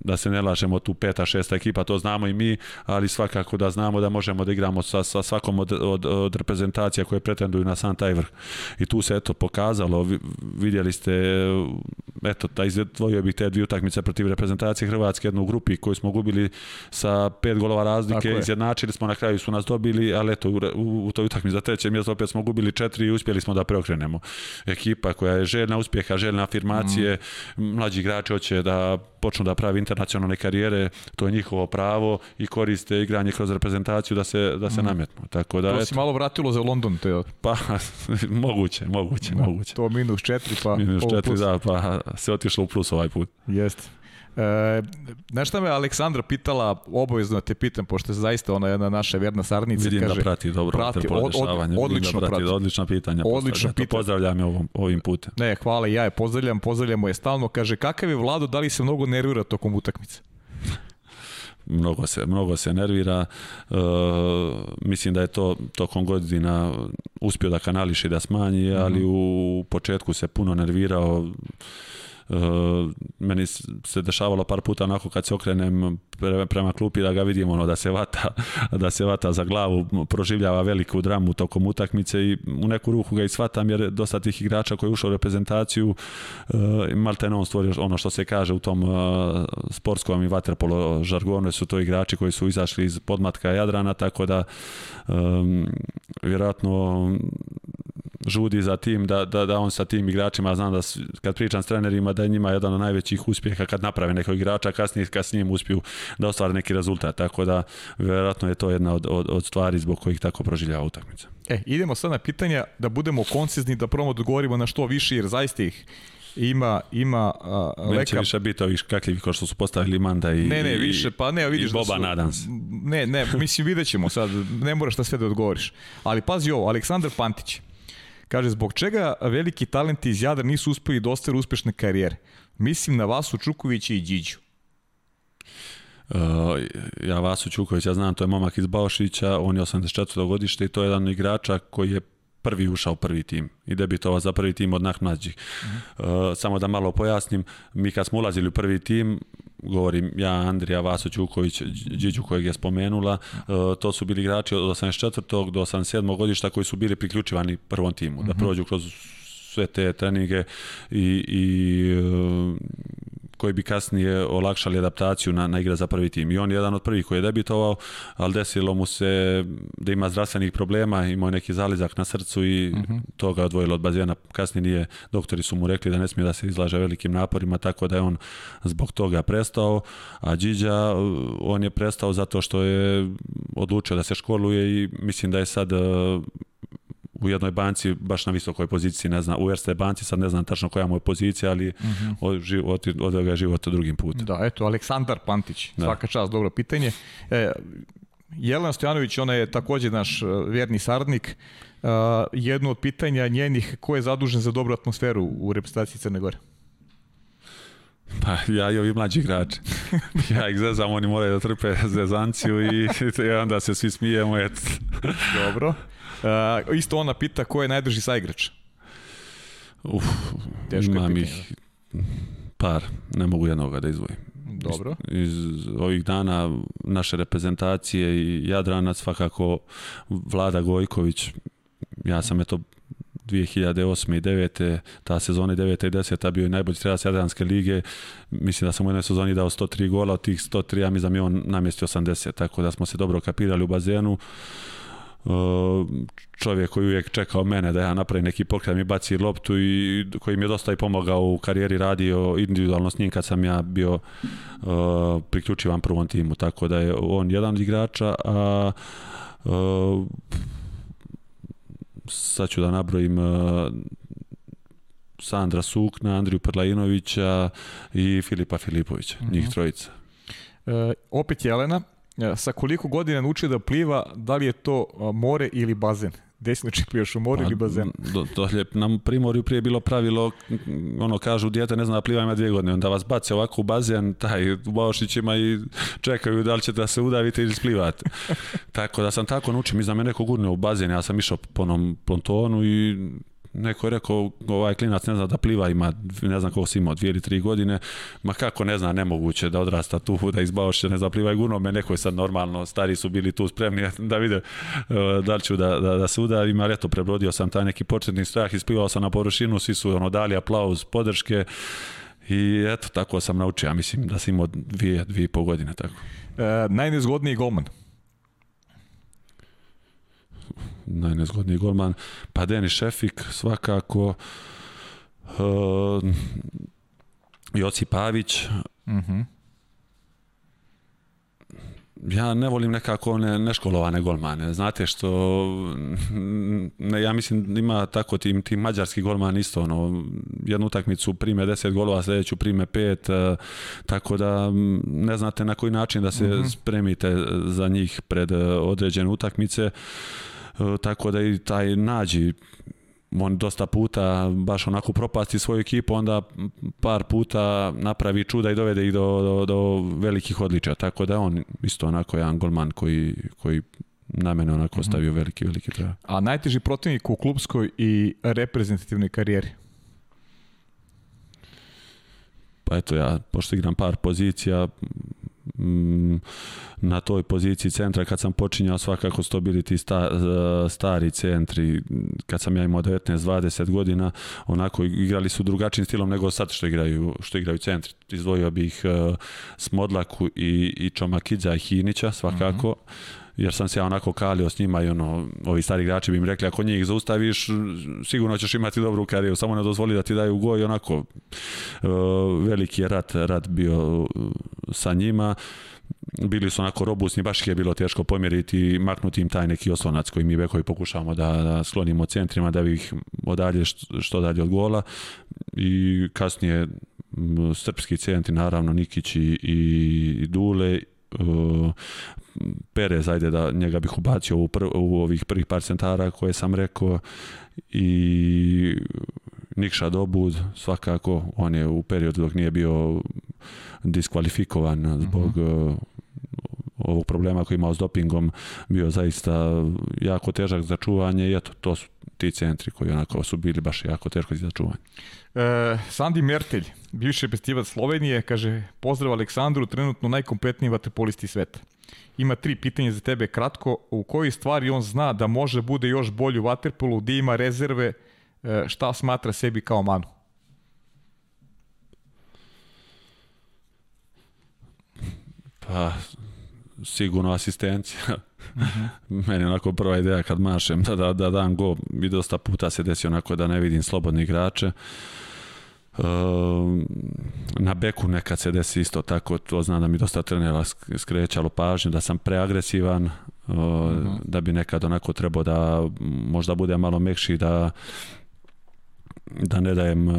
da se ne lažemo, tu peta, šesta ekipa, to znamo i mi, ali svakako da znamo da možemo da igramo sa, sa svakom od, od, od reprezentacija koje pretenduju na sam taj vrh. I tu se, eto, pokazalo, vidjeli ste, eto, da izdvojio bih te dvije utakmice protiv reprezentacije Hrvatske, jednu u grupi koju smo gubili sa pet golova razlike, izjednačili smo, na kraju su nas dobili, ali eto, u, u, u toj utakmici za treće mjesto opet smo gubili četiri i uspjeli smo da preokrenemo tamo. Ekipa koja je željna uspjeha, željna afirmacije, mm. mlađi igrači hoće da počnu da pravi internacionalne karijere, to je njihovo pravo i koriste igranje kroz reprezentaciju da se, da se mm. nametnu. Tako da, to si malo vratilo za London. Te... Pa, <laughs> moguće, moguće, da, moguće. To minus četiri, pa... Minus četiri, plus. da, pa se otišlo u plus ovaj put. Jeste. E, znaš me Aleksandra pitala, obavezno te pitam, pošto je zaista ona jedna naša verna sarnica. Vidim da kaže, da prati dobro prati, od, od, da odlično da prati, prati. Odlična pitanja. Odlično pitanja. Pozdravljam je ovom, ovim putem. Ne, hvala ja je pozdravljam, pozdravljamo je stalno. Kaže, kakav je Vlado, da li se mnogo nervira tokom utakmice? <laughs> mnogo se, mnogo se nervira. E, mislim da je to tokom godina uspio da kanališe da smanji, ali mhm. u početku se puno nervirao meni se dešavalo par puta onako kad se okrenem pre, prema klupi da ga vidim ono da se vata <laughs> da se vata za glavu proživljava veliku dramu tokom utakmice i u neku ruku ga i shvatam jer dosta tih igrača koji ušao u reprezentaciju eh, maltene on stvorio ono što se kaže u tom eh, sportskom i vaterpolo žargonu su to igrači koji su izašli iz podmatka Jadrana tako da um, vjerojatno žudi za tim, da, da, da on sa tim igračima, znam da kad pričam s trenerima, da je njima jedan od najvećih uspjeha kad naprave nekog igrača, kasnije kad s njim uspiju da ostvare neki rezultat, tako da vjerojatno je to jedna od, od, od stvari zbog kojih tako proživljava utakmica. E, idemo sad na pitanja da budemo koncizni, da promo odgovorimo na što više, jer zaista ih ima ima uh, Neće leka... više biti ovih kakljivih kao što su postavili Manda i Ne, ne, više, pa ne, vidiš da Boba da su... Nadans. Ne, ne, mislim videćemo sad, ne moraš da sve da odgovoriš. Ali pazi ovo, Aleksandar Pantić. Kaže, zbog čega veliki talenti iz Jadra nisu uspeli da ostvare uspešne karijere? Mislim na Vasu Čukovića i Điđu. Uh, ja Vasu Čuković, ja znam, to je momak iz Baošića, on je 84. godište i to je jedan igrača koji je prvi ušao prvi tim i debitovao za prvi tim od nah mlađih. Mm -hmm. e, samo da malo pojasnim, mi kad smo ulazili u prvi tim, govorim ja, Andrija, Vaso Ćuković, Điđu kojeg je spomenula, e, to su bili igrači od 84. do 87. godišta koji su bili priključivani prvom timu, mm -hmm. da mhm. prođu kroz sve te treninge i, i e, koji bi kasnije olakšali adaptaciju na, na igra za prvi tim. I on je jedan od prvih koji je debitovao, ali desilo mu se da ima zdravstvenih problema, imao neki zalizak na srcu i uh mhm. -huh. to ga odvojilo od bazena. Kasnije nije, doktori su mu rekli da ne smije da se izlaže velikim naporima, tako da je on zbog toga prestao. A Điđa, on je prestao zato što je odlučio da se školuje i mislim da je sad u jednoj banci baš na visokoj poziciji, ne znam, u Erste banci, sad ne znam tačno koja mu je pozicija, ali mm -hmm. odveo od, od ga je život drugim putem. Da, eto, Aleksandar Pantić, da. svaka čast, dobro pitanje. E, Jelena Stojanović, ona je takođe naš e, vjerni saradnik. E, jedno od pitanja njenih, ko je zadužen za dobru atmosferu u reprezentaciji Crne Gore? Pa ja i ovi mlađi igrači. <laughs> Ja ih zezam, oni moraju da trpe zezanciju i, i onda se svi smijemo. Et. Dobro. Uh, isto ona pita ko je najdrži saigrač. Uf, Teško imam ih da. par, ne mogu jednoga da izvojim. Dobro. Iz, iz ovih dana naše reprezentacije i Jadrana svakako Vlada Gojković, ja sam eto 2008. i 9. ta sezona 9. i 10. bio je najbolji strelac Jadranske lige. Mislim da sam u jednoj sezoni dao 103 gola, od tih 103 ja da mi znam je on namjestio 80, tako da smo se dobro kapirali u bazenu. Uh, Uh, čovjek koji uvijek čekao mene da ja napravim neki pokret, da mi baci loptu i koji mi je dosta i pomogao u karijeri, radio individualno s njim kad sam ja bio uh, priključivan prvom timu, tako da je on jedan od igrača, a uh, sad ću da nabrojim uh, Sandra Sukna, Andriju Prlajinovića i Filipa Filipovića, njih mhm. trojica. E, opet Jelena, E, sa koliko godina naučio da pliva, da li je to more ili bazen? Gde si znači plivaš, u moru pa, ili bazenu? Do, to je nam primorju prije bilo pravilo, ono kažu, dijete ne zna da pliva ima dvije godine, onda vas bace ovako u bazen, taj, u baošnićima i čekaju da li ćete da se udavite ili splivate. <laughs> tako da sam tako naučio, mi znam je da neko gurne u bazen, ja sam išao po onom pontonu i neko je rekao, ovaj klinac ne zna da pliva, ima, ne znam koliko si imao, dvije ili tri godine, ma kako ne zna, nemoguće da odrasta tu, da izbaoše, ne zna, pliva i gurno me, neko je sad normalno, stari su bili tu spremni da vide e, da li ću da, da, da se udavim, ali eto, prebrodio sam taj neki početni strah, isplivao sam na površinu, svi su ono dali aplauz, podrške, I eto, tako sam naučio, ja mislim da sam imao dvije, dvije i pol godine, tako. E, najnezgodniji golman? najnezgodniji golman. Pa Denis Šefik svakako uh, eh, Joci Pavić. Mhm. Uh Ja ne volim nekako one neškolovane golmane. Znate što ne, ja mislim ima tako tim tim mađarski golman isto ono jednu utakmicu prime 10 golova, sledeću prime 5, eh, tako da ne znate na koji način da se uh mhm. -huh. spremite za njih pred eh, određene utakmice. Uh, E, tako da i taj nađi on dosta puta baš onako propasti svoju ekipu, onda par puta napravi čuda i dovede ih do, do, do velikih odličja. Tako da on isto onako jedan golman koji, koji na mene onako ostavio mhm. veliki, veliki trag. A najteži protivnik u klubskoj i reprezentativnoj karijeri? Pa eto ja, pošto igram par pozicija, na toj poziciji centra kad sam počinjao svakako su to bili ti sta, e, stari centri kad sam ja imao 19-20 godina onako igrali su drugačijim stilom nego sad što igraju što igraju centri izdvojio bih e, Smodlaku i i Čomakidza i Hinića svakako mm -hmm jer sam se ja onako kalio s njima i ono, ovi stari igrači bi im rekli ako njih zaustaviš, sigurno ćeš imati dobru karijeru, samo ne dozvoli da ti daju go i onako e, veliki je rat, rat bio e, sa njima bili su onako robustni, baš ih je bilo teško pomjeriti i maknuti im taj neki oslonac koji mi bekovi pokušavamo da, da sklonimo centrima, da bi ih odalje što, što dalje od gola i kasnije srpski centri, naravno Nikić i, i Dule uh, Perez, ajde da njega bih ubacio u, pr, u ovih prvih par centara koje sam rekao i Nikša Dobud svakako, on je u periodu dok nije bio diskvalifikovan mhm. zbog uh -huh ovog problema koji je imao s dopingom bio zaista jako težak za čuvanje i eto, to su ti centri koji onako su bili baš jako teško za čuvanje. E, Sandi Mertelj, bivši festival Slovenije, kaže, pozdrav Aleksandru, trenutno najkompletniji vaterpolisti sveta. Ima tri pitanja za tebe kratko. U kojoj stvari on zna da može bude još bolji u vaterpolu, gde ima rezerve, e, šta smatra sebi kao manu? Pa, sigurno asistencija. Mhm. <laughs> Meni onako prva ideja kad mašem da, da, da dam go i dosta puta se desi onako da ne vidim slobodne igrače. E, na beku nekad se desi isto tako, to zna da mi dosta trenera skrećalo pažnju, da sam preagresivan, e, da bi nekad onako trebao da možda bude malo mekši, da da ne dajem e,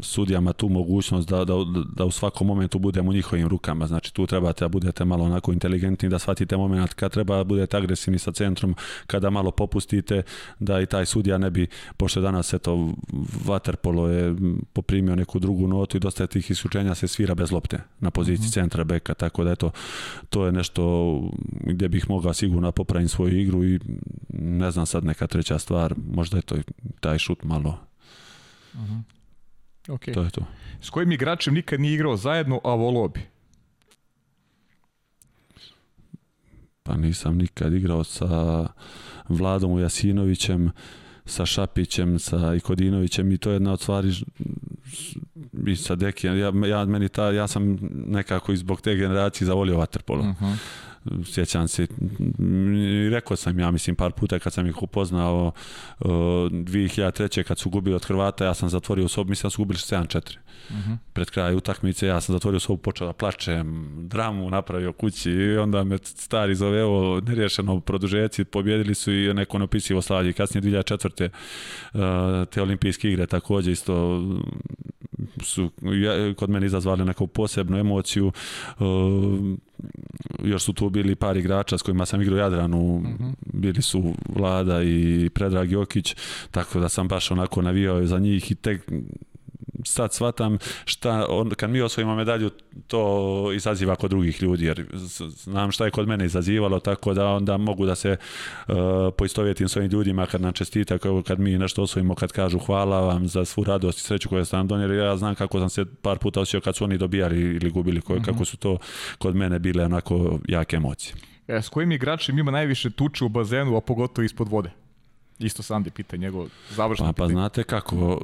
sudijama tu mogućnost da, da, da u svakom momentu budemo u njihovim rukama. Znači tu trebate da budete malo onako inteligentni, da shvatite moment kad treba da budete agresivni sa centrom, kada malo popustite, da i taj sudija ne bi, pošto danas eto, Waterpolo je poprimio neku drugu notu i dosta tih isključenja se svira bez lopte na poziciji mm -hmm. centra beka, tako da eto, to je nešto gdje bih mogao sigurno da popraviti svoju igru i ne znam sad neka treća stvar, možda je to taj šut malo Uh mhm. -huh. Okay. To je to. S kojim igračem nikad nije igrao zajedno, a volao bi? Pa nisam nikad igrao sa Vladom Jasinovićem, sa Šapićem, sa Ikodinovićem i to je jedna od stvari i sa Dekijem. Ja, ja, meni ta, ja sam nekako i zbog te generacije zavolio vaterpolo. Uh mhm. -huh sjećam se, mm, rekao sam ja mislim par puta kad sam ih upoznao uh, e, 2003. kad su gubili od Hrvata, ja sam zatvorio u sobu, mislim da su gubili 7-4. -huh. Pred kraj utakmice ja sam zatvorio sobu, počeo da plačem, dramu napravio kući i onda me stari zove, evo, nerješeno produžeci, pobjedili su i neko neopisivo slavlje. Kasnije 2004. E, te olimpijske igre takođe isto mm, su ja, kod mene izazvali neku posebnu emociju. Uh, još su tu bili par igrača s kojima sam igrao Jadranu, uh mhm. -huh. bili su Vlada i Predrag Jokić, tako da sam baš onako navijao za njih i tek sad shvatam šta, on, kad mi osvojimo medalju, to izaziva kod drugih ljudi, jer znam šta je kod mene izazivalo, tako da onda mogu da se uh, poistovjetim s ovim ljudima kad nam čestita, kao kad mi nešto osvojimo, kad kažu hvala vam za svu radost i sreću koju ste nam donijeli, ja znam kako sam se par puta osjećao kad su oni dobijali ili gubili, koje, mm -hmm. kako mhm. su to kod mene bile onako jake emocije. E, s kojim igračem ima najviše tuče u bazenu, a pogotovo ispod vode? Isto Sandi pita njegov završni pa, pa, pitanje. Pa znate kako,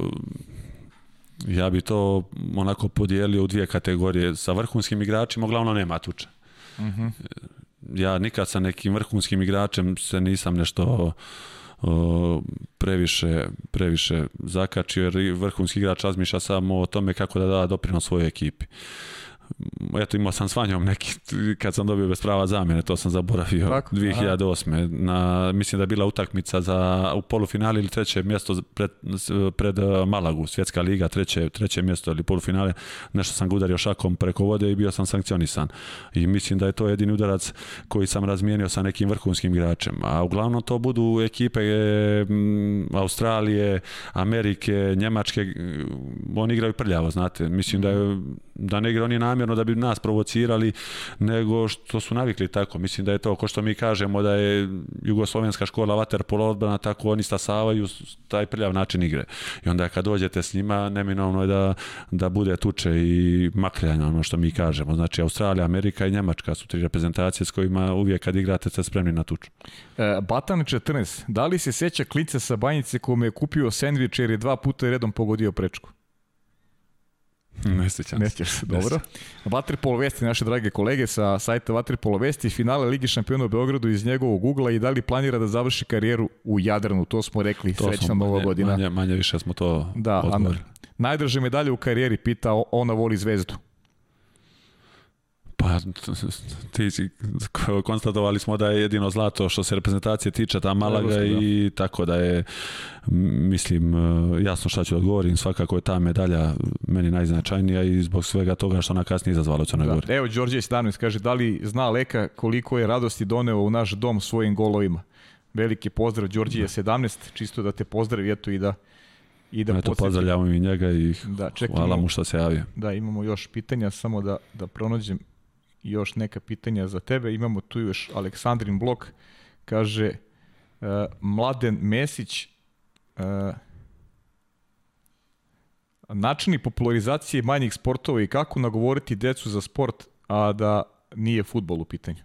Ja bi to onako podijelio u dvije kategorije. Sa vrhunskim igračima uglavnom nema tuče. Uh mhm. -huh. Ja nikad sa nekim vrhunskim igračem se nisam nešto o, previše, previše zakačio jer vrhunski igrač razmišlja samo o tome kako da da doprinos svojoj ekipi. Mm, eto imao sam s Vanjom neki, kad sam dobio bez prava zamjene, to sam zaboravio, Tako? 2008. Aha. Na, mislim da je bila utakmica za, u polufinali ili treće mjesto pred, pred e, Malagu, svjetska liga, treće, treće mjesto ili polufinale, nešto sam ga udario šakom preko vode i bio sam sankcionisan. I mislim da je to jedini udarac koji sam razmijenio sa nekim vrhunskim igračem. A uglavnom to budu ekipe e, m, Australije, Amerike, Njemačke, e, oni igraju prljavo, znate. Mislim da, je, da ne igra oni na namjerno da bi nas provocirali, nego što su navikli tako. Mislim da je to, ko što mi kažemo da je jugoslovenska škola vaterpola odbrana, tako oni stasavaju taj prljav način igre. I onda kad dođete s njima, neminovno je da, da bude tuče i makljanja, ono što mi kažemo. Znači, Australija, Amerika i Njemačka su tri reprezentacije s kojima uvijek kad igrate ste spremni na tuču. E, Batan 14, da li se seća klice sa banjice kome je kupio sendvič jer je dva puta redom pogodio prečku? <laughs> Ne sećam se. Ne se, dobro. Vaterpolo Vesti, naše drage kolege sa sajta Vaterpolo Vesti, finale Ligi šampiona u Beogradu iz njegovog ugla i da li planira da završi karijeru u Jadranu, to smo rekli, to srećna nova godina. Manje, manje više smo to da, odgovor. Najdraže medalje u karijeri, pita ona voli zvezdu. Pa, ti si, konstatovali smo da je jedino zlato što se reprezentacije tiče, ta Malaga Evropska, da. i tako da je, mislim, jasno šta ću da odgovorim, svakako je ta medalja meni najznačajnija i zbog svega toga što ona kasnije izazvala u Crnoj da. Gori. Evo, Đorđe 17 kaže, da li zna Leka koliko je radosti doneo u naš dom svojim golovima? Veliki pozdrav Đorđije 17, da. čisto da te pozdravi, eto i da i da Eto, pozdravljamo i njega i da, čekaj, hvala mu što se javio. Da, imamo još pitanja, samo da, da pronađem još neka pitanja za tebe. Imamo tu još Aleksandrin Blok, kaže uh, Mladen Mesić, uh, načini popularizacije manjih sportova i kako nagovoriti decu za sport, a da nije futbol u pitanju?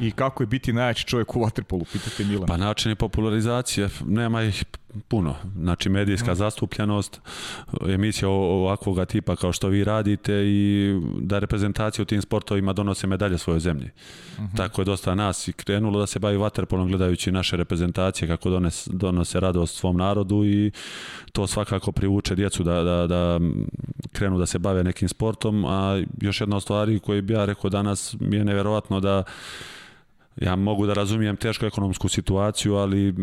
I kako je biti najjači čovjek u Waterpolu, pitate Milan. Pa načini popularizacije, nema ih puno. Znači, medijska mm. zastupljanost, emisija ovakvog tipa kao što vi radite i da reprezentacija u tim sportovima donose medalje svojoj zemlji. Mm -hmm. Tako je dosta nas i krenulo da se bavi vaterpolom gledajući naše reprezentacije, kako donese, donose radost svom narodu i to svakako privuče djecu da, da, da krenu da se bave nekim sportom. A još jedna od stvari koju bi ja rekao danas mi je neverovatno da Ja mogu da razumijem tešku ekonomsku situaciju, ali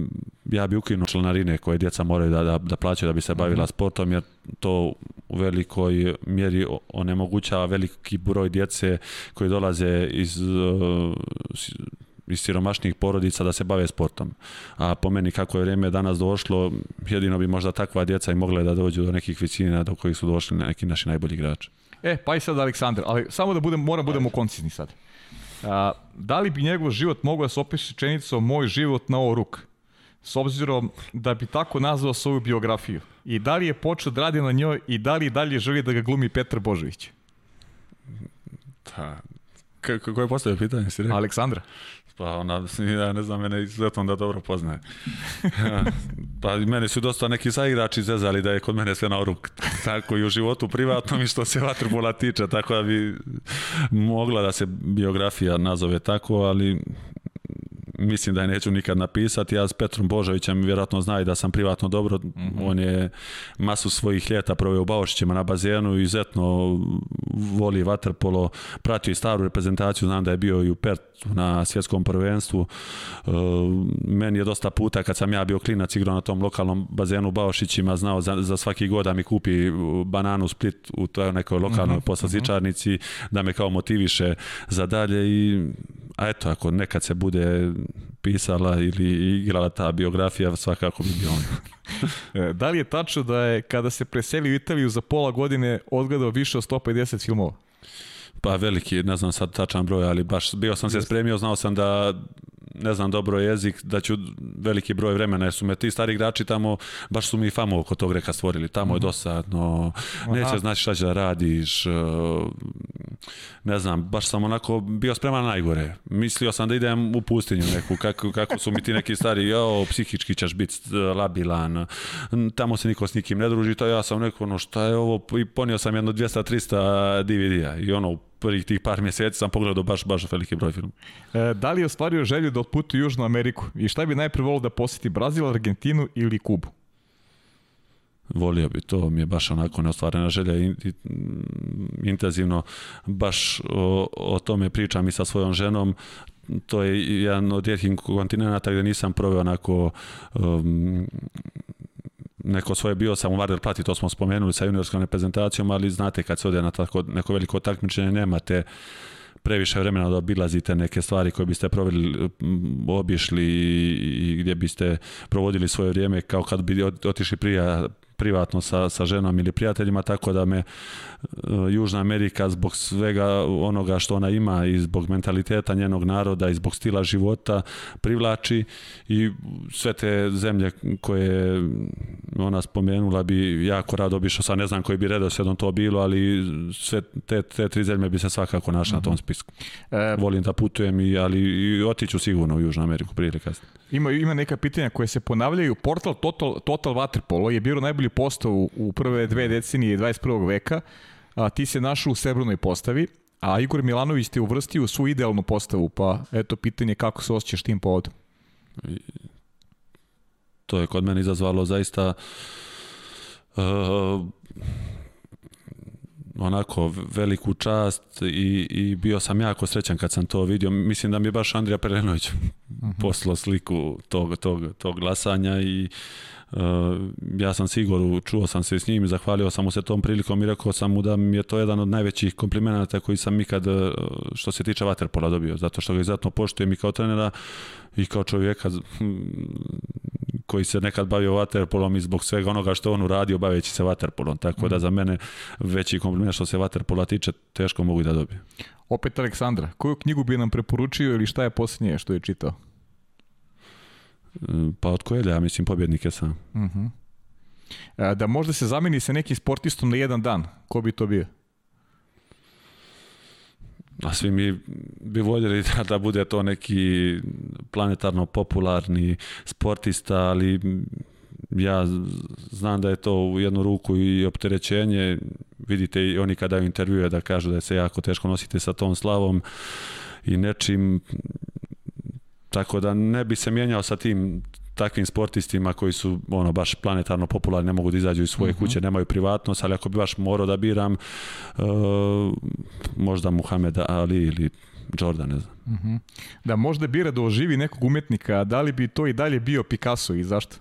ja bi ukinuo članarine koje djeca moraju da, da, da plaćaju da bi se bavila mhm. sportom, jer to u velikoj mjeri onemogućava veliki broj djece koji dolaze iz uh, iz siromašnih porodica da se bave sportom. A po meni kako je vrijeme danas došlo, jedino bi možda takva djeca i mogle da dođu do nekih vicina do kojih su došli neki naši najbolji igrači. E, pa i sad Aleksandar, ali samo da budem, moram da budemo koncizni sad. A, da li bi njegov život mogao da se opiše rečenicom moj život na ovo ruka? S obzirom da bi tako nazvao svoju biografiju. I da li je počeo da radi na njoj i da li dalje želi da ga glumi Petar Božović? Da. Kako je postavio pitanje? Si rekao? Aleksandra pa ona, <laughs> ja ne znam, mene izuzetno da dobro poznaje. <laughs> pa meni su dosta neki saigrači zezali da je kod mene sve na oruk, tako i u životu privatnom i što se vaterbola tiče, tako da bi mogla da se biografija nazove tako, ali mislim da je neću nikad napisati. Ja s Petrom Božovićem vjerojatno zna i da sam privatno dobro. Mm -hmm. On je masu svojih ljeta proveo u Baošićima na bazenu i izuzetno voli vaterpolo. Pratio i staru reprezentaciju, znam da je bio i u Pert na svjetskom prvenstvu. E, meni je dosta puta kad sam ja bio klinac igrao na tom lokalnom bazenu u Baošićima, znao za, za svaki god da mi kupi bananu split u toj nekoj lokalnoj mm -hmm. poslazičarnici, mhm. da me kao motiviše za dalje i a eto, ako nekad se bude pisala ili igrala ta biografija, svakako bi bio <laughs> e, da li je tačno da je kada se preselio u Italiju za pola godine odgledao više od 150 filmova? Pa veliki, ne znam sad tačan broj, ali baš bio sam se spremio, znao sam da ne znam dobro jezik, da ću veliki broj vremena, jer su me ti stari igrači tamo, baš su mi famu oko tog reka stvorili, tamo je mhm. dosadno, Aha. neće znači šta će da radiš, e, ne znam, baš sam onako bio spreman najgore. Mislio sam da idem u pustinju neku, kako, kako su mi ti neki stari, jo, psihički ćeš biti e, labilan, tamo se niko s nikim ne druži, to ja sam neko, ono, šta je ovo, i ponio sam jedno 200-300 DVD-a i ono, prvih tih par mjeseci sam pogledao baš, baš veliki broj filmu. E, da li je ostvario želju da otputi u Južnu Ameriku? I šta bi najprije volio da posjeti Brazil, Argentinu ili Kubu? volio bi to, mi je baš onako neostvarena želja i, mm, intenzivno baš o, o tome pričam i sa svojom ženom to je jedan od rijetkih kontinenta gdje nisam proveo onako um, neko svoje bio sam u Vardar plati, to smo spomenuli sa juniorskom reprezentacijom, ali znate kad se ode na tako, neko veliko takmičenje nemate previše vremena da obilazite neke stvari koje biste proveli, obišli i gdje biste provodili svoje vrijeme kao kad bi otišli prija, privatno sa, sa ženom ili prijateljima, tako da me E, Južna Amerika zbog svega onoga što ona ima i zbog mentaliteta njenog naroda i zbog stila života privlači i sve te zemlje koje ona spomenula bi jako rado obišao, sa ne znam koji bi redosledom to bilo, ali sve te, te tri zemlje bi se svakako našla mm -hmm. na tom mhm. spisku. E, Volim da putujem, i, ali i otiću sigurno u Južnu Ameriku prije kasnije. Ima, ima neka pitanja koje se ponavljaju. Portal Total, Total Waterpolo je bio najbolji postav u prve dve decenije 21. veka a, ti se našu u srebrnoj postavi, a Igor Milanović te uvrstio u svu idealnu postavu, pa eto pitanje kako se osjećaš tim povodom. To je kod mene izazvalo zaista uh, onako veliku čast i, i bio sam jako srećan kad sam to vidio. Mislim da mi je baš Andrija Perenović uh mhm. -huh. poslao sliku tog, tog, tog glasanja i uh, ja sam sigurno čuo sam se s njim i zahvalio sam mu se tom prilikom i rekao sam mu da mi je to jedan od najvećih komplimenata koji sam ikad e, što se tiče Waterpola dobio, zato što ga izuzetno poštujem i kao trenera i kao čovjeka koji se nekad bavio Waterpolom i zbog svega onoga što on uradio baveći se Waterpolom, tako da mhm. za mene veći kompliment što se vaterpola tiče teško mogu i da dobijem. Opet Aleksandra, koju knjigu bi nam preporučio ili šta je posljednje što je čitao? Pa od Koelja, ja mislim, pobjednik je sam. Uh mhm. -huh. E, da možda se zameni sa nekim sportistom na jedan dan, ko bi to bio? A svi mi bi voljeli da, <laughs> da bude to neki planetarno popularni sportista, ali ja znam da je to u jednu ruku i opterećenje. Vidite i oni kada daju da kažu da se jako teško nosite sa tom slavom i nečim Tako da ne bi se mijenjao sa tim takvim sportistima koji su ono baš planetarno popularni, ne mogu da izađu iz svoje uh mhm. -huh. kuće, nemaju privatnost, ali ako bi baš morao da biram uh, možda Muhammed Ali ili Jordan, ne znam. Uh mhm. -huh. Da možda bira da oživi nekog umetnika, da li bi to i dalje bio Picasso i zašto?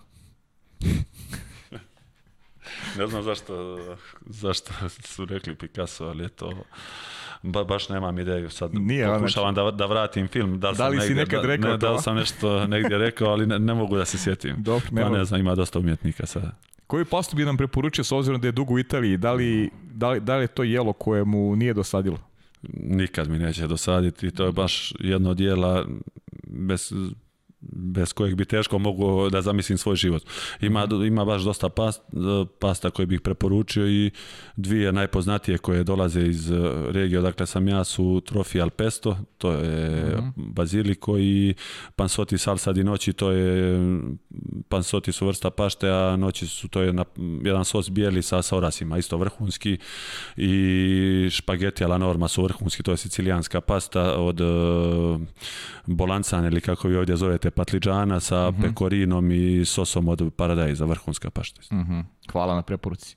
<laughs> ne znam zašto, zašto su rekli Picasso, ali je to ba, baš nemam ideju sad. Nije, Pokušavam da, da vratim film. Da, da sam li negdje, si nekad rekao da, ne, to? Da li da- da sam nešto <laughs> negdje rekao, ali ne, ne mogu da se sjetim. Dok, ne, pa ne znam, ima dosta umjetnika sada. Koji pastu bi nam preporučio s obzirom da je dugo u Italiji? Da li, da li, da li je to jelo koje mu nije dosadilo? Nikad mi neće dosaditi. To je baš jedno dijela bez bez kojeg bi teško mogu da zamislim svoj život. Ima, ima baš dosta past, pasta koje bih preporučio i dvije najpoznatije koje dolaze iz eh, regije odakle sam ja su Trofi al pesto, to je mhm. baziliko i pansoti salsa di noći, to je pansoti su vrsta pašte, a noći su to je na, jedan sos bijeli sa saurasima, isto vrhunski i špageti alla norma su vrhunski, to je sicilijanska pasta od eh, bolancan ili kako vi ovdje zovete pašte patliđana sa uh mhm. -huh. pekorinom i sosom od paradajza, vrhunska pašta. Uh mhm. -huh. Hvala na preporuci.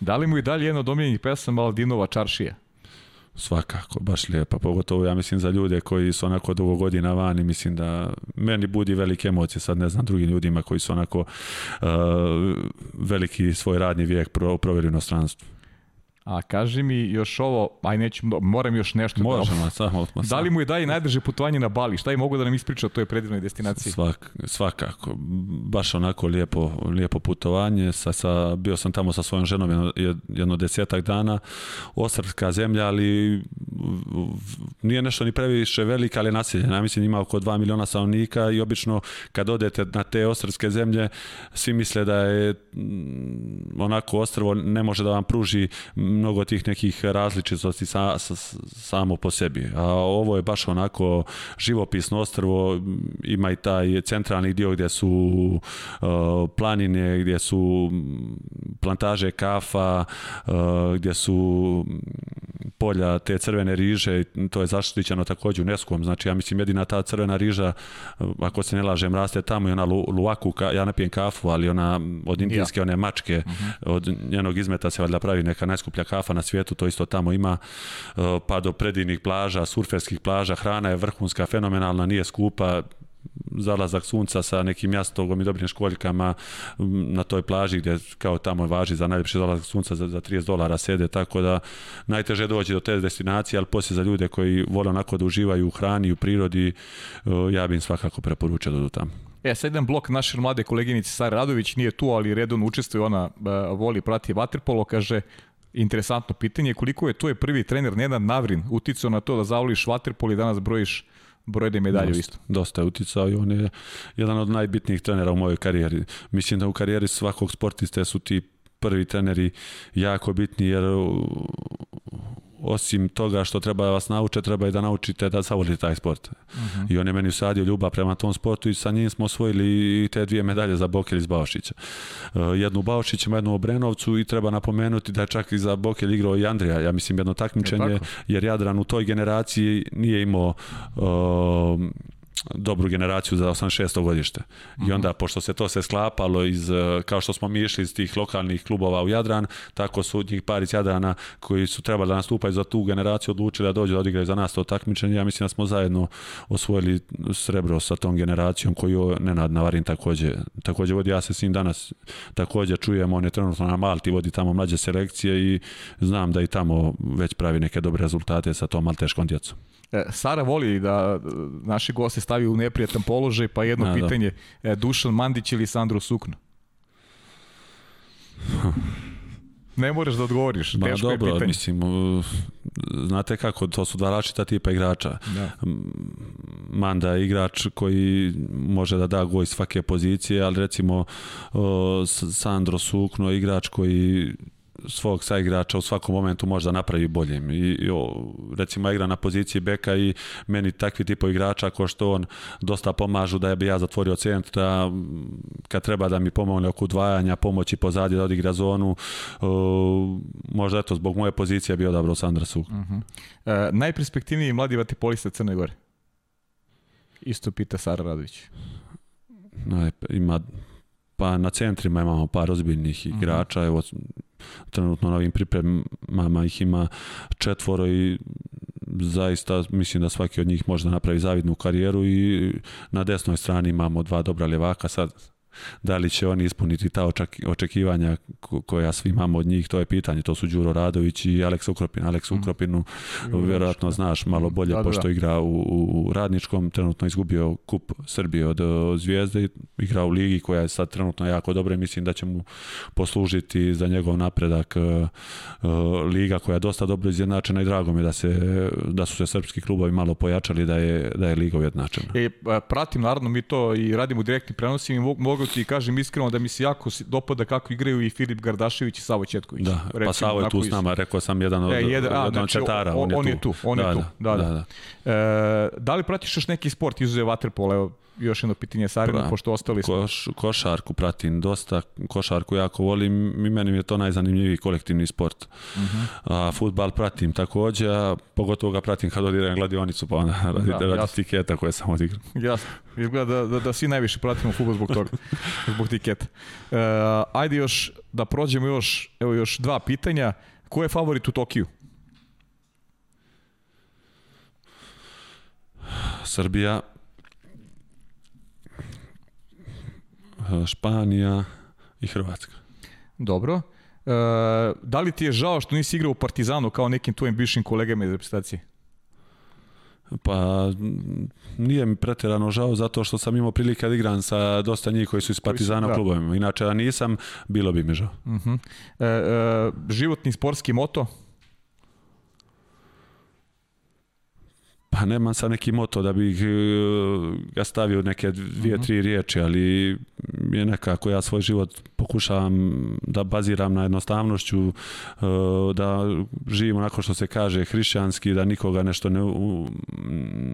Da li mu i dalje jedno od omiljenih pesama Aldinova Čaršija? Svakako, baš lijepa. Pogotovo ja mislim za ljude koji su onako dugo godina vani, mislim da meni budi velike emocije, sad ne znam drugim ljudima koji su onako uh, veliki svoj radni vijek pro, proveli u inostranstvu. A kaži mi još ovo, aj neću, moram još nešto. Da- Možemo, da, samo. Ma, da li mu je daje najdrže putovanje na Bali? Šta je mogu da nam ispriča o toj predivnoj destinaciji? Svak, svakako. Baš onako lijepo, lijepo putovanje. Sa, sa, bio sam tamo sa svojom ženom jedno, jedno desetak dana. Osrpska zemlja, ali nije nešto ni previše velika, ali naseljena. Mislim, ima oko 2 miliona stanovnika i obično kad odete na te osrpske zemlje, svi misle da je mm, onako ostrvo ne može da vam pruži mnogo tih nekih različitosti sa, sa, samo po sebi. A ovo je baš onako živopisno ostrvo, ima i taj centralni dio gdje su uh, planine, gdje su plantaže kafa, uh, gdje su polja te crvene riže, to je zaštićeno takođe u Neskom, znači ja mislim jedina ta crvena riža, ako se ne lažem, raste tamo i ona lu, luaku, ka, ja napijem kafu, ali ona od indijske, ja. one mačke, uh mhm. -huh. od njenog izmeta se valjda pravi neka najskuplja Da kafa na svijetu, to isto tamo ima, e, pa do predivnih plaža, surferskih plaža, hrana je vrhunska, fenomenalna, nije skupa, zalazak sunca sa nekim jastogom i dobrim školjkama na toj plaži gdje kao tamo važi za najljepši zalazak sunca za, za 30 dolara sede, tako da najteže doći do te destinacije, ali poslije za ljude koji vole onako da uživaju u hrani, u prirodi, e, ja bih im svakako preporučio da do tamo. E, sad jedan blok naše mlade koleginice Sara Radović nije tu, ali redovno učestvuje, ona e, voli, prati vaterpolo, kaže interesantno pitanje, koliko je to je prvi trener Nenad Navrin uticao na to da zavoliš vaterpol i danas brojiš brojne medalje dosta, isto. Dosta je uticao i on je jedan od najbitnijih trenera u mojoj karijeri. Mislim da u karijeri svakog sportiste su ti prvi treneri jako bitni jer osim toga što treba da vas nauče, treba i da naučite da savolite taj sport. Uh mhm. -huh. I on je meni usadio ljubav prema tom sportu i sa njim smo osvojili i te dvije medalje za Bokelj iz Baošića. E, jednu u Baošićima, jednu u Obrenovcu i treba napomenuti da je čak i za Bokelj igrao i Andrija, ja mislim jedno e, takmičenje, je jer Jadran u toj generaciji nije imao um, dobru generaciju za 86. godište. I mhm. onda, pošto se to sve sklapalo iz, e, kao što smo mi išli iz tih lokalnih klubova u Jadran, tako su njih par iz Jadrana koji su trebali da nastupaju za tu generaciju odlučili da dođu da odigraju za nas to takmičenje. Ja mislim da smo zajedno osvojili srebro sa tom generacijom koju Nenad Navarin takođe, takođe vodi. Ja se s njim danas takođe čujem, on je trenutno na Malti, vodi tamo mlađe selekcije i znam da i tamo već pravi neke dobre rezultate sa tom malteškom djecom. E, Sara voli da naši gosti stavio u neprijatan položaj, pa jedno A, da. pitanje, da. Dušan Mandić ili Sandro Sukno? <laughs> Ne moraš da odgovoriš, Ma, dobro, je pitanje. Mislim, znate kako, to su dva različita tipa igrača. Da. Manda je igrač koji može da da go iz svake pozicije, ali recimo Sandro Sukno je igrač koji svog saigrača u svakom momentu može da napravi boljim. I, i recimo igra na poziciji beka i meni takvi tipovi igrača ako što on dosta pomažu da bi ja zatvorio centra da, mm, kad treba da mi pomogne oko udvajanja, pomoći pozadje da odigra zonu. O, e, možda eto zbog moje pozicije bio odabrao Sandra Suk. Uh mhm. -huh. e, najperspektivniji mladi vatipolista Crne Gore. Isto pita Sara Radović. No, e, ima, pa na centrima imamo par ozbiljnih mhm. igrača, uh -huh. evo trenutno na ovim pripremama ih ima četvoro i zaista mislim da svaki od njih može da napravi zavidnu karijeru i na desnoj strani imamo dva dobra ljevaka sad Da li će oni ispuniti ta očekivanja koja svi imamo od njih, to je pitanje. To su Đuro Radović i Aleks Ukropin. Aleks mm. Ukropinu mm. vjerojatno znaš malo bolje da, da pošto da. igra u, u, radničkom, trenutno izgubio kup Srbije od, od Zvijezde, igra u ligi koja je sad trenutno jako dobra i mislim da će mu poslužiti za njegov napredak e, e, liga koja je dosta dobro izjednačena i drago mi da, se, da su se srpski klubovi malo pojačali da je, da je liga ujednačena. E, pa, pratim naravno mi to i radimo direktni prenosi i mogu nego ti kažem iskreno da mi se jako dopada kako igraju i Filip Gardašević i Savo Četković. Da, Recimo, pa Savo je tu s nama, rekao sam jedan od, e, jedan, a, jedan znači, četara, on, on, je tu. On je da, tu, on da, je tu, da, da. da. da. E, da li pratiš još neki sport izuzev vaterpola? Evo, još jedno pitanje Sarinu, pra, pošto ostali smo. Koš, košarku pratim dosta, košarku jako volim i meni je to najzanimljiviji kolektivni sport. Uh mhm. -huh. a, futbal pratim takođe, pogotovo ga pratim kad odigram na gladionicu, pa onda <laughs> radi, da, radi jasno. tiketa koje sam odigrao. Jasno, izgleda da, da, da svi najviše pratimo futbol zbog toga, <laughs> zbog tiketa. E, ajde još da prođemo još, evo još dva pitanja. Ko je favorit u Tokiju? Srbija, Eh, Španija i Hrvatska. Dobro. E, da li ti je žao što nisi igrao u Partizanu kao nekim tvojim bivšim kolegama iz reprezentacije? Pa nije mi preterano žao zato što sam imao prilike da igram sa dosta njih koji su iz Partizana da. klubovima. Inače, da nisam, bilo bi mi žao. Uh mhm. -huh. Eh, e, e, životni sportski moto? Pa nema sa neki moto da bih e, ga stavio neke dvije, mhm. tri riječi, ali je nekako ja svoj život pokušavam da baziram na jednostavnošću, e, da živim onako što se kaže hrišćanski, da nikoga nešto ne,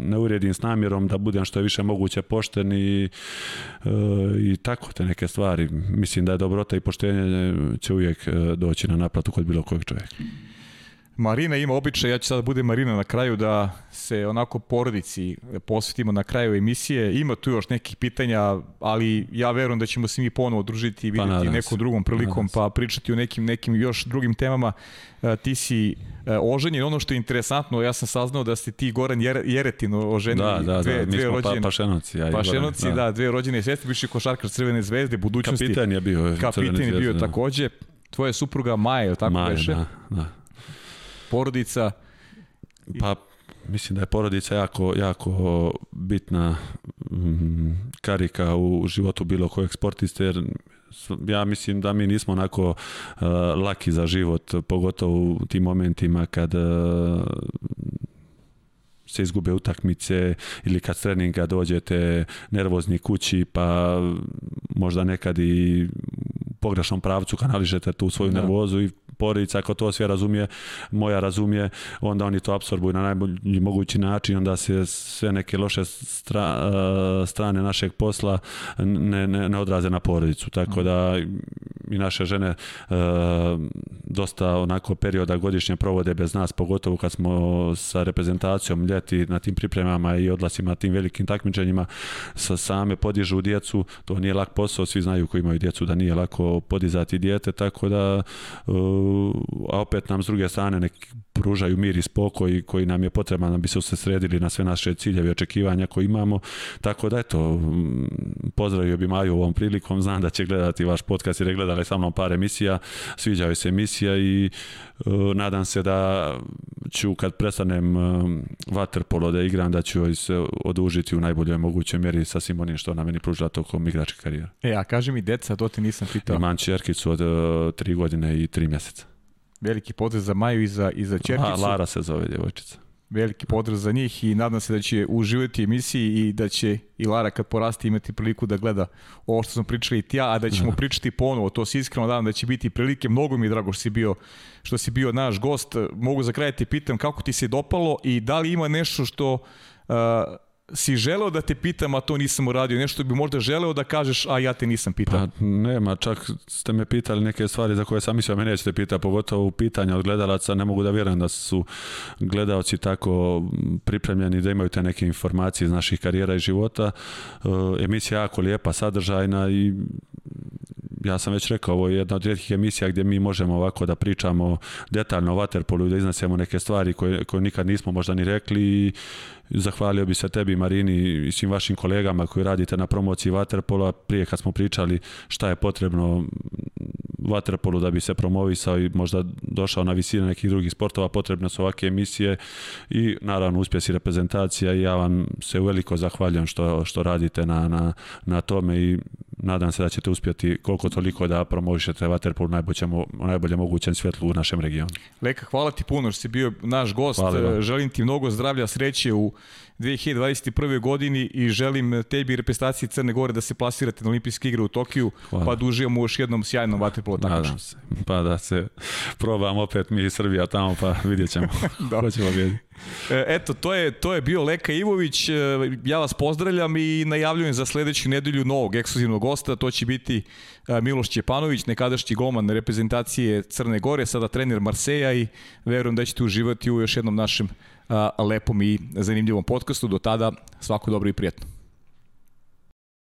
ne uredim s namjerom, da budem što je više moguće pošten i, e, i tako te neke stvari. Mislim da je dobrota i poštenje će uvijek doći na naplatu kod bilo kojeg čovjeka. Marina ima običaj, ja ću sada bude Marina na kraju, da se onako porodici posvetimo na kraju emisije. Ima tu još nekih pitanja, ali ja verujem da ćemo se mi ponovo družiti i pa vidjeti pa, nekom drugom prilikom, pa pričati o nekim, nekim još drugim temama. E, ti si e, oženjen, ono što je interesantno, ja sam saznao da ste ti Goran Jeretin oženili. Da, da, da, dve, da, mi smo pa rođene, pa, pašenoci. Ja pašenoci, Goran, da. da, dve rođene sestre, biši košarkar Crvene zvezde, budućnosti. Kapitan je bio. Kapitan je bio zvezde, da. takođe. Tvoja supruga Maja, je tako Maja, beše? Da, da porodica? Pa mislim da je porodica jako, jako bitna mm, karika u životu bilo kojeg sportiste, jer ja mislim da mi nismo onako uh, laki za život, pogotovo u tim momentima kad uh, se izgube utakmice ili kad s treninga dođete nervozni kući pa možda nekad i u pogrešnom pravcu kanališete tu svoju da. nervozu i porodica, ako to sve razumije, moja razumije, onda oni to apsorbuju na najbolji mogući način, onda se sve neke loše stra, eh, strane našeg posla ne, ne, ne odraze na porodicu. Tako mhm. da i naše žene e, dosta onako perioda godišnje provode bez nas, pogotovo kad smo sa reprezentacijom ljeti na tim pripremama i odlasima tim velikim takmičenjima sa same podižu djecu, to nije lak posao, svi znaju koji imaju djecu da nije lako podizati dijete, tako da e, a opet nam s druge strane nek pružaju mir i spokoj koji nam je potreban da bi se usredili na sve naše ciljeve i očekivanja koje imamo. Tako da eto, pozdravio bi Maju ovom prilikom, znam da će gledati vaš podcast jer je gledala sa mnom par emisija, sviđa se emisija i uh, nadam se da ću kad prestanem uh, e, vaterpolo da igram da ću se odužiti u najboljoj mogućoj mjeri sa svim što ona meni pružila tokom igračke karijere. E, a kaži mi deca, to ti nisam pitao. Imam čerkicu od uh, tri godine i tri mjeseca. Veliki pozdrav za Maju i za, i za Čerkicu. A, Lara se zove djevojčica. Veliki pozdrav za njih i nadam se da će uživati emisiji i da će i Lara kad porasti imati priliku da gleda ovo što smo pričali i ja, a da ćemo <laughs> pričati ponovo. To se iskreno nadam da će biti prilike. Mnogo mi je drago što si bio, što si bio naš gost. Mogu za kraj da te pitam kako ti se dopalo i da li ima nešto što uh, si želeo da te pitam, a to nisam uradio, nešto bi možda želeo da kažeš, a ja te nisam pitao? Pa nema, čak ste me pitali neke stvari za koje sam mislio me nećete pita, pogotovo u pitanja od gledalaca, ne mogu da vjerujem da su gledalci tako pripremljeni da imaju te neke informacije iz naših karijera i života. E, emisija jako lijepa, sadržajna i ja sam već rekao, ovo je jedna od rijetkih emisija gdje mi možemo ovako da pričamo detaljno o Waterpolu i da iznesemo neke stvari koje, koje nikad nismo možda ni rekli i Zahvalio bi se tebi Marini i svim vašim kolegama koji radite na promociji Waterpola. Prije kad smo pričali šta je potrebno Waterpolu da bi se promovisao i možda došao na visine nekih drugih sportova, potrebne su ovake emisije i naravno uspjesi reprezentacija i ja vam se veliko zahvaljujem što, što radite na, na, na tome i nadam se da ćete uspjeti koliko toliko da promovišete Waterpool najbolje, najbolje mogućem svjetlu u našem regionu. Leka, hvala ti puno što si bio naš gost. Želim ti mnogo zdravlja, sreće u 2021. godini i želim tebi i reprezentaciji Crne Gore da se plasirate na olimpijske igre u Tokiju, Hvala. pa da još jednom sjajnom vaterpolo takmičenju. se. Pa da se probam opet mi i Srbija tamo, pa vidjet ćemo <laughs> da. ko ćemo e, Eto, to je, to je bio Leka Ivović. E, ja vas pozdravljam i najavljujem za sledeću nedelju novog ekskluzivnog gosta. To će biti e, Miloš Ćepanović, nekadašnji goman reprezentacije Crne Gore, sada trener Marseja i verujem da ćete uživati u još jednom našem lepom i zanimljivom podcastu. Do tada svako dobro i prijatno.